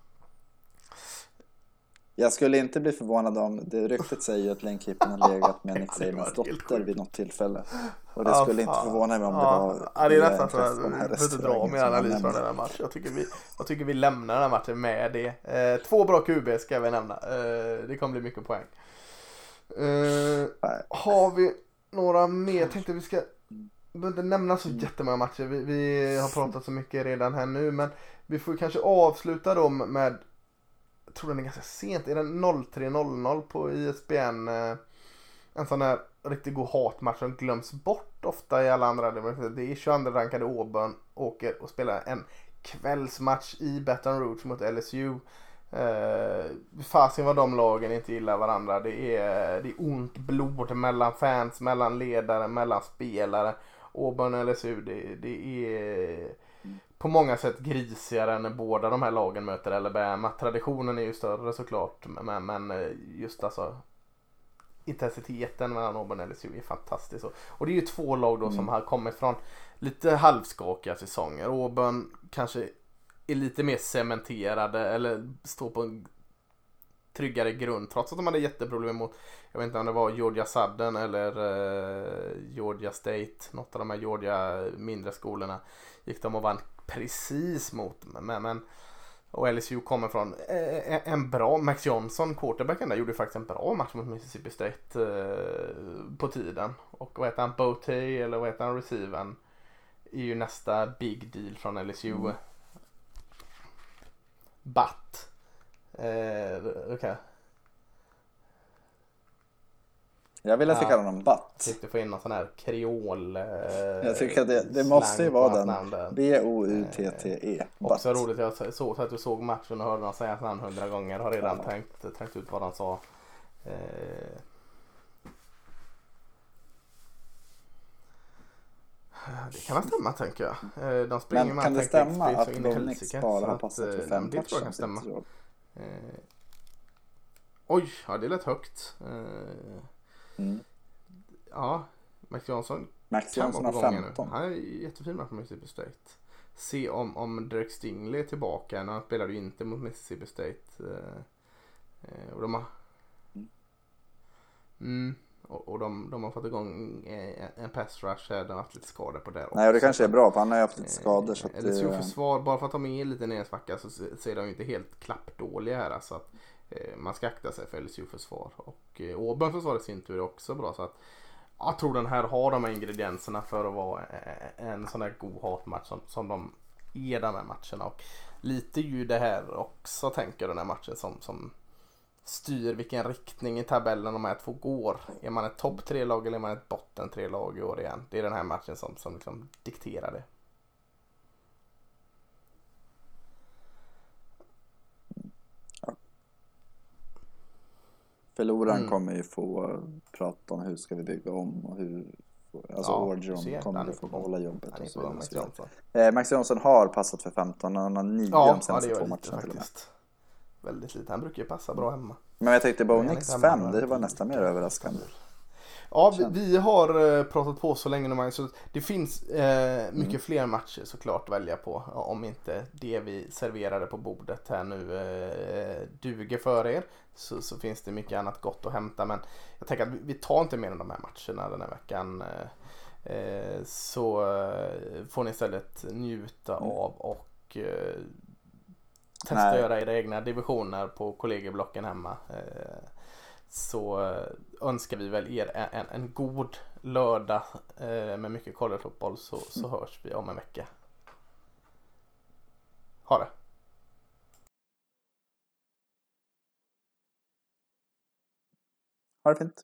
Speaker 2: Jag skulle inte bli förvånad om, det ryktet säger ju att Lane Kippen har legat med Nick Sabans dotter vid något tillfälle. Och det
Speaker 1: Ja,
Speaker 2: skulle inte förvåna mig om det var
Speaker 1: Ja, det är nästan så att behöver inte dra
Speaker 2: han
Speaker 1: analys från den här matchen. Jag tycker, vi, jag tycker vi lämnar den här matchen med det. Eh, två bra QB ska vi nämna. Eh, det kommer bli mycket poäng. Eh, har vi några mer? Jag tänkte vi ska behöver inte nämna så jättemånga matcher. Vi, vi har pratat så mycket redan här nu. Men vi får kanske avsluta dem med jag tror den är ganska sent. Är den 03.00 på ISBN? Eh, en sån här riktigt god hatmatch som glöms bort ofta i alla andra. Det är 22 rankade Auburn åker och spelar en kvällsmatch i Baton Rouge mot LSU. Eh, fasen vad de lagen inte gillar varandra. Det är, det är ont blod mellan fans, mellan ledare, mellan spelare. Auburn och LSU, det, det är på många sätt grisigare än när båda de här lagen möter Alabama. Traditionen är ju större såklart, men, men eh, just alltså intensiteten mellan Auburn och LSU är fantastisk. Och, det är ju två lag då som har kommit från lite halvskakiga säsonger. Auburn kanske är lite mer cementerade eller står på en tryggare grund trots att de hade jätteproblem mot, jag vet inte om det var Georgia Southern eller eh, Georgia State, något av de här Georgia mindre skolorna gick de och vann precis mot. Men, men och LSU kommer från eh, en bra, Max Johnson, quarterbacken där, gjorde faktiskt en bra match mot Mississippi State eh, på tiden. Och vad heter han, Botay eller vad heter han, receiven är ju nästa big deal från LSU.
Speaker 2: Mm.
Speaker 1: But. Eh, okay.
Speaker 2: Jag vill att vi
Speaker 1: Ja.
Speaker 2: kallar honom Butt.
Speaker 1: Försökte få in någon sån här kreol eh,
Speaker 2: Jag tycker att det, det måste ju vara den. B-O-U-T-T-E.
Speaker 1: Också
Speaker 2: Butt.
Speaker 1: roligt, jag såg så att du såg matchen och hörde någon säga namn hundra gånger. Har redan
Speaker 2: Ja.
Speaker 1: tänkt, tänkt ut vad han sa. Eh. Det kan väl stämma tänker jag. Eh, De springer
Speaker 2: Men kan det stämma att
Speaker 1: helsike,
Speaker 2: bara har passat för
Speaker 1: eh,
Speaker 2: fem
Speaker 1: Det tror jag kan stämma. Eh, Oj, ja det lät högt. Eh,
Speaker 2: Mm.
Speaker 1: Ja, Max Jansson
Speaker 2: Max
Speaker 1: vara
Speaker 2: har
Speaker 1: på gång nu.
Speaker 2: 15.
Speaker 1: Han är jättefin match på Mississippi State. Se om, om Derek Stingley är tillbaka. Han spelade ju inte mot Mississippi State. Eh, eh, och de har...
Speaker 2: Mm.
Speaker 1: Och, och de, de har fått igång eh, en, pass rush här. De har haft lite skador på det också.
Speaker 2: Nej, och det kanske är bra för han har haft lite
Speaker 1: Eh,
Speaker 2: skador. Så att det,
Speaker 1: försvar, bara för att de är lite nere i svacka så se- ser de ju inte helt klappdåliga här. Alltså att, eh, man ska akta sig för LSU försvar. Och Auburn försvar i sin tur är också bra. Så att, jag tror den här har de här ingredienserna för att vara en sån här god hatmatch som, som de är de här matcherna. Och lite ju det här också tänker jag den här matchen som, som styr vilken riktning i tabellen de här två går. Är man ett topp tre lag eller är man ett botten tre lag i år igen? Det är den här matchen som, som liksom dikterar det.
Speaker 2: förloraren
Speaker 1: Mm.
Speaker 2: kommer ju få prata om hur ska vi bygga om och hur... Alltså
Speaker 1: Ja,
Speaker 2: Orgeron kommer att få behålla jobbet och så vidare.
Speaker 1: Max. Johnson.
Speaker 2: Eh, har passat för 15, han har 9
Speaker 1: Ja,
Speaker 2: de
Speaker 1: ja,
Speaker 2: senaste
Speaker 1: det
Speaker 2: två matcherna till och med.
Speaker 1: Väldigt lite. Han brukar ju passa bra hemma.
Speaker 2: Men jag tänkte
Speaker 1: är
Speaker 2: Nix
Speaker 1: inte hemma
Speaker 2: 5,
Speaker 1: några
Speaker 2: det var nästan mer överraskande.
Speaker 1: Ja, vi, vi har eh, pratat på så länge nu så det finns eh, mycket
Speaker 2: Mm.
Speaker 1: fler matcher såklart att välja på. Om inte det vi serverade på bordet här nu eh, duger för er. Så, så finns det mycket annat gott att hämta. Men jag tänker att vi, vi tar inte mer än de här matcherna den här veckan. Eh, eh, så eh, får ni istället njuta
Speaker 2: Mm.
Speaker 1: av och testa
Speaker 2: Nej.
Speaker 1: att göra era egna divisioner på kollegieblocken hemma. Eh, så eh, önskar vi väl er en, en, en god lördag eh, med mycket collegefotboll så, så hörs vi om en vecka. Ha det!
Speaker 2: Ha det fint.